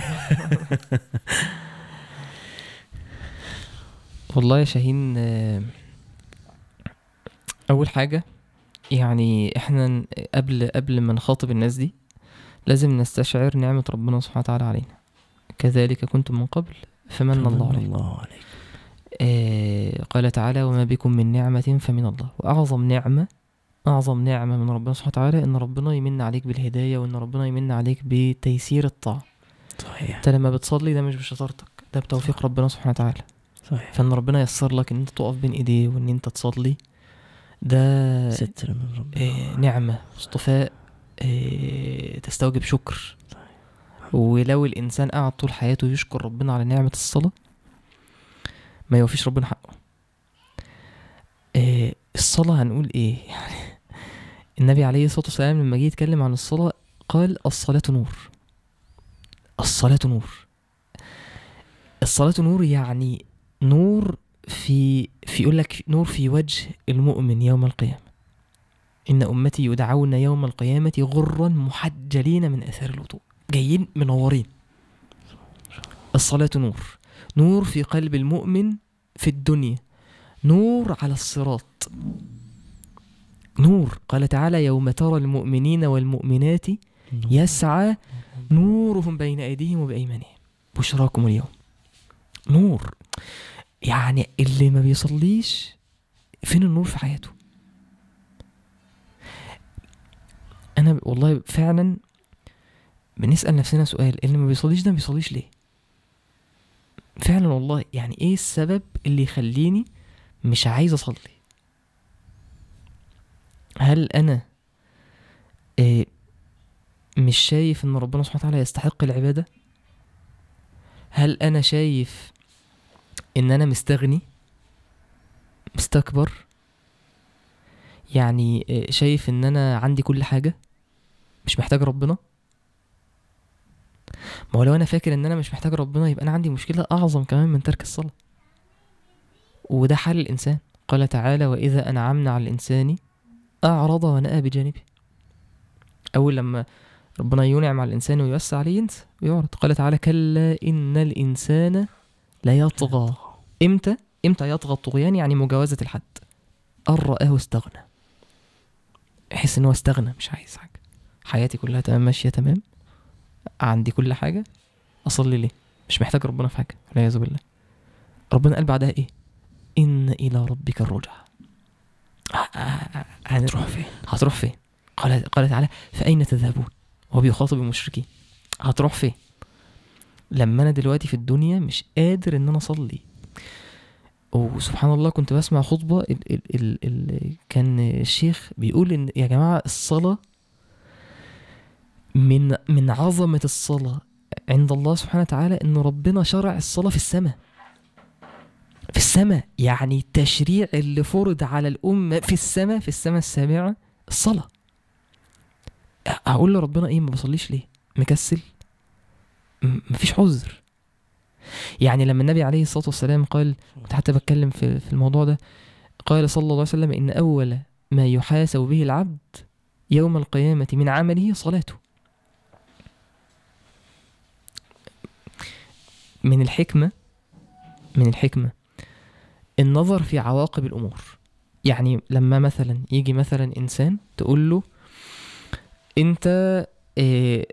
والله يا شاهين آه، أول حاجة يعني إحنا قبل قبل ما نخاطب الناس دي لازم نستشعر نعمة ربنا سبحانه وتعالى علينا. كذلك كنتم من قبل فمن الله عليكم. الله عليك آه، قال تعالى وما بكم من نعمة فمن الله. وأعظم نعمة أعظم نعمة من ربنا سبحانه وتعالى إن ربنا يمن عليك بالهداية وإن ربنا يمن عليك بتيسير الطاعة. صحيح. أنت لما بتصلي ده مش بشطارتك ده بتوفيق ربنا سبحانه وتعالى. صحيح. فإن ربنا ييسر لك إن أنت تقف بين إيديه وإن أنت تصلي ده ستر من ربنا. آه، نعمة واصطفاء آه، تستوجب شكر. ولو الإنسان قعد طول حياته يشكر ربنا على نعمة الصلاة ما يوفيش ربنا حقه. آه، الصلاة هنقول إيه؟ يعني النبي عليه الصلاة والسلام لما جه يتكلم عن الصلاة قال الصلاة نور. الصلاة نور. الصلاة نور يعني نور في في يقول لك نور في وجه المؤمن يوم القيامة. إن أمتي يدعون يوم القيامة غرا محجلين من أثار الوضوء. جايين منورين. الصلاة نور. نور في قلب المؤمن في الدنيا. نور على الصراط. نور. قال تعالى يوم ترى المؤمنين والمؤمنات يسعى نورهم بين أيديهم وبأيمانهم. بشراكم اليوم. نور. يعني اللي ما بيصليش فين النور في حياته؟ أنا والله فعلا بنسأل نفسنا سؤال اللي ما بيصليش ده ما بيصليش ليه؟ فعلا والله يعني إيه السبب اللي يخليني مش عايز أصلي؟ هل أنا إيه مش شايف إن ربنا سبحانه وتعالى يستحق العبادة؟ هل أنا شايف إن أنا مستغني مستكبر يعني إيه، شايف إن أنا عندي كل حاجة مش محتاج ربنا. ما هو لو أنا فاكر إن أنا مش محتاج ربنا يبقى أنا عندي مشكلة أعظم كمان من ترك الصلاة. وده حال الإنسان. قال تعالى وإذا أنعمنا على الإنسان أعرض ونأى بجانبه. أول لما ربنا ينعم على الإنسان ويوسع عليه ينسى ويعرض. قال تعالى كلا إن الإنسان ليطغى. إمتى؟ إمتى يطغى الطغيان يعني مجاوزة الحد؟ ان رآه استغنى. يحس إن هو استغنى مش عايز حاجة. حياتي كلها تمام ماشية تمام. عندي كل حاجة. أصلي ليه؟ مش محتاج ربنا في حاجة والعياذ بالله. ربنا قال بعدها إيه؟ إن إلى ربك الرجع هتروح فين؟ هتروح فين؟ قال قال تعالى فأين تذهبون؟ وهو بيخاطب المشركين. هتروح فين؟ لما أنا دلوقتي في الدنيا مش قادر إن أنا أصلي. وسبحان الله كنت بسمع خطبة ال ال ال ال كان الشيخ بيقول إن يا جماعة الصلاة من من عظمة الصلاة عند الله سبحانه وتعالى إن ربنا شرع الصلاة في السماء. في السماء يعني التشريع اللي فرض على الأمة في السماء في السماء السابعة الصلاة. أقول لربنا إيه ما بصليش ليه؟ مكسل؟ مفيش عذر. يعني لما النبي عليه الصلاة والسلام قال كنت حتى بتكلم في في الموضوع ده قال صلى الله عليه وسلم إن أول ما يحاسب به العبد يوم القيامة من عمله صلاته. من الحكمة من الحكمة النظر في عواقب الأمور. يعني لما مثلا يجي مثلا إنسان تقول له أنت إيه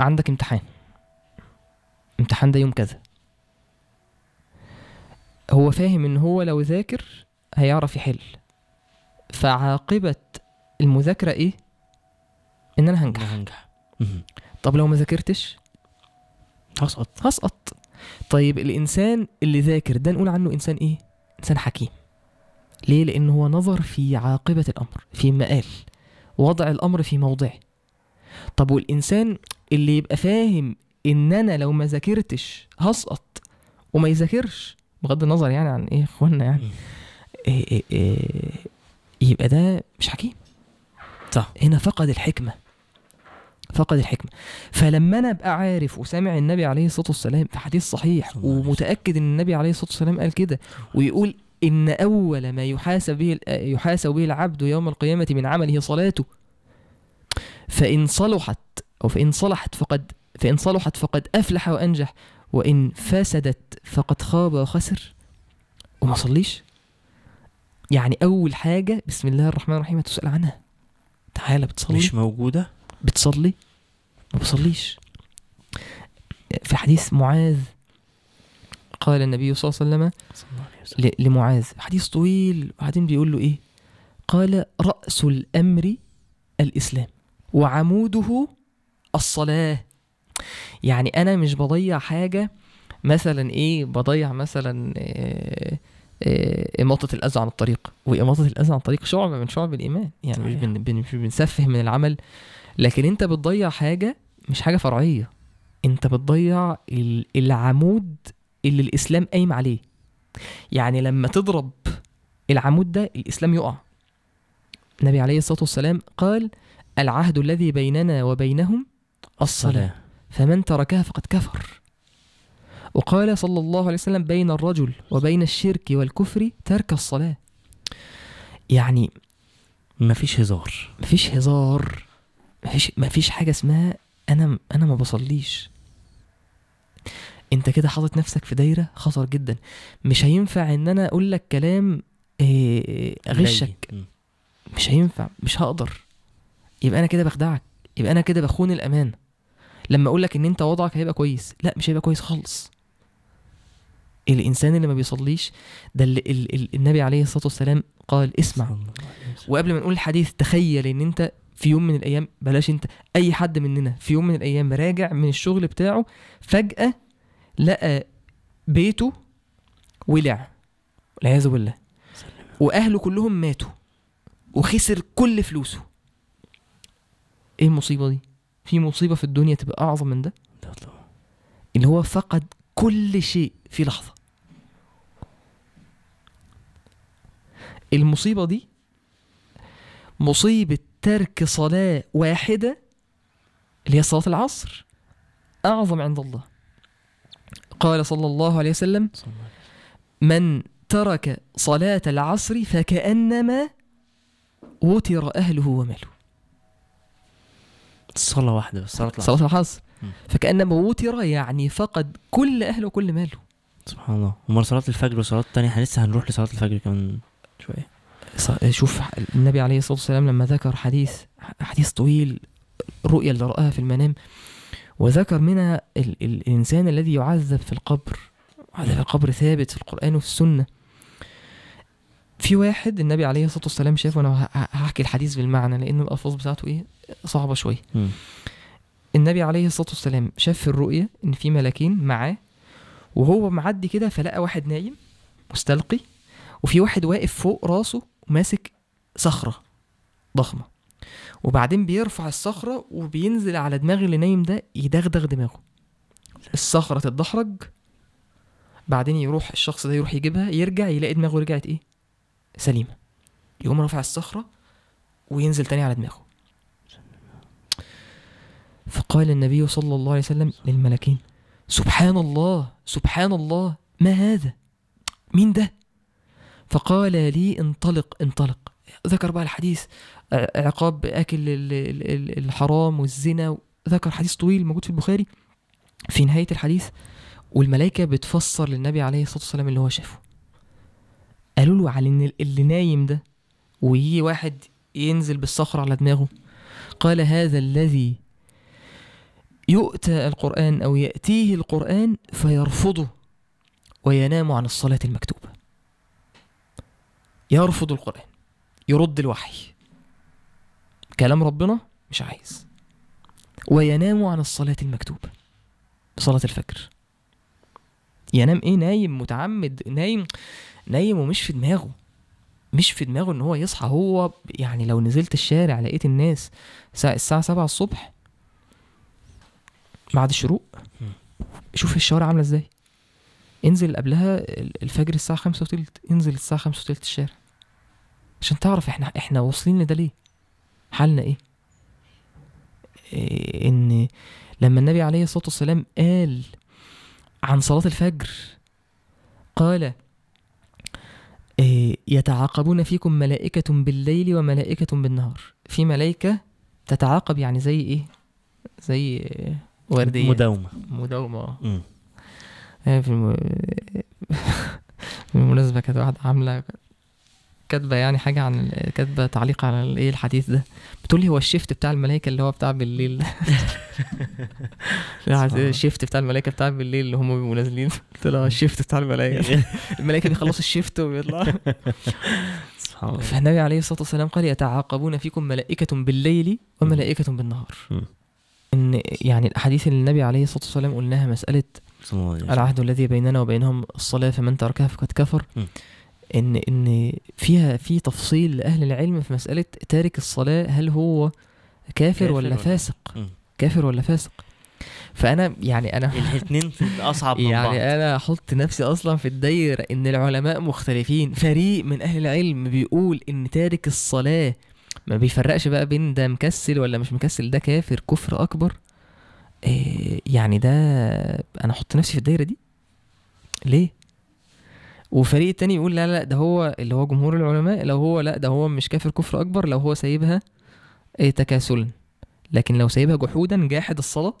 عندك امتحان. امتحان ده يوم كذا. هو فاهم إن هو لو ذاكر هيعرف يحل. فعاقبة المذاكرة إيه؟ إن أنا هنجح. هنجح. طب لو ما ذاكرتش؟ هسقط. هسقط. طيب الإنسان اللي ذاكر ده نقول عنه إنسان إيه؟ إنسان حكيم. ليه؟ لأن هو نظر في عاقبة الأمر في مقال وضع الأمر في موضعه طب والإنسان اللي يبقى فاهم إن أنا لو ما ذاكرتش هسقط وما يذاكرش بغض النظر يعني عن إيه اخوانا يعني. إيه إيه إيه يبقى ده مش حكيم. صح. هنا فقد الحكمة. فقد الحكمة. فلما أنا أبقى عارف وسامع النبي عليه الصلاة والسلام في حديث صحيح. ومتأكد إن النبي عليه الصلاة والسلام قال كده ويقول إن أول ما يحاسب به يحاسب به العبد يوم القيامة من عمله صلاته فإن صلحت أو فإن صلحت فقد فإن صلحت فقد أفلح وأنجح. وإن فسدت فقد خاب وخسر. وما صليش. يعني أول حاجة بسم الله الرحمن الرحيم هتسأل عنها. تعالى بتصلي. مش موجودة؟ بتصلي. ما بصليش. في حديث معاذ قال النبي صلى الله عليه وسلم لمعاذ. حديث طويل. وبعدين بيقول له إيه؟ قال رأس الأمر الإسلام. وعموده الصلاة. يعني أنا مش بضيع حاجة مثلا إيه بضيع مثلا إيه إماطة الأذى عن الطريق. وإماطة الأذى عن الطريق شعبة من شعب الإيمان. يعني مش. بن مش بنسفه من العمل. لكن أنت بتضيع حاجة مش حاجة فرعية. أنت بتضيع ال- العمود اللي الإسلام قايم عليه. يعني لما تضرب العمود ده الإسلام يقع. النبي عليه الصلاة والسلام قال العهد الذي بيننا وبينهم الصلاة. صلاة فمن تركها فقد كفر. وقال صلى الله عليه وسلم بين الرجل وبين الشرك والكفر ترك الصلاة. يعني مفيش هزار. مفيش هزار. مفيش مفيش حاجة اسمها أنا أنا ما بصليش. أنت كده حاطط نفسك في دايرة خطر جدا. مش هينفع إن أنا أقول لك كلام أغشك مم. مش هينفع. مش هقدر. يبقى أنا كده بخدعك. يبقى أنا كده بخون الامانه لما أقول لك إن أنت وضعك هيبقى كويس لأ مش هيبقى كويس خالص. الإنسان اللي ما بيصليش ده اللي ال ال النبي عليه الصلاة والسلام قال اسمع. وقبل ما نقول الحديث تخيل إن أنت في يوم من الأيام بلاش أنت أي حد مننا في يوم من الأيام راجع من الشغل بتاعه فجأة لقى بيته ولع. والعياذ بالله. وأهله كلهم ماتوا. وخسر كل فلوسه. إيه المصيبة دي؟ في مصيبة في الدنيا تبقى أعظم من ده؟ ده طبعا. اللي هو فقد كل شيء في لحظة. المصيبة دي مصيبة ترك صلاة واحدة اللي هي صلاة العصر. أعظم عند الله. قال صلى الله عليه وسلم. من ترك صلاة العصر فكأنما وتر أهله وماله. صلاة واحدة بس صلاة العصر. صلاة العصر. فكأنما وتر يعني فقد كل أهله وكل ماله. سبحان الله. أمال صلاة الفجر والصلاة التانية إحنا لسه هنروح لصلاة الفجر كمان شوية. شوف النبي عليه الصلاة والسلام لما ذكر حديث حديث طويل الرؤيا اللي رآها في المنام وذكر منها ال ال الإنسان الذي يعذب في القبر. عذاب القبر ثابت في القرآن وفي السنة في واحد النبي عليه الصلاة والسلام شافه أنا هحكي الحديث بالمعنى لأن الألفاظ بتاعته إيه؟ صعبة شوية. النبي عليه الصلاة والسلام شاف في الرؤيا إن في ملاكين معاه وهو معدي كده فلقى واحد نايم مستلقي وفي واحد واقف فوق راسه ماسك صخرة ضخمة. وبعدين بيرفع الصخرة وبينزل على دماغ اللي نايم ده يدغدغ دماغه. الصخرة تتدحرج بعدين يروح الشخص ده يروح يجيبها يرجع يلاقي دماغه رجعت إيه؟ سليمة. يقوم رافع الصخرة وينزل تاني على دماغه. فقال النبي صلى الله عليه وسلم للملكين سبحان الله سبحان الله ما هذا؟ مين ده؟ فقال لي انطلق انطلق. ذكر بقى الحديث عقاب أكل ال- ال- ال- الحرام والزنا. ذكر حديث طويل موجود في البخاري. في نهاية الحديث والملائكة بتفسر للنبي عليه الصلاة والسلام اللي هو شافه. قالوا له على إن اللي نايم ده ويجي واحد ينزل بالصخر على دماغه قال هذا الذي يؤتى القرآن أو يأتيه القرآن فيرفضه وينام عن الصلاة المكتوبة. يرفض القرآن يرد الوحي. كلام ربنا مش عايز. وينام عن الصلاة المكتوبة صلاة الفجر. ينام إيه؟ نايم متعمد نايم نايم ومش في دماغه. مش في دماغه إن هو يصحى. هو يعني لو نزلت الشارع لقيت الناس الساعة 7 الصبح بعد الشروق. شوف الشوارع عاملة إزاي. انزل قبلها ال- الفجر الساعة خمسة وتلت انزل الساعة خمسة وتلت الشارع. عشان تعرف إحنا إحنا واصلين لده ليه؟ حالنا إيه؟ إيه إن لما النبي عليه الصلاة والسلام قال عن صلاة الفجر قال يتعاقبون فيكم ملائكة بالليل وملائكة بالنهار. في ملائكة تتعاقب يعني زي إيه؟ زي إيه؟ وردية. مداومة. مداومة. آه. آه، في الم... بالمناسبة كانت واحدة عاملة كاتبة يعني حاجة عن كاتبة تعليق على ال- إيه الحديث ده بتقول لي هو ال shift بتاع الملائكة اللي هو بتاع بالليل. ال shift بتاع الملائكة بتاع بالليل اللي هم بيبقوا نازلين قلت لها ال shift بتاع الملائكة الملائكة بيخلصوا ال shift وبيطلعوا الله فالنبي عليه الصلاة والسلام قال يتعاقبون فيكم ملائكة بالليل وملائكة بالنهار. إن يعني الأحاديث اللي النبي عليه الصلاة والسلام قالها وسلم. العهد الذي بيننا وبينهم الصلاة فمن تركها فقد كفر. إن إن فيها في تفصيل لأهل العلم في مسألة تارك الصلاة هل هو كافر, كافر ولا ولا- فاسق؟ م. كافر ولا فاسق؟ فأنا يعني أنا الاثنين أصعب من بعض. يعني أنا أحط نفسي أصلا في الدايرة إن العلماء مختلفين. فريق من أهل العلم بيقول إن تارك الصلاة ما بيفرقش بقى بين ده مكسل ولا مش مكسل ده كافر كفر أكبر. إيه يعني ده أنا أحط نفسي في الدايرة دي؟ ليه؟ وفريق التاني يقول لا لا ده هو اللي هو جمهور العلماء لو هو لا ده هو مش كافر كفر أكبر لو هو سايبها إيه تكاسلا. لكن لو سايبها جحودا جاحد الصلاة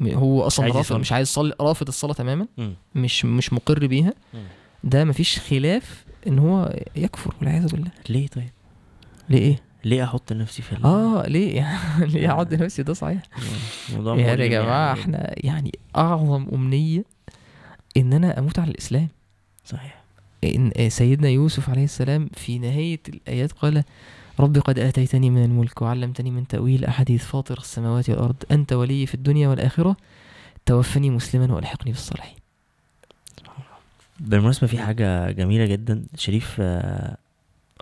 م- هو أصلا رافض. مش عايز يصلي رافض الصلاة تماما مم. مش مش مقر بيها. مم. ده مفيش خلاف إن هو يكفر والعياذ بالله. ليه طيب؟ ليه إيه؟ ليه أحط نفسي في آه ليه؟ ليه اعض نفسي؟ ده صحيح. يا مؤلم يا جماعة يعني. إحنا يعني أعظم أمنية إن أنا أموت على الإسلام. صحيح. إن سيدنا يوسف عليه السلام في نهاية الآيات قال رب قد آتيتني من الملك وعلمتني من تأويل أحاديث فاطر السماوات والأرض أنت ولي في الدنيا والآخرة توفني مسلما وألحقني بالصالحين. بالمناسبة في حاجة جميلة جدا شريف آه،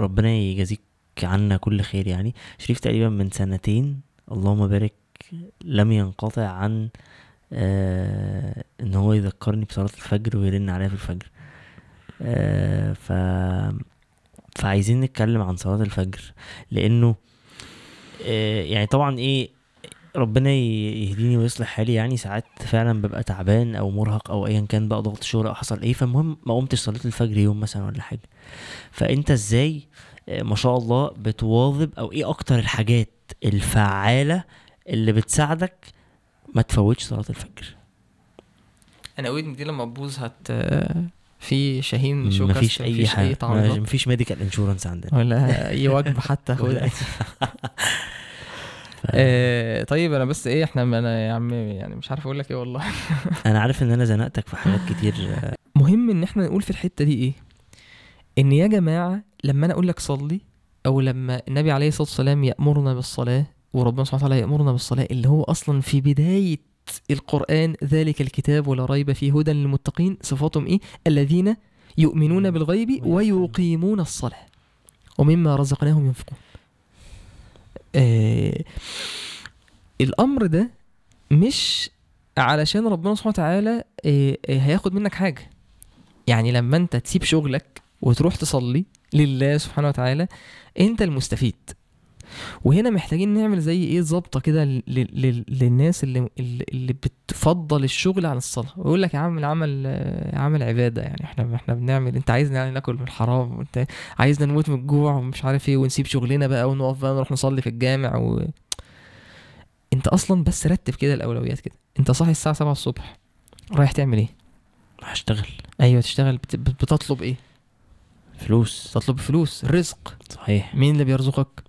ربنا يجازيك عنا كل خير يعني. شريف تقريبا من سنتين اللهم بارك لم ينقطع عن آه إن هو يذكرني بصلاة الفجر ويرن عليا في الفجر. ف فعايزين نتكلم عن صلاة الفجر لأنه آه يعني طبعا إيه ربنا يهديني ويصلح حالي يعني ساعات فعلا ببقى تعبان أو مرهق أو ايا كان بقى ضغط شغل أو حصل إيه فالمهم ما قمتش صليت الفجر يوم مثلا ولا حاجة. فأنت إزاي آه، ما شاء الله بتواظب أو إيه أكتر الحاجات الفعالة اللي بتساعدك ما تفوتش صلاة الفجر؟ أنا ودني دي لما تبوظ هت في شاهين شوكاست مفيش أي مفيش حاجة. اي تعويضات مفيش ميديكال انشورنس عندنا. ولا أي وجبة حتى. خدها آه، طيب أنا بس إيه إحنا أنا يا عم يعني مش عارف أقول لك إيه والله. أنا عارف إن أنا زنقتك في حاجات كتير. مهم إن إحنا نقول في الحتة دي إيه؟ إن يا جماعة لما أنا أقول لك صلي أو لما النبي عليه الصلاة والسلام يأمرنا بالصلاة وربنا سبحانه وتعالى يأمرنا بالصلاة اللي هو أصلا في بداية القرآن ذلك الكتاب ولا ريب فيه هدى للمتقين. صفاتهم إيه؟ الذين يؤمنون بالغيب ويقيمون الصلاة. ومما رزقناهم ينفقون. آه الأمر ده مش علشان ربنا سبحانه وتعالى آه، آه، هياخد منك حاجة. يعني لما أنت تسيب شغلك وتروح تصلي لله سبحانه وتعالى أنت المستفيد. وهنا محتاجين نعمل زي إيه ظابطة كده للناس اللي اللي بتفضل الشغل عن الصلاة. ويقول لك يا عم العمل عمل عبادة يعني. إحنا إحنا بنعمل انت عايزنا يعني ناكل من الحرام وانت عايزنا نموت من الجوع ومش عارف إيه ونسيب شغلنا بقى ونقف بقى نروح نصلي في الجامع و... انت أصلا بس رتب كده الأولويات كده. انت صاحي الساعة 7 الصبح رايح تعمل إيه؟ هشتغل أيوه تشتغل. بت... بت- بتطلب إيه؟ فلوس. تطلب فلوس رزق. صحيح. مين اللي بيرزقك؟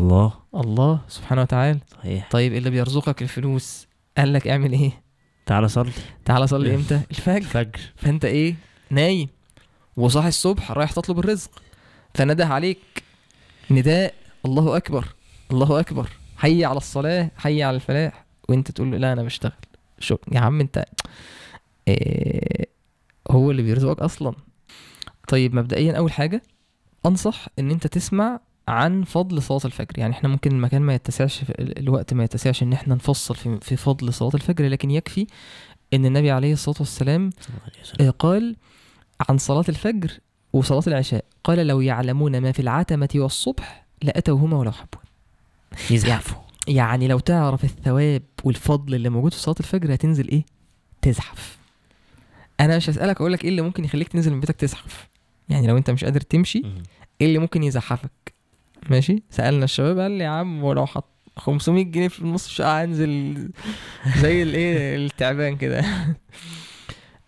الله. الله سبحانه وتعالى. صحيح. طيب اللي بيرزقك الفلوس قال لك اعمل إيه؟ تعالى صلي. تعالى صلي إمتى؟ الفجر. فجر فانت إيه؟ نايم. وصاحي الصبح رايح تطلب الرزق. فنده عليك. نداء. الله أكبر. الله أكبر. حي على الصلاة حي على الفلاح. وانت تقول له لا أنا بشتغل. شو؟ يا عم انت إيه هو اللي بيرزقك أصلا. طيب مبدئيا أول حاجة أنصح إن أنت تسمع عن فضل صلاة الفجر. يعني إحنا ممكن المكان ما يتسعش الوقت ما يتسعش إن إحنا نفصل في في فضل صلاة الفجر لكن يكفي إن النبي عليه الصلاة والسلام. آه، قال عن صلاة الفجر وصلاة العشاء قال لو يعلمون ما في العتمة والصبح لأتوهما ولو حبوا يزحفوا يعني لو تعرف الثواب والفضل اللي موجود في صلاة الفجر هتنزل إيه؟ تزحف. أنا مش هسألك أقول لك إيه اللي ممكن يخليك تنزل من بيتك تزحف. يعني لو أنت مش قادر تمشي. إيه اللي ممكن يزحفك؟ ماشي؟ سألنا الشباب قال لي يا عم ولو حط 500 جنيه في نص الشقة هنزل زي الايه التعبان كده.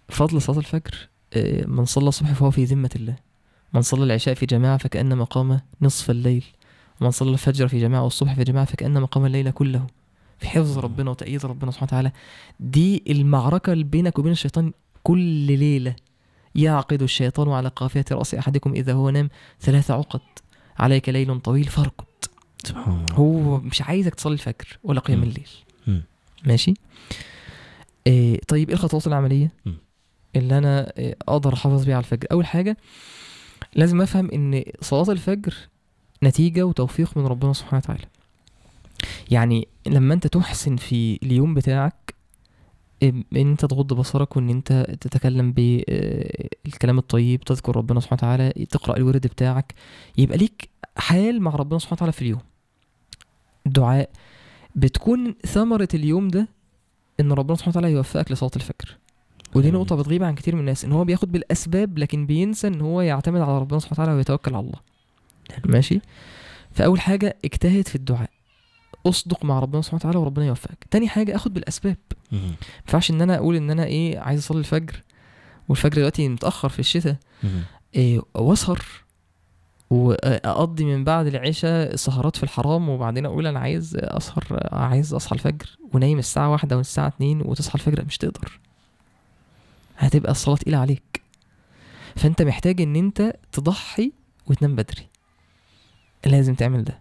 فضل صلاة الفجر آه، من صلى الصبح فهو في ذمة الله. من صلى العشاء في جماعة فكأنما قام نصف الليل. ومن صلى الفجر في جماعة والصبح في جماعة فكأنما قام الليل كله. في حفظ ربنا وتأييد ربنا سبحانه وتعالى. دي المعركة اللي بينك وبين الشيطان كل ليلة. يعقد الشيطان على قافية رأس أحدكم إذا هو نام ثلاث عقد. عليك ليل طويل فارقد سبحان الله هو مش عايزك تصلي الفجر ولا قيام. الليل. ماشي إيه طيب إيه الخطوات العملية. اللي أنا إيه أقدر أحافظ بيها على الفجر أول حاجة لازم أفهم إن صلاة الفجر نتيجة وتوفيق من ربنا سبحانه وتعالى يعني لما أنت تحسن في اليوم بتاعك إن أنت تغض بصرك وإن أنت تتكلم بالكلام الطيب تذكر ربنا سبحانه وتعالى تقرأ الورد بتاعك يبقى ليك حال مع ربنا سبحانه وتعالى في اليوم. الدعاء بتكون ثمرة اليوم ده إن ربنا سبحانه وتعالى يوفقك لصلاة الفجر. ودي. نقطة بتغيب عن كتير من الناس إن هو بياخد بالأسباب لكن بينسى إن هو يعتمد على ربنا سبحانه وتعالى ويتوكل على الله. ماشي. فأول حاجة اجتهد في الدعاء. أصدق مع ربنا سبحانه وتعالى وربنا يوفقك. تاني حاجة آخد بالأسباب. ما ينفعش إن أنا أقول إن أنا إيه عايز أصلي الفجر والفجر دلوقتي متأخر في الشتاء. إيه وأسهر وأقضي من بعد العشاء سهرات في الحرام وبعدين أقول أنا عايز أسهر عايز أصحى الفجر. ونايم الساعة واحدة والساعة اتنين وتصحى الفجر مش تقدر. هتبقى الصلاة تقيلة عليك. فأنت محتاج إن أنت تضحي وتنام بدري. لازم تعمل ده.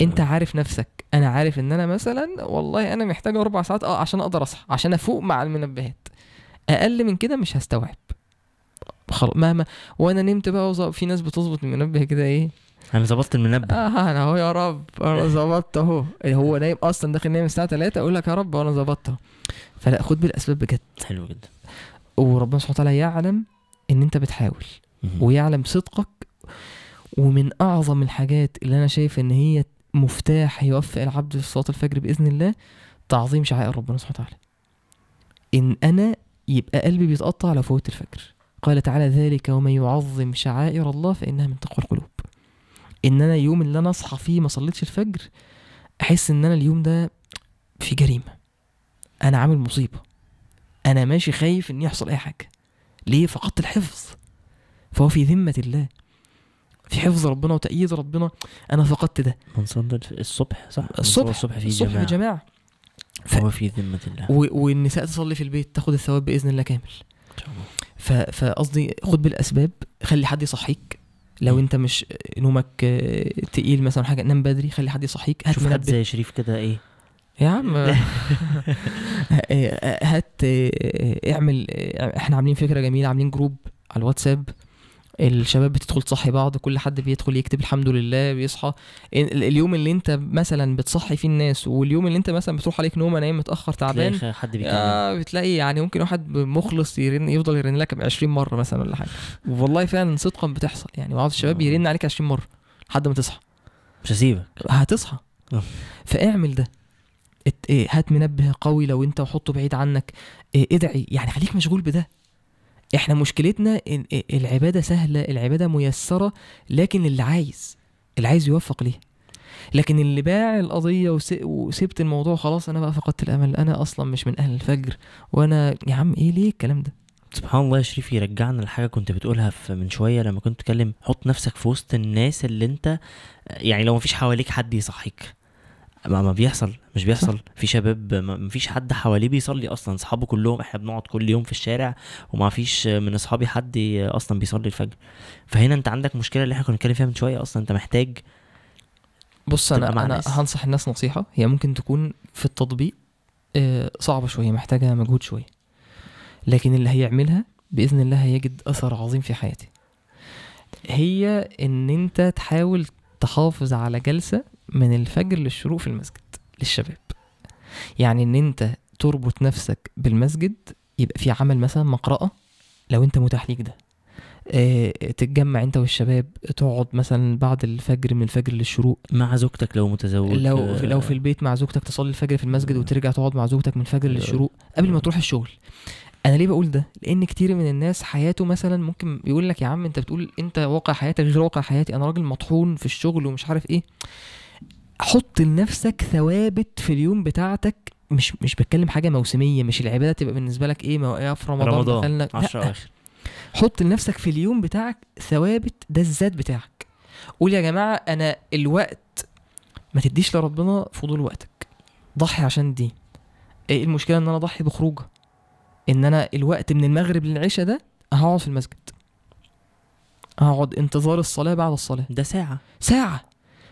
انت عارف نفسك. أنا عارف ان أنا مثلا والله أنا محتاج أربع ساعات آه عشان أقدر اصحى عشان افوق مع المنبهات. أقل من كده مش هستوعب. خلاص مهما وأنا نمت بقى وظ- في ناس بتظبط المنبه كده إيه؟ أنا ظبطت المنبه. آه أنا اهو يا رب أنا ظبطت اهو. هو نايم أصلا داخل نايم الساعة 3 أقول لك يا رب وأنا ظبطت اهو فلا خد بالاسباب بجد. حلو جدا. وربنا سبحانه وتعالى يعلم ان انت بتحاول. ويعلم صدقك. ومن اعظم الحاجات اللي أنا شايف ان هي مفتاح يوفق العبد في صلاه الفجر بإذن الله تعظيم شعائر ربنا سبحانه وتعالى. إن أنا يبقى قلبي بيتقطع لو فوت الفجر. قال تعالى ذلك ومن يعظم شعائر الله فإنها من تقوى القلوب. إن أنا يوم اللي أنا أصحى فيه ما صليتش الفجر أحس إن أنا اليوم ده في جريمة. أنا عامل مصيبة. أنا ماشي خايف ان يحصل أي حاجة. ليه؟ فقدت الحفظ. فهو في ذمة الله. في حفظ ربنا وتأييد ربنا. أنا فقدت ده. من صلى الصبح صح؟ الصبح. الصبح في الصبح جماعة. جماعة. ف- فهو في ذمة الله. و... والنساء تصلي في البيت تاخد الثواب بإذن الله كامل. ف... فقصدي خد بالأسباب. خلي حد يصحيك. لو. أنت مش نومك آه، تقيل مثلا حاجة نام بدري خلي حد يصحيك. هات شوف حد زي شريف كده إيه؟ يا عم. هات آه، اعمل آه، إحنا عاملين فكرة جميلة عاملين جروب على الواتساب. الشباب بتدخل تصحي بعض كل حد بيدخل يكتب الحمد لله بيصحى. ال- اليوم اللي انت مثلا بتصحي فيه الناس واليوم اللي انت مثلا بتروح عليك نومة نايم متأخر تعبان تلاقي حد بيكلم آه بتلاقي يعني ممكن واحد مخلص يرن يفضل يرن لك 20 مرة مثلا ولا حاجة. والله فعلا صدقا بتحصل. يعني بعض الشباب آه. يرن عليك 20 مرة لحد ما تصحى. مش هسيبك. هتصحى. آه. فاعمل ده. إيه، هات منبه قوي لو انت وحطه بعيد عنك. إيه، ادعي. يعني خليك مشغول بده. إحنا مشكلتنا إن إيه، العبادة سهلة العبادة ميسرة لكن اللي عايز اللي عايز يوفق ليها. لكن اللي باع القضية وس- وسبت الموضوع خلاص أنا بقى فقدت الأمل. أنا أصلا مش من أهل الفجر وأنا يا عم إيه ليه الكلام ده؟ سبحان الله يا شريف يرجعنا لحاجة كنت بتقولها من شوية لما كنت بتتكلم حط نفسك في وسط الناس اللي أنت يعني لو مفيش حواليك حد يصحيك. ما, ما بيحصل مش بيحصل. في شباب ما مفيش حد حواليه بيصلي أصلا. أصحابه كلهم إحنا بنقعد كل يوم في الشارع وما فيش من أصحابي حد أصلا بيصلي الفجر. فهنا أنت عندك مشكلة اللي إحنا كنا بنتكلم فيها من شوية أصلا. أنت محتاج بص أنا أنا ناس. هنصح الناس نصيحة. هي ممكن تكون في التطبيق آه، صعبة شوية محتاجة مجهود شوية. لكن اللي هيعملها بإذن الله هيجد أثر عظيم في حياته هي إن أنت تحاول تحافظ على جلسة من الفجر للشروق في المسجد للشباب. يعني إن أنت تربط نفسك بالمسجد يبقى في عمل مثلا مقرأة لو أنت متاح ليك ده. آه، تتجمع أنت والشباب تقعد مثلا بعد الفجر من الفجر للشروق. مع زوجتك لو متزوج. لو في آه، لو في البيت مع زوجتك تصلي الفجر في المسجد وترجع تقعد مع زوجتك من الفجر للشروق قبل ما تروح الشغل. أنا ليه بقول ده؟ لأن كتير من الناس حياته مثلا ممكن يقول لك يا عم أنت بتقول أنت واقع حياتك غير واقع حياتي أنا راجل مطحون في الشغل ومش عارف إيه. حط لنفسك ثوابت في اليوم بتاعتك. مش مش بتكلم حاجة موسمية مش العبادة تبقى بالنسبة لك إيه ما إيه في رمضان, رمضان دخلنا. 10 لأ. اواخر حط لنفسك في اليوم بتاعك ثوابت ده الذات بتاعك. قول يا جماعة أنا الوقت ما تديش لربنا فضول وقتك. ضحي عشان دي. إيه المشكلة إن أنا اضحي بخروجة؟ إن أنا الوقت من المغرب للعشاء ده هقعد في المسجد. هقعد انتظار الصلاة بعد الصلاة. ده ساعة. ساعة.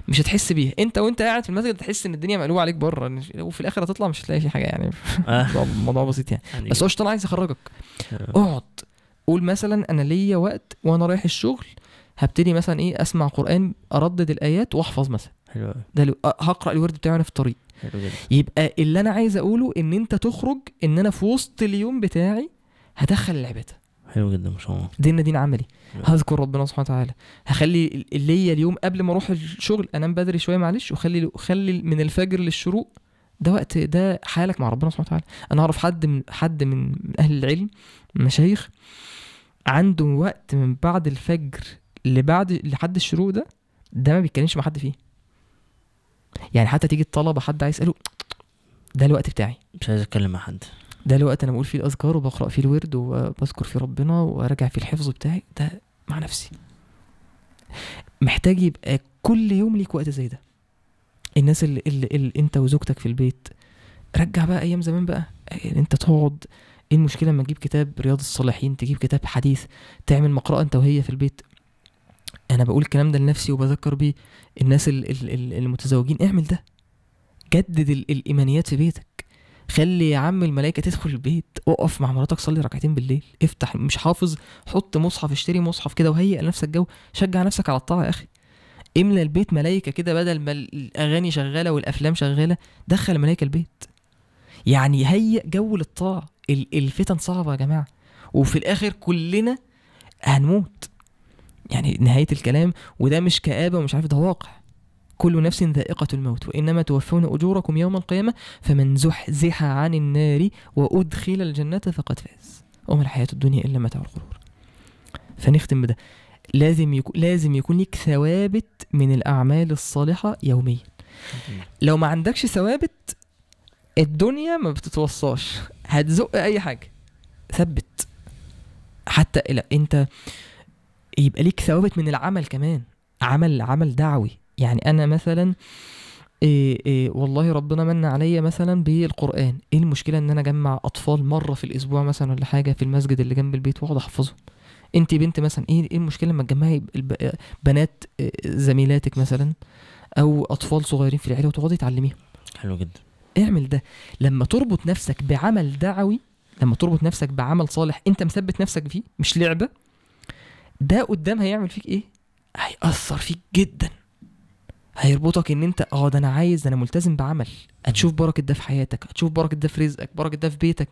مش هتحس بيها. انت وانت قاعد في المسجد تحس إن الدنيا مقلوبة عليك بره. وفي الآخر هتطلع مش هتلاقي في حاجة يعني. آه. الموضوع- بسيط يعني. يعني بس هو الشيطان عايز يخرجك. آه. اقعد. قول مثلا أنا ليا وقت وأنا رايح الشغل هبتدي مثلا إيه أسمع قرآن أردد الآيات وأحفظ مثلا. حلو ده لو- هقرأ الورد بتاعي وأنا في الطريق. حلو يبقى اللي أنا عايز أقوله إن أنت تخرج إن أنا في وسط اليوم بتاعي هدخل العبادة. حلو جدا ما شاء الله. دين دين عملي. هذكر ربنا سبحانه وتعالى. هخلي ليا اليوم قبل ما أروح الشغل انام بدري شوية معلش وخلي خلي من الفجر للشروق ده وقت ده حالك مع ربنا سبحانه وتعالى. أنا أعرف حد من حد من أهل العلم مشايخ عنده وقت من بعد الفجر لبعد لحد الشروق ده ده ما بيتكلمش مع حد فيه. يعني حتى تيجي الطلبة حد عايز يسأله ده الوقت بتاعي. مش عايز أتكلم مع حد. ده الوقت أنا بقول فيه الأذكار وبقرأ فيه الورد وبذكر فيه ربنا وارجع فيه الحفظ بتاعي ده مع نفسي. محتاج يبقى كل يوم ليك وقت زي ده. الناس اللي, اللي, اللي أنت وزوجتك في البيت رجع بقى أيام زمان بقى. يعني أنت تقعد إيه المشكلة لما تجيب كتاب رياض الصالحين تجيب كتاب حديث تعمل مقرأة أنت وهي في البيت. أنا بقول الكلام ده لنفسي وبذكر بيه. الناس ال- ال- ال- المتزوجين اعمل ده. جدد ال- الإيمانيات في بيتك. خلي يا عم الملائكة تدخل البيت اقف مع مراتك صلي ركعتين بالليل افتح مش حافظ حط مصحف اشتري مصحف كده وهيئ لنفسك جو شجع نفسك على الطاعة يا أخي. املى البيت ملائكة كده بدل ما الأغاني شغالة والأفلام شغالة دخل ملائكة البيت. يعني هيئ جو للطاعة. ال- الفتن صعبة يا جماعة. وفي الآخر كلنا هنموت. يعني نهاية الكلام وده مش كآبة ومش عارف ده واقع. كل نفس ذائقة الموت وإنما توفون أجوركم يوم القيامة فمن زحزح عن النار وأدخل الجنة فقد فاز. وما الحياة الدنيا إلا متاع الغرور. فنختم بده. لازم يكون لازم يكون لك ثوابت من الأعمال الصالحة يوميا. لو ما عندكش ثوابت الدنيا ما بتتوصاش. هتزق أي حاجة. ثبت. حتى لا أنت يبقى ليك ثوابت من العمل كمان. عمل عمل دعوي. يعني أنا مثلا إيه إيه والله ربنا من عليا مثلا بالقرآن. إيه المشكلة إن أنا أجمع أطفال مرة في الأسبوع مثلا ولا حاجة في المسجد اللي جنب البيت وأقعد أحفظهم؟ انت بنت مثلا إيه إيه المشكلة لما تجمعي بنات زميلاتك مثلا أو أطفال صغيرين في العيلة وتقعدي تعلميهم؟ حلو جدا. اعمل ده. لما تربط نفسك بعمل دعوي لما تربط نفسك بعمل صالح أنت مثبت نفسك فيه مش لعبة ده قدام هيعمل فيك إيه؟ هيأثر فيك جدا. هيربطك ان انت آه ده أنا عايز ده أنا ملتزم بعمل. هتشوف بركة ده في حياتك هتشوف بركة ده في رزقك بركة ده في بيتك.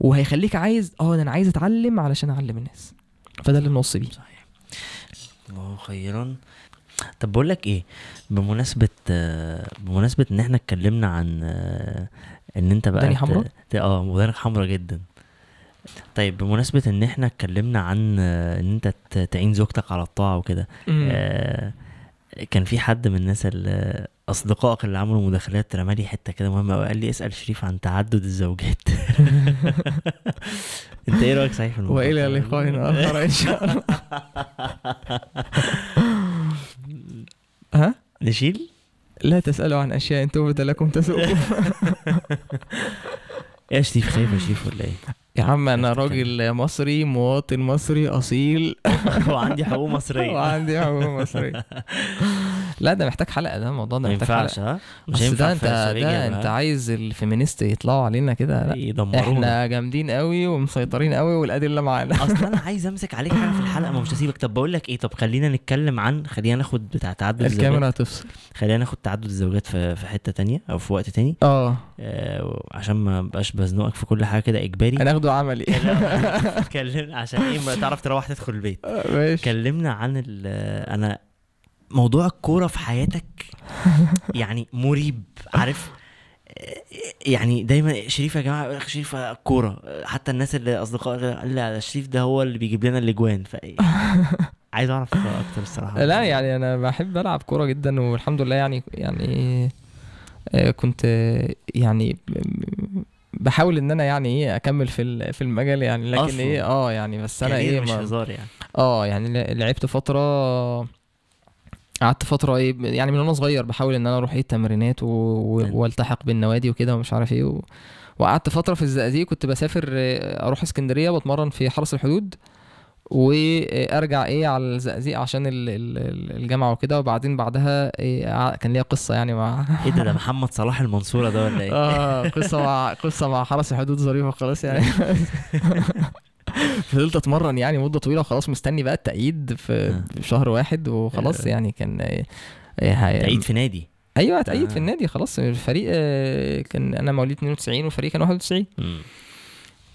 وهيخليك عايز آه ده أنا عايز أتعلم علشان أعلم الناس. فده اللي نوصي بيه. صحيح. الله خيرا طب بقول لك إيه؟ بمناسبة بمناسبة إن إحنا اتكلمنا عن إن أنت بقى وداني ت- حمرا؟ ت- آه ودانك حمرا جدا. طيب بمناسبة إن إحنا اتكلمنا عن إن أنت تعين زوجتك على الطاعة وكده آه، كان في حد من الناس اللي أصدقائك اللي عملوا مداخلات رمى لي حتة كده مهمة قوي قال لي اسأل شريف عن تعدد الزوجات. أنت إيه رأيك صحيح في الموضوع؟ وإلى؟ لقاء آخر إن شاء الله. ها؟ نشيل؟ لا تسألوا عن أشياء إن تبد لكم تسؤكم إيه يا شريف خايف يا شريف ولا إيه؟ يا عم أنا تتكلم. راجل مصري مواطن مصري أصيل. وعندي حقوق مصرية. وعندي حقوق مصرية. لا ده محتاج حلقة ده الموضوع ده محتاج حلقة. ها؟ مش هينفع ده أنت ده. أنت عايز الفيمينيست يطلعوا علينا كده لا يدمرونا. إحنا جامدين قوي ومسيطرين قوي والأدلة معانا. أصل أنا عايز أمسك عليك حاجة في الحلقة ما مش هسيبك. طب بقول لك إيه؟ طب خلينا نتكلم عن خلينا ناخد بتاع تعدد الزوجات. الكاميرا هتفصل. خلينا ناخد تعدد الزوجات في في حتة تانية أو في وقت تاني. آه. آه عشان ما بقاش بزنقك في كل حاجة كده إجباري. هناخده عملي. كلمنا عشان إيه؟ ما تعرف تروح تدخل البيت. ماشي. كلمنا عن أنا موضوع الكورة في حياتك يعني مريب عارف؟ يعني دايما شريف يا جماعة شريف الكوره حتى الناس اللي أصدقاء قال لا شريف ده هو اللي بيجيب لنا الأجوان ف عايز أعرف أكتر الصراحة. لا يعني أنا بحب ألعب كورة جدا والحمد لله يعني يعني آه، كنت يعني بحاول إن أنا يعني إيه أكمل في في المجال يعني لكن أصلاً. إيه آه يعني بس أنا يعني إيه مش ما- هزار يعني؟ آه يعني لعبت فترة قعدت فترة إيه يعني من وأنا صغير بحاول إن أنا أروح إيه التمرينات و... و... والتحق بالنوادي وكده ومش عارف إيه و... وقعدت فترة في الزقازيق كنت بسافر آه، أروح إسكندرية بتمرن في حرس الحدود وارجع إيه على الزقازيق عشان ال- ال- ال- الجامعة وكده. وبعدين بعدها إيه كان ليا قصة يعني مع إيه ده ده محمد صلاح المنصورة ده ولا إيه؟ آه قصة مع قصة مع حرس الحدود ظريفة خلاص يعني. فضلت أتمرن يعني مدة طويلة وخلاص مستني بقى التأييد في آه. شهر واحد وخلاص آه. يعني كان هي- تعيد في نادي أيوه اتأيد آه. في النادي خلاص الفريق آه، كان أنا مواليد 92 والفريق كان 91 مم.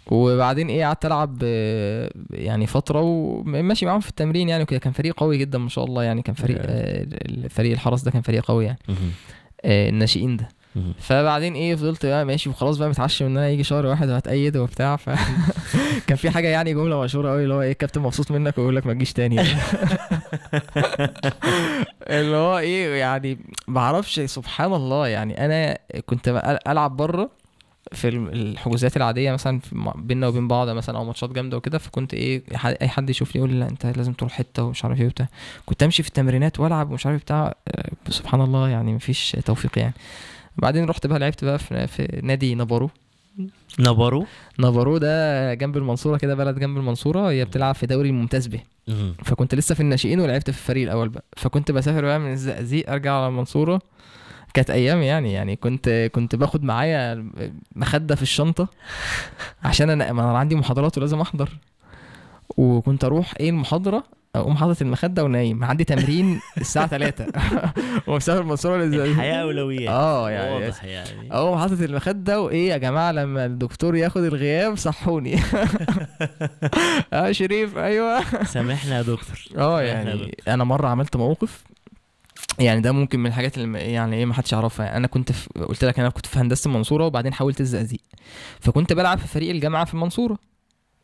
وبعدين إيه قعدت ألعب آه، يعني فترة وماشي معاهم في التمرين يعني وكده كان فريق قوي جدا ما شاء الله يعني كان فريق آه. آه، الفريق الحرس ده كان فريق قوي يعني. آه، الناشئين ده. فبعدين إيه فضلت بقى ماشي وخلاص بقى متعشم إن أنا يجي شهر واحد وهتأيد وبتاع ف كان في حاجة يعني جملة مشهورة قوي اللي هو إيه الكابتن مبسوط منك ويقول لك ما تجيش تاني. اللي هو إيه يعني ما أعرفش سبحان الله يعني أنا كنت ألعب بره في الحجوزات العادية مثلا بيننا وبين بعض مثلا أو ماتشات جامدة وكده فكنت إيه أي حد يشوفني يقول لي لا أنت لازم تروح حتة ومش عارف إيه وبتاع. كنت أمشي في التمرينات وألعب ومش عارف بتاع آه، سبحان الله يعني مفيش توفيق يعني. بعدين رحت بقى لعبت بقى في, في نادي نابارو نبرو نابارو ده جنب المنصورة كده بلد جنب المنصورة هي بتلعب في دوري الممتاز به. فكنت لسه في الناشئين ولعبت في الفريق الأول بقى. فكنت بسافر بقى من الزقازيق أرجع على المنصورة. كانت أيام يعني يعني كنت كنت باخد معايا مخدة في الشنطة عشان أنا ما أنا عندي محاضرات ولازم أحضر. وكنت أروح إيه المحاضرة؟ اقوم حاطط المخدة ونايم. عندي تمرين الساعة 3 ومسافر المنصورة الحياة اولويات آه يعني واضح يعني. اقوم حاطط المخدة وإيه يا جماعة لما الدكتور ياخد الغياب صحوني. آه شريف أيوه. سامحنا يا دكتور. آه يعني دكتور. أنا مرة عملت موقف. يعني ده ممكن من الحاجات اللي يعني إيه ما حدش يعرفها. يعني أنا كنت في قلت لك أنا كنت في هندسة المنصورة وبعدين حولت الزقازيق فكنت بلعب في فريق الجامعة في المنصورة.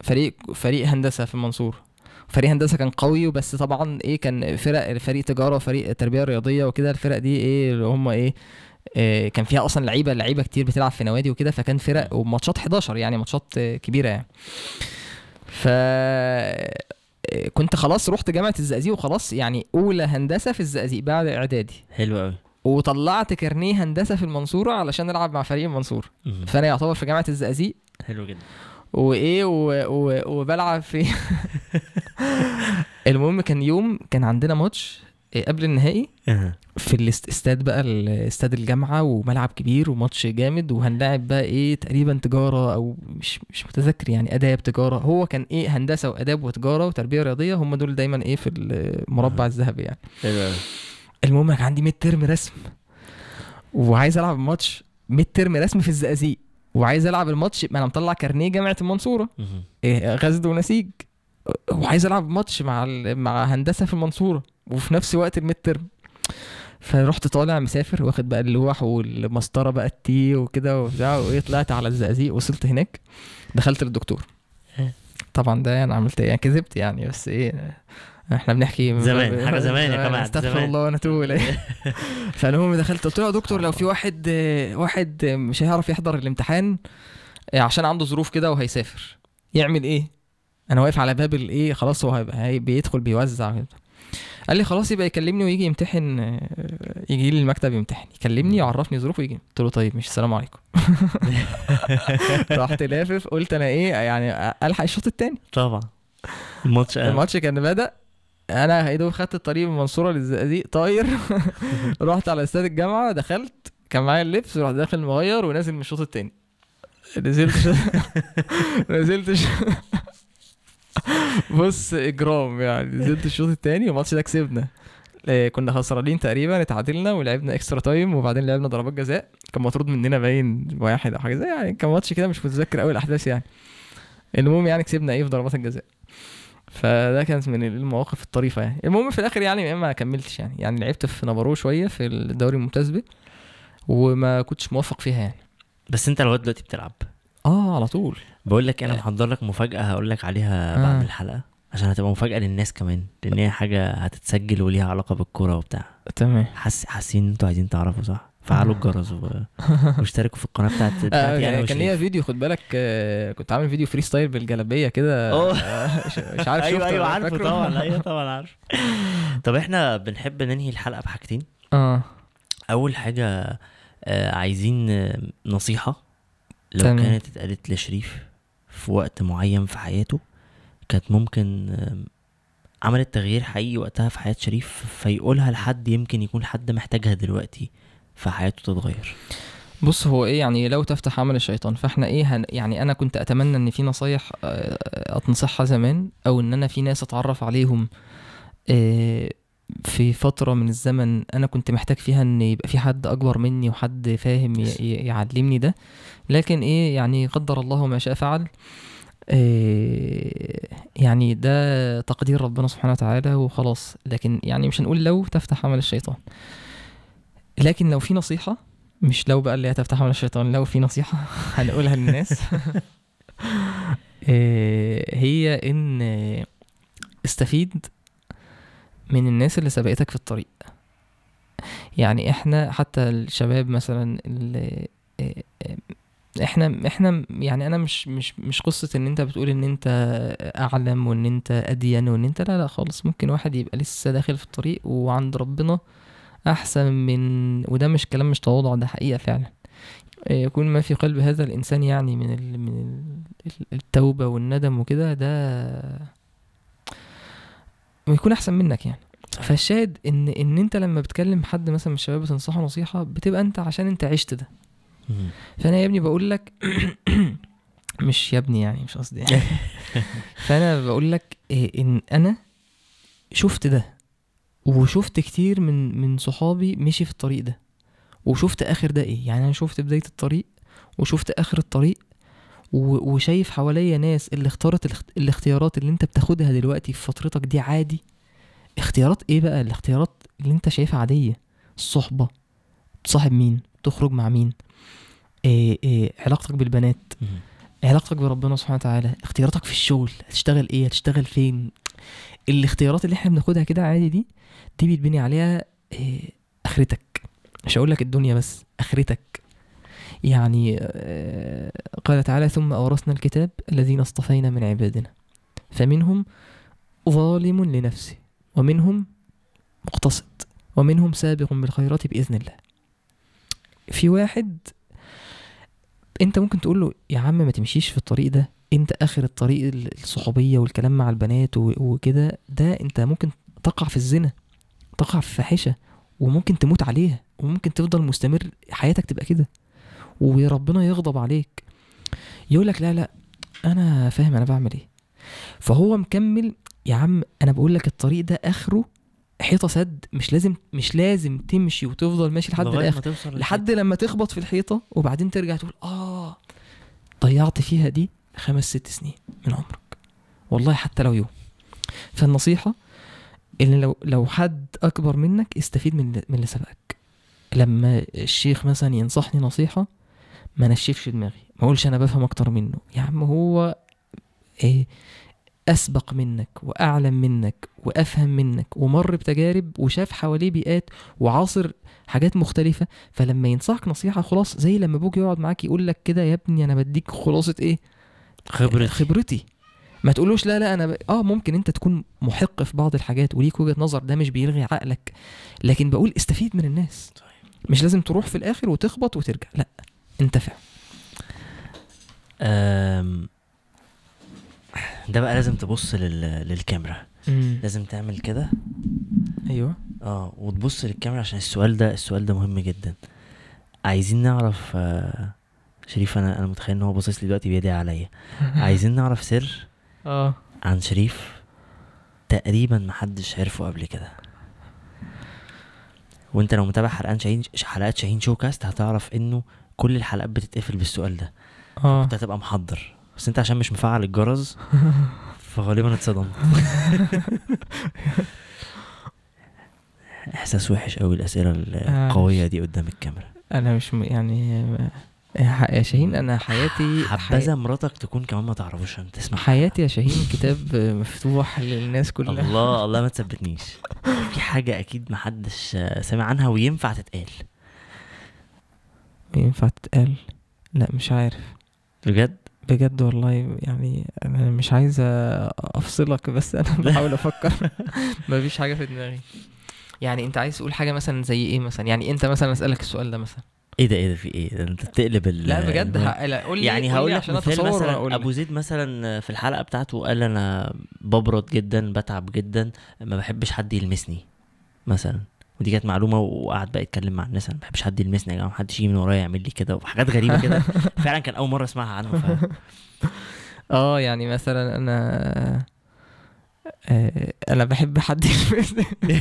فريق فريق هندسة في المنصورة. فريق هندسة كان قوي وبس طبعا إيه كان فرق فريق تجارة وفريق تربية رياضية وكده الفرق دي إيه اللي هم إيه إيه كان فيها أصلا لعيبة لعيبة كتير بتلعب في نوادي وكده فكان فرق وماتشات 11 يعني ماتشات كبيرة يعني. ف كنت خلاص رحت جامعة الزقازيق وخلاص يعني أولى هندسة في الزقازيق بعد إعدادي. حلو قوي وطلعت كارنيه هندسة في المنصورة علشان ألعب مع فريق المنصورة. فأنا يعتبر في جامعة الزقازيق حلو جدا. وإيه و... و... وبلعب في المهم كان يوم كان عندنا ماتش إيه، قبل النهائي. في الاستاد بقى استاد الجامعة وملعب كبير وماتش جامد وهنلاعب بقى إيه تقريبا تجارة أو مش مش متذكر يعني آداب تجارة. هو كان إيه هندسة وآداب وتجارة وتربية رياضية هم دول دايما إيه في المربع الذهبي يعني. قوي المهم كان عندي midterm رسم وعايز ألعب ماتش midterm رسم في الزقازيق. وعايز ألعب الماتش ما أنا مطلع كارنيه جامعة المنصورة. إيه، غزل ونسيج. وعايز ألعب ماتش مع ال... مع هندسة في المنصورة وفي نفس وقت ال midterm. فرحت طالع مسافر واخد بقى اللوح والمسطرة بقى ال T وكده وبتاع وإيه طلعت على الزقازيق وصلت هناك. دخلت للدكتور. طبعا ده أنا عملت إيه؟ يعني كذبت يعني بس إيه إحنا بنحكي زمان، حاجة زمان يا جماعة، استغفر. الله ونتوب اليه فالمهم دخلت قلت له يا دكتور لو في واحد آه، واحد آه، مش هيعرف يحضر الامتحان آه، عشان عنده ظروف كده وهيسافر. يعمل إيه؟ أنا واقف على باب الايه خلاص هو هيبقى هي- بيدخل بيوزع. قال لي خلاص يبقى يكلمني ويجي يمتحن آه، يجي لي المكتب يمتحن. يكلمني يعرفني ظروفه ويجي. قلت له طيب مش السلام عليكم. رحت لافف قلت أنا إيه يعني ألحق الشوط التاني. طبعا. الماتش أهم. الماتش كان بدأ. أنا يا دوب خدت الطريق من المنصوره للزقازيق طاير. رحت على استاد الجامعة دخلت كان معايا اللبس ورحت داخل مغير ونازل من الشوط التاني. نزلت. نزلت. بص إجرام يعني. نزلت الشوط التاني والماتش ده كسبنا. آه، كنا خسرانين تقريبا اتعادلنا ولعبنا extra time وبعدين لعبنا ضربات جزاء. كان مطرود مننا باين واحد أو حاجة زي يعني. كان ماتش كده مش متذكر قوي الأحداث يعني. المهم يعني كسبنا إيه في ضربات الجزاء؟ فده كانت من المواقف الطريفة يعني. المهم في الآخر يعني ما كملتش يعني. يعني لعبت في نابارو شوية في الدوري الممتاز به وما كنتش موفق فيها يعني. بس أنت لغاية دلوقتي بتلعب؟ آه على طول. بقول لك أنا محضر لك مفاجأة هقول لك عليها آه. بعد الحلقة عشان هتبقى مفاجأة للناس كمان لأن هي حاجة هتتسجل وليها علاقة بالكورة وبتاع. تمام. حاسين إن أنتوا عايزين تعرفوا صح؟ فعلوا الجرس و- واشتركوا في القناة بتاعت آه بتاعتي يعني أنا كان. ليا فيديو خد بالك آه كنت عامل فيديو freestyle بالجلابية كده. آه، مش عارف أيوه أيوه عارفه؟ طبعا أيوه طبعا عارف طب إحنا بنحب ننهي الحلقة بحاجتين آه أول حاجة آه عايزين آه، نصيحة لو تمام. كانت اتقالت لشريف في وقت معين في حياته كانت ممكن آه، عملت تغيير حقيقي وقتها في حياة شريف فيقولها لحد يمكن يكون حد محتاجها دلوقتي فحياته تتغير. بص هو إيه يعني لو تفتح عمل الشيطان فإحنا إيه هن يعني أنا كنت أتمنى إن في نصايح آه، أتنصحها زمان أو إن أنا في ناس أتعرف عليهم آه، في فترة من الزمن أنا كنت محتاج فيها إن يبقى في حد أكبر مني وحد فاهم يعلمني ده. لكن إيه يعني قدر الله ما شاء فعل آه، يعني ده تقدير ربنا سبحانه وتعالى وخلاص. لكن يعني مش هنقول لو تفتح عمل الشيطان. لكن لو في نصيحة مش لو بقى اللي هتفتح عمل الشيطان لو في نصيحة هنقولها للناس. آه، هي إن استفيد من الناس اللي سبقتك في الطريق. يعني إحنا حتى الشباب مثلا اللي آه، آه، إحنا إحنا يعني أنا مش مش مش قصة إن أنت بتقول إن أنت أعلم وإن أنت ادين وإن أنت لا لا خالص. ممكن واحد يبقى لسه داخل في الطريق وعند ربنا أحسن من وده مش كلام مش تواضع ده حقيقة فعلا. يكون ما في قلب هذا الإنسان يعني من ال من ال التوبة والندم وكده ده ويكون أحسن منك يعني. فالشاهد إن إن أنت لما بتكلم حد مثلا من الشباب بتنصحه نصيحة بتبقى أنت عشان أنت عشت ده. فأنا يا ابني بقول لك مش يا ابني يعني مش قصدي يعني. فأنا بقول لك إيه إن أنا شفت ده. وشفت كتير من من صحابي مشي في الطريق ده. وشفت آخر ده إيه؟ يعني أنا شفت بداية الطريق وشفت آخر الطريق وشايف حواليا ناس اللي اختارت الاخت- الاختيارات اللي أنت بتاخدها دلوقتي في فترتك دي عادي. اختيارات إيه بقى؟ الاختيارات اللي أنت شايفها عادية. الصحبة. تصاحب مين؟ تخرج مع مين؟ إيه إيه علاقتك بالبنات. علاقتك بربنا سبحانه وتعالى. اختياراتك في الشغل. هتشتغل إيه؟ هتشتغل فين؟ الاختيارات اللي إحنا بناخدها كده عادي دي دي بيتبني عليها إيه آخرتك. مش هقول لك الدنيا بس آخرتك. يعني آه، قال تعالى ثم أورثنا الكتاب الذين اصطفينا من عبادنا. فمنهم ظالم لنفسه ومنهم مقتصد ومنهم سابق بالخيرات بإذن الله. في واحد أنت ممكن تقول له يا عم ما تمشيش في الطريق ده أنت آخر الطريق الصحوبية والكلام مع البنات وكده ده أنت ممكن تقع في الزنا. تقع في فاحشة وممكن تموت عليها وممكن تفضل مستمر حياتك تبقى كده. وربنا يغضب عليك. يقول لك لا لا أنا فاهم أنا بعمل إيه. فهو مكمل يا عم أنا بقول لك الطريق ده آخره حيطة سد مش لازم مش لازم تمشي وتفضل ماشي لحد الآخر. لحد لما تخبط في الحيطة وبعدين ترجع تقول آه ضيعت فيها دي خمس ست سنين من عمرك. والله حتى لو يوم. فالنصيحة إن لو لو حد أكبر منك استفيد من من اللي سبقك. لما الشيخ مثلا ينصحني نصيحة ما نشفش دماغي ما أقولش أنا بفهم أكتر منه. يا عم هو إيه أسبق منك وأعلم منك وأفهم منك ومر بتجارب وشاف حواليه بيئات وعاصر حاجات مختلفة. فلما ينصحك نصيحة خلاص زي لما أبوك يقعد معاك يقول لك كده يا ابني أنا بديك خلاصة إيه؟ خبرة خبرتي. ما تقولوش لا لا أنا ب... آه ممكن أنت تكون محق في بعض الحاجات وليك وجهة نظر ده مش بيلغي عقلك لكن بقول استفيد من الناس. مش لازم تروح في الآخر وتخبط وترجع لا انتفع أم... ده بقى لازم تبص لل... للكاميرا. لازم تعمل كده. أيوه. آه وتبص للكاميرا عشان السؤال ده السؤال ده مهم جدا. عايزين نعرف آه، شريف أنا أنا متخيل إن هو باصص لي دلوقتي بيدعي عليا. عايزين نعرف سر آه. عن شريف تقريبا محدش عرفه قبل كده. وانت لو متابع حلقات شاهين حلقات شاهين شو كاست هتعرف إنه كل الحلقات بتتقفل بالسؤال ده. آه. انت هتبقى محضر. بس انت عشان مش مفعل الجرس فغالبا اتصدمت. إحساس وحش قوي الأسئلة القوية دي قدام الكاميرا. أنا مش م- يعني يا شاهين أنا حياتي حبذا مراتك تكون كمان ما تعرفوش عشان تسمع حياتي يا شاهين كتاب مفتوح للناس كلها. الله الله ما تثبتنيش. في حاجة أكيد محدش سامع عنها وينفع تتقال. ينفع تتقال؟ لا مش عارف. بجد؟ بجد والله يعني أنا مش عايز أفصلك بس أنا بحاول أفكر. مفيش حاجة في دماغي. يعني أنت عايز تقول حاجة مثلا زي إيه مثلا؟ يعني أنت مثلا أسألك السؤال ده مثلا. إيه ده إيه ده في إيه؟ ده أنت بتقلب ال لا بجد المهم. ه- لا قول لي يعني هقول لك مثال مثلا أبو. زيد مثلا في الحلقة بتاعته قال أنا ببرد جدا بتعب جدا ما بحبش حد يلمسني مثلا. ودي كانت معلومة وقعد بقى يتكلم مع الناس أنا ما بحبش حد يلمسني يا جماعة محدش يجي من ورايا يعمل لي كده وحاجات غريبة كده. فعلا كان أول مرة أسمعها عنه ف... آه يعني مثلا أنا آه، أنا بحب حد يلمسني.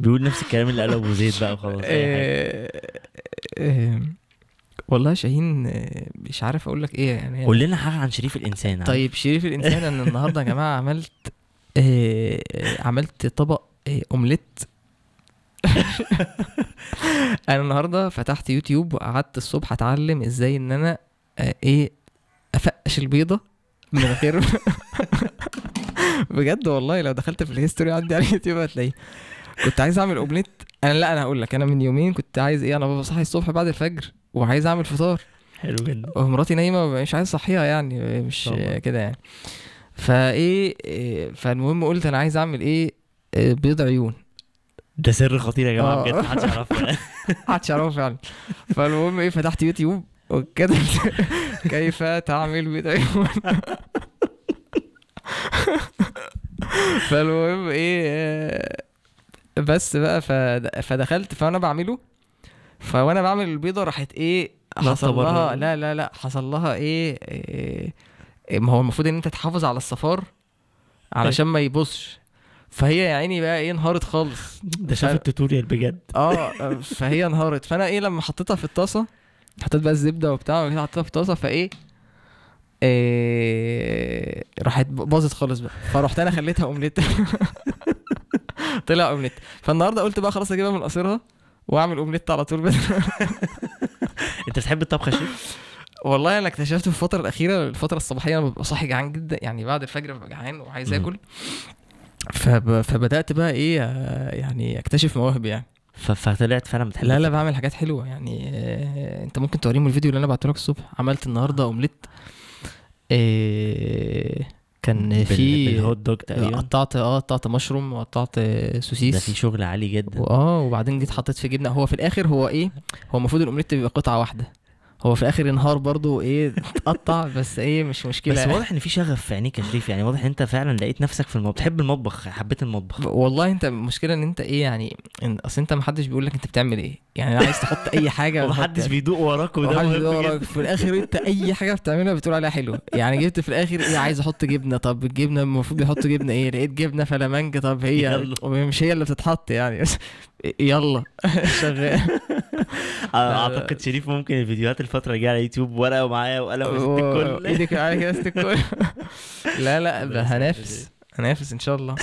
بيقول نفس الكلام اللي قاله أبو زيد بقى وخلاص. آه، آه، والله شاهين آه، مش عارف أقول لك إيه يعني. قول لنا حاجة عن شريف الإنسان. طيب شريف الإنسان أنا النهارده يا جماعة عملت عملت طبق أومليت. أنا النهارده فتحت يوتيوب وقعدت الصبح أتعلم إزاي إن أنا إيه أفقش البيضة من غير بجد والله لو دخلت في ال history عندي على اليوتيوب هتلاقيه. كنت عايز أعمل أومليت. أنا لا أنا هقول لك أنا من يومين كنت عايز إيه أنا ببقى صاحي الصبح بعد الفجر وعايز أعمل فطار. حلو جدا. ومراتي نايمة مش عايز اصحيها يعني مش. كده يعني. فإيه فالمهم قلت أنا عايز أعمل إيه إيه، بيض عيون. ده سر خطير يا جماعة آه. بجد محدش يعرفه. محدش يعرفه فعلا فالمهم إيه فتحت يوتيوب وكتبت كيف تعمل بيض عيون. فالمهم إيه آه، بس بقى فد- فدخلت فأنا بعمله. فوأنا بعمل البيضة راحت إيه حصل. لها لا لا لا حصل لها إيه, إيه إيه، ما هو المفروض إن أنت تحافظ على الصفار علشان ما يبصش فهي يا عيني بقى إيه انهارت خالص. ده شاف التوتوريال بجد. آه فهي انهارت. فأنا إيه لما حطيتها في الطاسة حطيت بقى الزبدة وبتاع حطيتها في الطاسة فإيه إيه راحت باظت خالص بقى. فرحت أنا خليتها اومليت طلع أومليت. فالنهاردة قلت بقى خلاص أجيبها من قصيرها وأعمل أومليت على طول. أنت بتحب الطبخ يا شريف والله أنا اكتشفت في الفترة الأخيرة الفترة الصباحية أنا ببقى صاحي جعان جدا يعني بعد الفجر ببقى جعان وعايز. آكل. فب... فبدأت بقى إيه آه، يعني أكتشف مواهبي يعني. فطلعت فعلا بتحب لا لا بعمل حاجات حلوة. يعني آه، أنت ممكن توريهم الفيديو اللي أنا بعته لك الصبح؟ عملت النهارده أومليت إيه كان في بال hot dog تقريبا. قطعت آه قطعت مشروم وقطعت سوسيس. ده في شغل عالي جدا. واه وبعدين جيت حطيت في جبنه هو في الآخر هو إيه؟ هو المفروض الأومليت بيبقى قطعة واحدة. هو في الآخر انهار برضو إيه اتقطع بس إيه مش مشكلة. بس واضح إن في شغف في عينيك يا شريف يعني واضح إن أنت فعلا لقيت نفسك في المطبخ بتحب المطبخ حبيت المطبخ. والله أنت المشكلة إن أنت إيه يعني إن أصل أنت محدش بيقول لك أنت بتعمل إيه. يعني عايز تحط أي حاجة ومحدش بيدوق وراك وده مهم. وراك. في الآخر أنت أي حاجة بتعملها بتقول عليها حلو. يعني جبت في الآخر إيه عايز أحط جبنة. طب الجبنة المفروض يحط جبنة إيه؟ لقيت جبنة فلامنج طب هي. مش هي اللي بتتحط يعني. يلا. شغال. أعتقد شريف ممكن الفيديوهات الفترة الجاية على يوتيوب ورقة ومعايا وقلم وست الكل. إيدك معايا كده الكل. لا لا هنافس. هنافس إن شاء الله.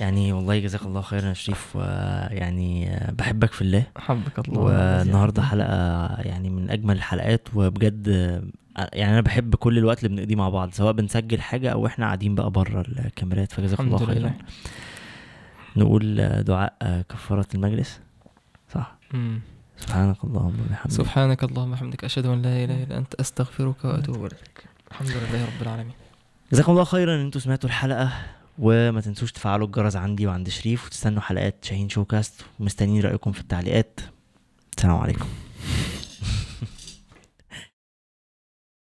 يعني والله جزاك الله خيرا يا شريف ويعني بحبك في الله. حبك الله. والنهاردة حلقة يعني من أجمل الحلقات وبجد يعني أنا بحب كل الوقت اللي بنقضيه مع بعض سواء بنسجل حاجة أو إحنا قاعدين بقى بره الكاميرات. فجزاك الله خيرا نقول دعاء كفارة المجلس صح؟ مم. سبحانك اللهم وبحمدك. سبحانك اللهم وبحمدك. أشهد أن لا إله إلا أنت أستغفرك وأتوب إليك. الحمد لله رب العالمين. جزاكم الله خيرا. إن أنتوا سمعتوا الحلقة وما تنسوش تفعلوا الجرس عندي وعند شريف وتستنوا حلقات شاهين شو كاست ومستنيين رأيكم في التعليقات. السلام عليكم.